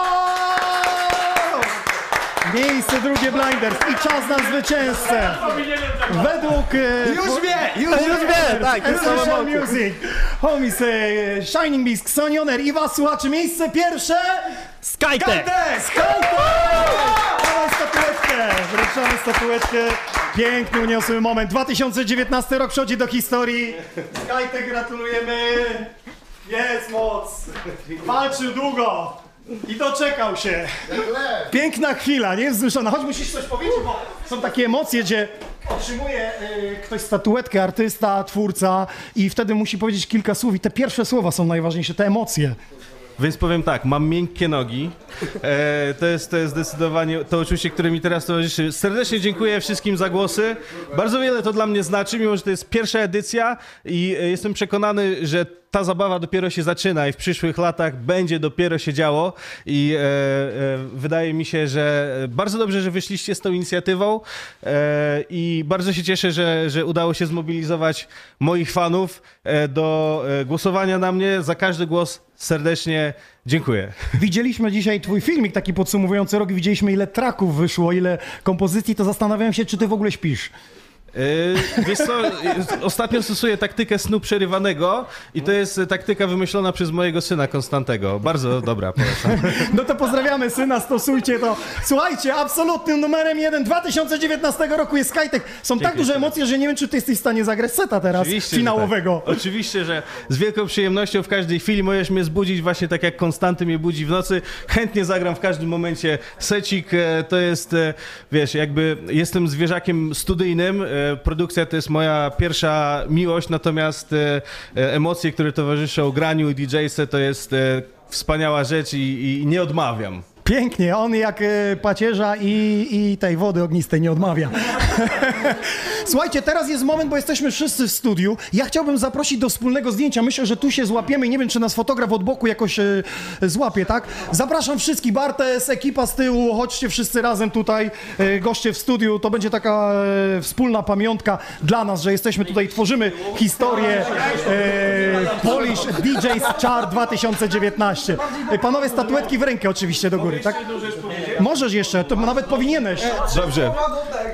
Miejsce drugie Blinders i czas na zwycięzcę. Według... e, Już wie, już Już wie, tak, jest Essential. Music. Homies, e, Shining Beast, Xonioner i was słuchaczy. Miejsce pierwsze... Skytech! Skytech! Dawaj statuetkę! Wręczamy statuetkę. Piękny, uniosły moment. 2019 rok przechodzi do historii. Skytech, gratulujemy. Jest moc. Walczył długo. I doczekał się. Piękna chwila, niewzruszona. Choć musisz coś powiedzieć, bo są takie emocje, gdzie otrzymuje y, ktoś statuetkę, artysta, twórca i wtedy musi powiedzieć kilka słów i te pierwsze słowa są najważniejsze, te emocje. Więc powiem tak, mam miękkie nogi. E, to, jest, to jest zdecydowanie to uczucie, które mi teraz towarzyszy. Serdecznie dziękuję wszystkim za głosy. Bardzo wiele to dla mnie znaczy, mimo że to jest pierwsza edycja i e, jestem przekonany, że ta zabawa dopiero się zaczyna i w przyszłych latach będzie dopiero się działo i e, e, wydaje mi się, że bardzo dobrze, że wyszliście z tą inicjatywą e, i bardzo się cieszę, że, że udało się zmobilizować moich fanów e, do e, głosowania na mnie. Za każdy głos serdecznie dziękuję. Widzieliśmy dzisiaj twój filmik taki podsumowujący rok, widzieliśmy ile traków wyszło, ile kompozycji, to zastanawiałem się, czy ty w ogóle śpisz. Yy, wiesz co, yy, ostatnio stosuję taktykę snu przerywanego i to jest taktyka wymyślona przez mojego syna Konstantego. Bardzo dobra, polecam. No to pozdrawiamy syna, stosujcie to. Słuchajcie, absolutnym numerem jeden 2019 roku jest Skytech. Są tak Dziękuję duże bardzo. emocje, że nie wiem, czy ty jesteś w stanie zagrać seta teraz Oczywiście, że finałowego. Tak. Oczywiście, że z wielką przyjemnością w każdej chwili możesz mnie zbudzić, właśnie tak jak Konstanty mnie budzi w nocy. Chętnie zagram w każdym momencie secik. e, To jest, e, wiesz, jakby jestem zwierzakiem studyjnym. E, Produkcja to jest moja pierwsza miłość, natomiast e, e, emocje, które towarzyszą graniu i DJ-se to jest wspaniała rzecz i, i nie odmawiam. Pięknie, on jak e, pacierza i, i tej wody ognistej nie odmawia. <laughs> Słuchajcie, teraz jest moment, bo jesteśmy wszyscy w studiu. Ja chciałbym zaprosić do wspólnego zdjęcia. Myślę, że tu się złapiemy i nie wiem, czy nas fotograf od boku jakoś e, złapie, tak? Zapraszam wszystkich, Bartes, ekipa z tyłu, chodźcie wszyscy razem tutaj, e, goście w studiu. To będzie taka wspólna pamiątka dla nas, że jesteśmy tutaj, tworzymy historię Polish DJs Chart 2019. E, Panowie, statuetki w rękę oczywiście do góry, tak? Możesz jeszcze, to nawet powinieneś. Dobrze.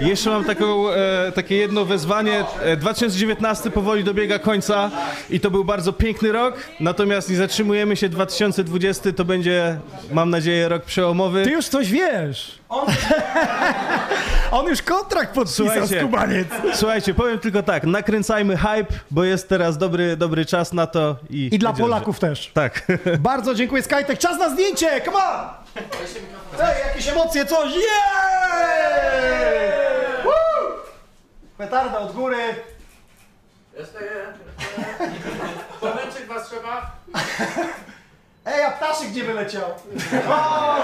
Jeszcze mam taką, e, takie jedno wezwanie. E, 2019 powoli dobiega końca i to był bardzo piękny rok, natomiast nie zatrzymujemy się. 2020 to będzie, mam nadzieję, rok przełomowy. Ty już coś wiesz. <laughs> On już kontrakt podpisał, Słuchajcie, skubaniec. słuchajcie, powiem tylko tak, nakręcajmy hype, bo jest teraz dobry, dobry czas na to i... I dla będzie Polaków też. Tak. <laughs> Bardzo dziękuję, Skytech. Czas na zdjęcie, come on! Ej, jakieś emocje, coś, yeah! Woo! Petarda od góry. Pomęczyć was trzeba? Ej, a ptaszek gdzie wyleciał? O!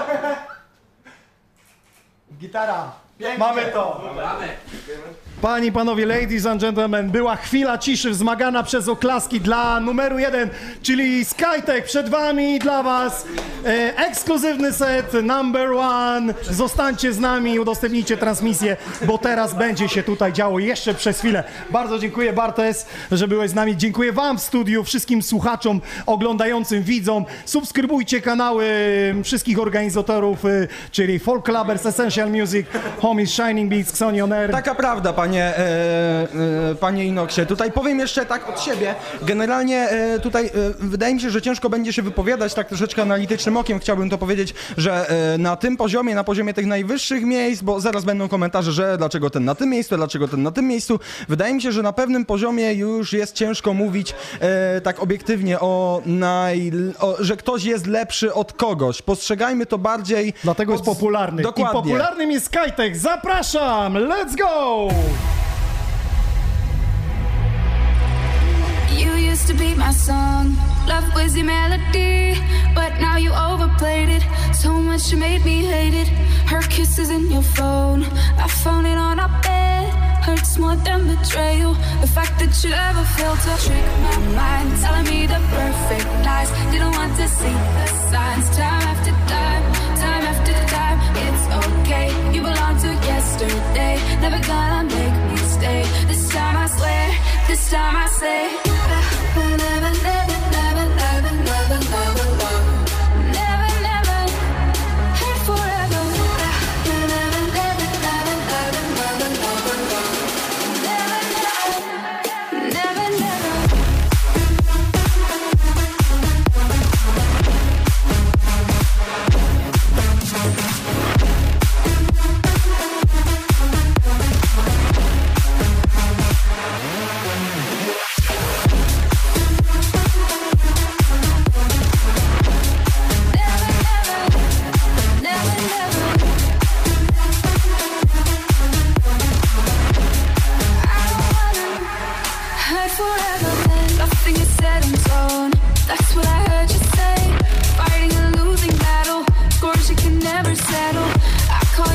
Gitara. Mamy to. Mamy. Panie i panowie, ladies and gentlemen, była chwila ciszy wzmagana przez oklaski dla numeru jeden, czyli Skytech. Przed wami dla was e, ekskluzywny set number one. Zostańcie z nami, udostępnijcie transmisję, bo teraz będzie się tutaj działo jeszcze przez chwilę. Bardzo dziękuję Bartes, że byłeś z nami. Dziękuję wam w studiu, wszystkim słuchaczom, oglądającym, widzom. Subskrybujcie kanały wszystkich organizatorów, y, czyli Folk Clubbers, Essential Music, Homies, Shining Beats, Xonion Air. Taka prawda, panie, e, e, panie Inoksie. Tutaj powiem jeszcze tak od siebie. Generalnie e, tutaj e, wydaje mi się, że ciężko będzie się wypowiadać tak troszeczkę analitycznym okiem. Chciałbym to powiedzieć, że e, na tym poziomie, na poziomie tych najwyższych miejsc, bo zaraz będą komentarze, że dlaczego ten na tym miejscu, dlaczego ten na tym miejscu. Wydaje mi się, że na pewnym poziomie już jest ciężko mówić e, tak obiektywnie o, naj, o że ktoś jest lepszy od kogoś. Postrzegajmy to bardziej. Dlatego jest popularny. Dokładnie. I popularnym jest Skytech. Zapraszam! Let's go! You used to be my song, love was your melody, but now you overplayed it. So much you made me hate it. Her kisses in your phone, I found it on our bed. Hurts more than betrayal. The fact that you ever failed to trick my mind, telling me the perfect lies. Didn't want to see the signs. Time after yesterday. Never gonna make me stay. This time I swear. This time I say. Never, never, never,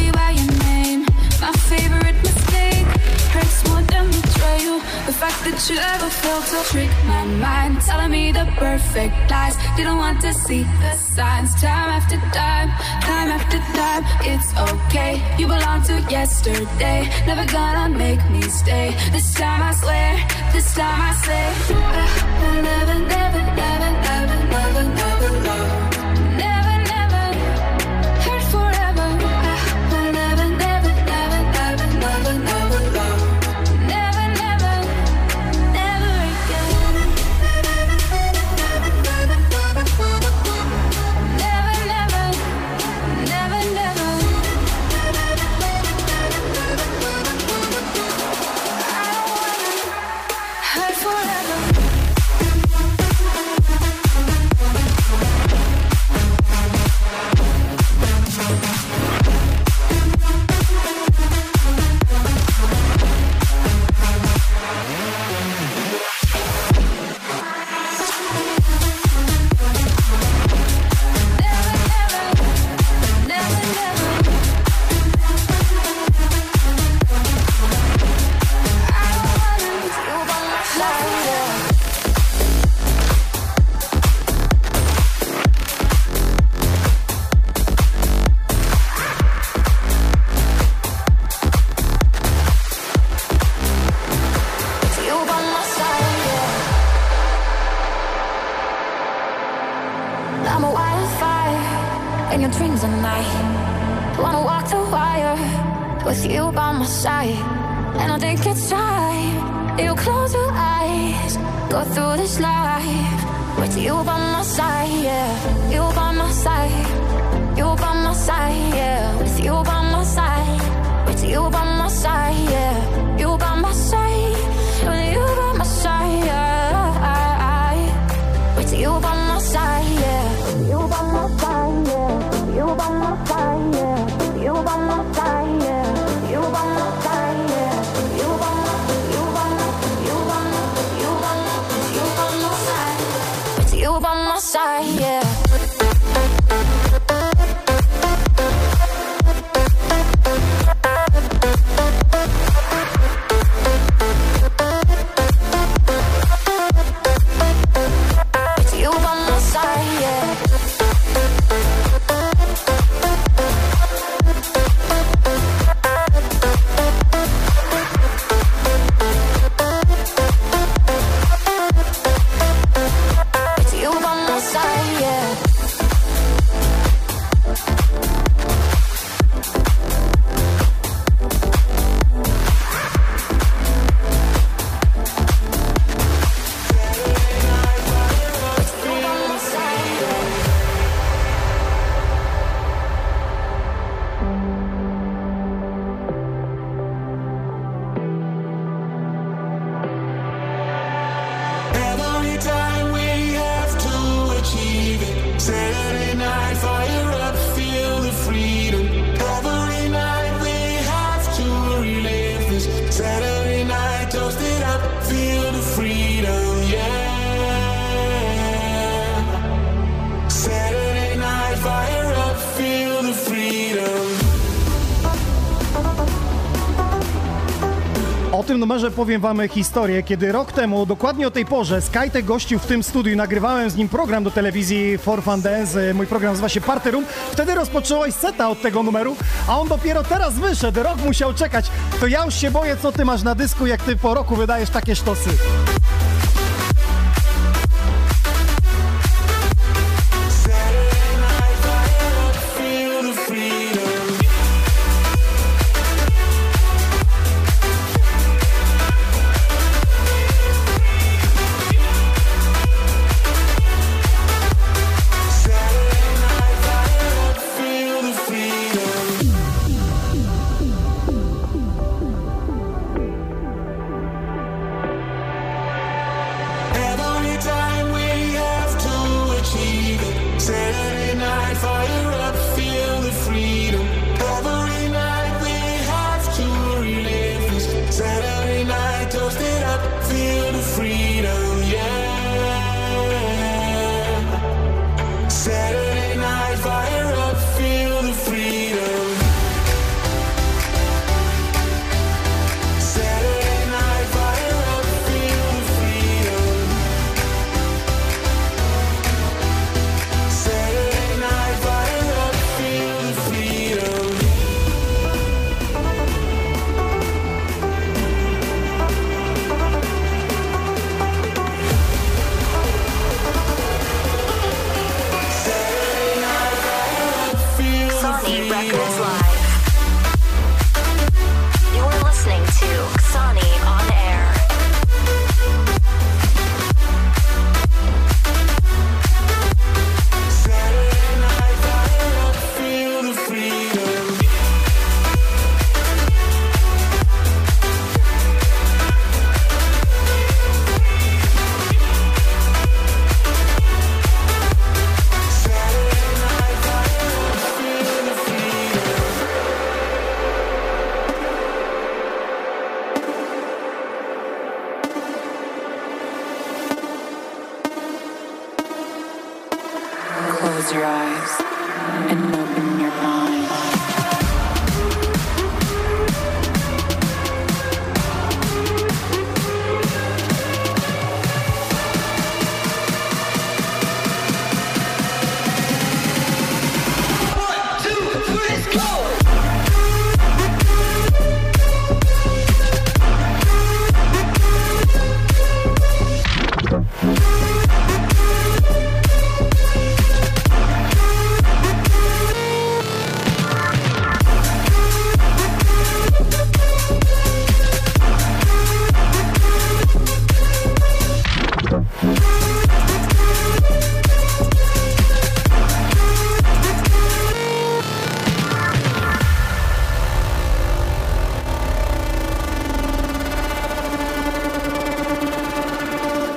you by your name. My favorite mistake. Craigs won't betray. The fact that you ever failed to trick my mind, telling me the perfect lies. Didn't want to see the signs. Time after time, time after time. It's okay. You belong to yesterday. Never gonna make me stay. This time I swear. This time I say. Uh, never, never, never, never, never, never, yeah. Tym numerze powiem wam historię, kiedy rok temu, dokładnie o tej porze, Skytek gościł w tym studiu i nagrywałem z nim program do telewizji For Fun Dance. Mój program nazywa się Party Room. Wtedy rozpocząłeś seta od tego numeru, a on dopiero teraz wyszedł. Rok musiał czekać. To ja już się boję, co ty masz na dysku, jak ty po roku wydajesz takie sztosy.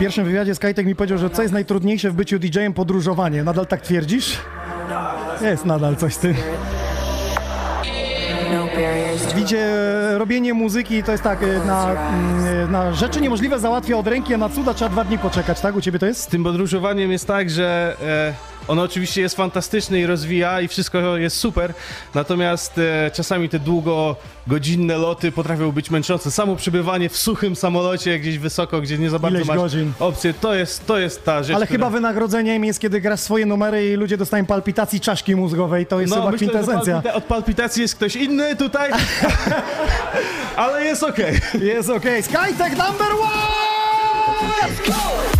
Pierwszym wywiadzie Skytek mi powiedział, że co jest najtrudniejsze w byciu DJ-em podróżowanie. Nadal tak twierdzisz? Jest nadal coś z tym. Widzicie, robienie muzyki to jest tak, e, na, mm, na rzeczy niemożliwe załatwia od ręki, a na cuda trzeba dwa dni poczekać, tak? U ciebie to jest? Z tym podróżowaniem jest tak, że e, ono oczywiście jest fantastyczne i rozwija i wszystko jest super, natomiast e, czasami te długogodzinne loty potrafią być męczące. Samo przebywanie w suchym samolocie gdzieś wysoko, gdzie nie za bardzo Ileś masz godzin. opcję, to jest, to jest ta rzecz, Ale która... chyba wynagrodzeniem jest, kiedy grasz swoje numery i ludzie dostają palpitacji czaszki mózgowej. To jest chyba No, myślę, że kwintesencja. palpita- od palpitacji jest ktoś inny tutaj, <laughs> ale jest okej. Jest okej. Skytek number one! Let's go!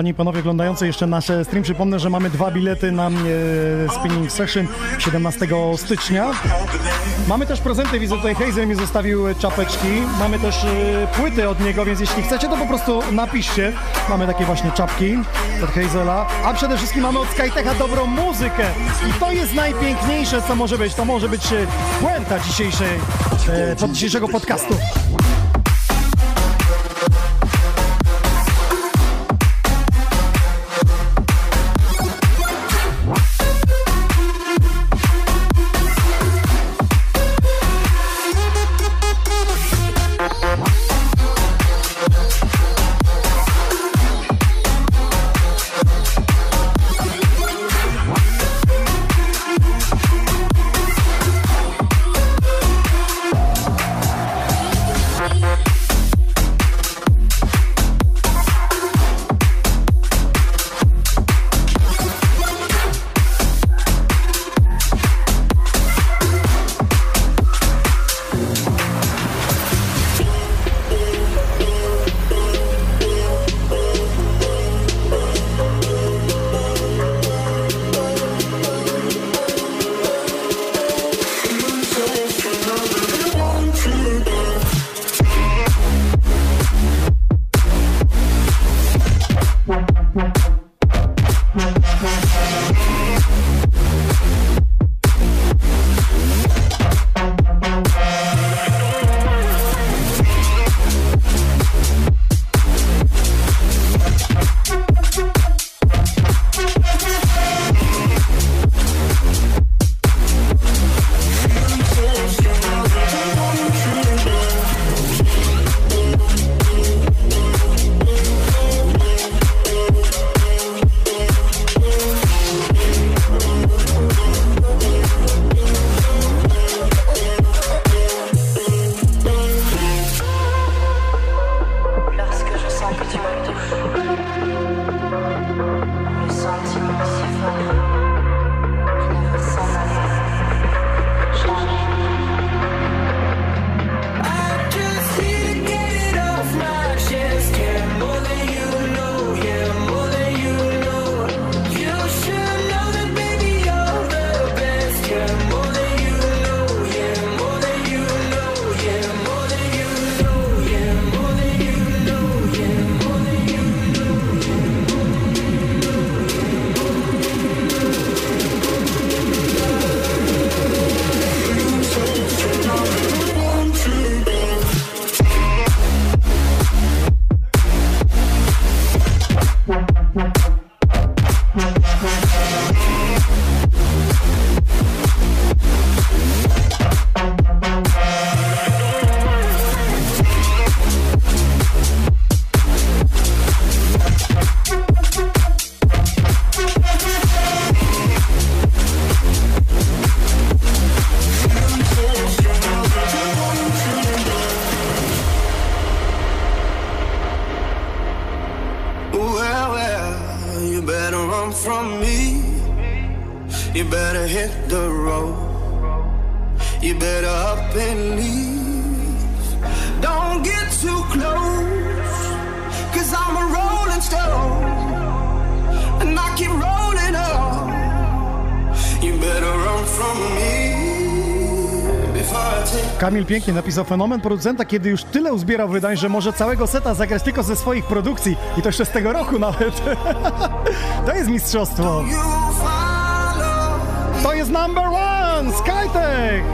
Panie i panowie oglądający jeszcze nasze stream, przypomnę, że mamy dwa bilety na e, Spinning Session 17 stycznia. Mamy też prezenty, widzę tutaj Hazel mi zostawił czapeczki. Mamy też e, płyty od niego, więc jeśli chcecie, to po prostu napiszcie. Mamy takie właśnie czapki od Hazela. A przede wszystkim mamy od Skytecha dobrą muzykę. I to jest najpiękniejsze, co może być. To może być e, puenta dzisiejszej, pod dzisiejszego podcastu. Kamil pięknie napisał fenomen producenta, kiedy już tyle uzbierał wydań, że może całego seta zagrać tylko ze swoich produkcji i to jeszcze z tego roku nawet. <laughs> to jest mistrzostwo. To jest number one, Skytech!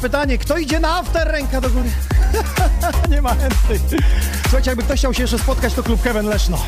Pytanie. Kto idzie na after? Ręka do góry. <laughs> Nie ma chętnych. Słuchajcie, jakby ktoś chciał się jeszcze spotkać, to klub Kevin Leszno.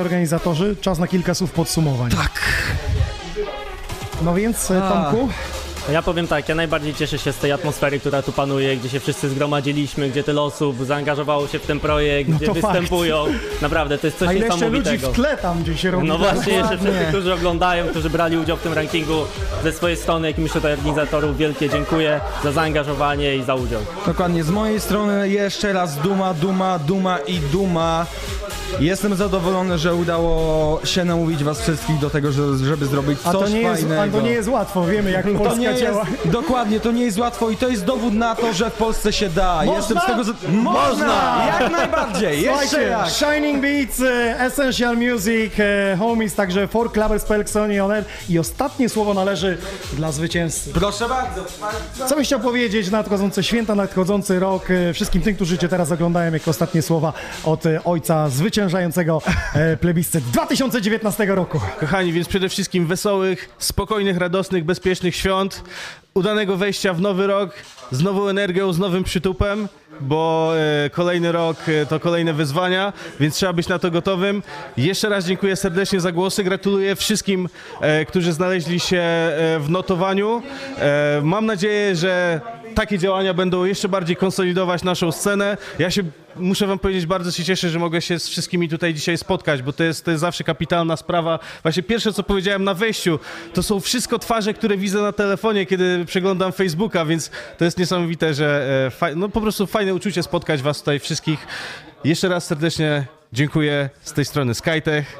Organizatorzy, czas na kilka słów podsumowań. Tak. No więc, e, Tomku, Ja powiem tak, ja najbardziej cieszę się z tej atmosfery, która tu panuje, gdzie się wszyscy zgromadziliśmy, gdzie tyle osób zaangażowało się w ten projekt, No gdzie to fakt. występują. Naprawdę, to jest coś a ile jeszcze ludzi niesamowitego. w tle tam gdzie się robi? No właśnie, jeszcze wszyscy, którzy oglądają, którzy brali udział w tym rankingu ze swojej strony, jak myślę, do organizatorów wielkie dziękuję za zaangażowanie i za udział. Dokładnie, z mojej strony jeszcze raz duma, duma, duma i duma. Jestem zadowolony, że udało się namówić was wszystkich do tego, że- żeby zrobić A coś to, nie jest, fajnego. a to nie jest łatwo, wiemy jak To Polska nie jest, działa. dokładnie, to nie jest łatwo i to jest dowód na to, że w Polsce się da. Można? Jestem z tego... za- Można! Jak najbardziej, jeszcze Słuchajcie, jak! Shining Beats, e, Essential Music, e, Homies, także For Clubbers, Pelksoni On Air i ostatnie słowo należy dla zwycięzcy. Proszę bardzo. Co byś chciał powiedzieć na nadchodzące święta, nadchodzący rok, e, wszystkim tym, którzy Cię teraz oglądają, jako ostatnie słowa od e, ojca zwyciężającego e, plebiscyt 2019 roku. Kochani, więc przede wszystkim wesołych, spokojnych, radosnych, bezpiecznych świąt, udanego wejścia w nowy rok z nową energią, z nowym przytupem, bo e, kolejny rok e, to kolejne wyzwania, więc trzeba być na to gotowym. Jeszcze raz dziękuję serdecznie za głosy, gratuluję wszystkim, e, którzy znaleźli się w notowaniu. Mam nadzieję, że takie działania będą jeszcze bardziej konsolidować naszą scenę. Ja się muszę wam powiedzieć, bardzo się cieszę, że mogę się z wszystkimi tutaj dzisiaj spotkać, bo to jest, to jest zawsze kapitalna sprawa. Właśnie pierwsze, co powiedziałem na wejściu, to są wszystko twarze, które widzę na telefonie, kiedy przeglądam Facebooka, więc to jest niesamowite, że no po prostu fajne uczucie spotkać was tutaj wszystkich. Jeszcze raz serdecznie dziękuję z tej strony SkyTech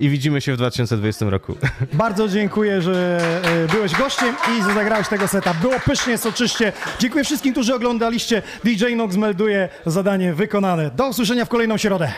i widzimy się w 2020 roku. <laughs> Bardzo dziękuję, że e, byłeś gościem i że zagrałeś tego seta. Było pysznie, soczyście. Dziękuję wszystkim, którzy oglądaliście. DJ Nox melduje zadanie wykonane. Do usłyszenia w kolejną środę.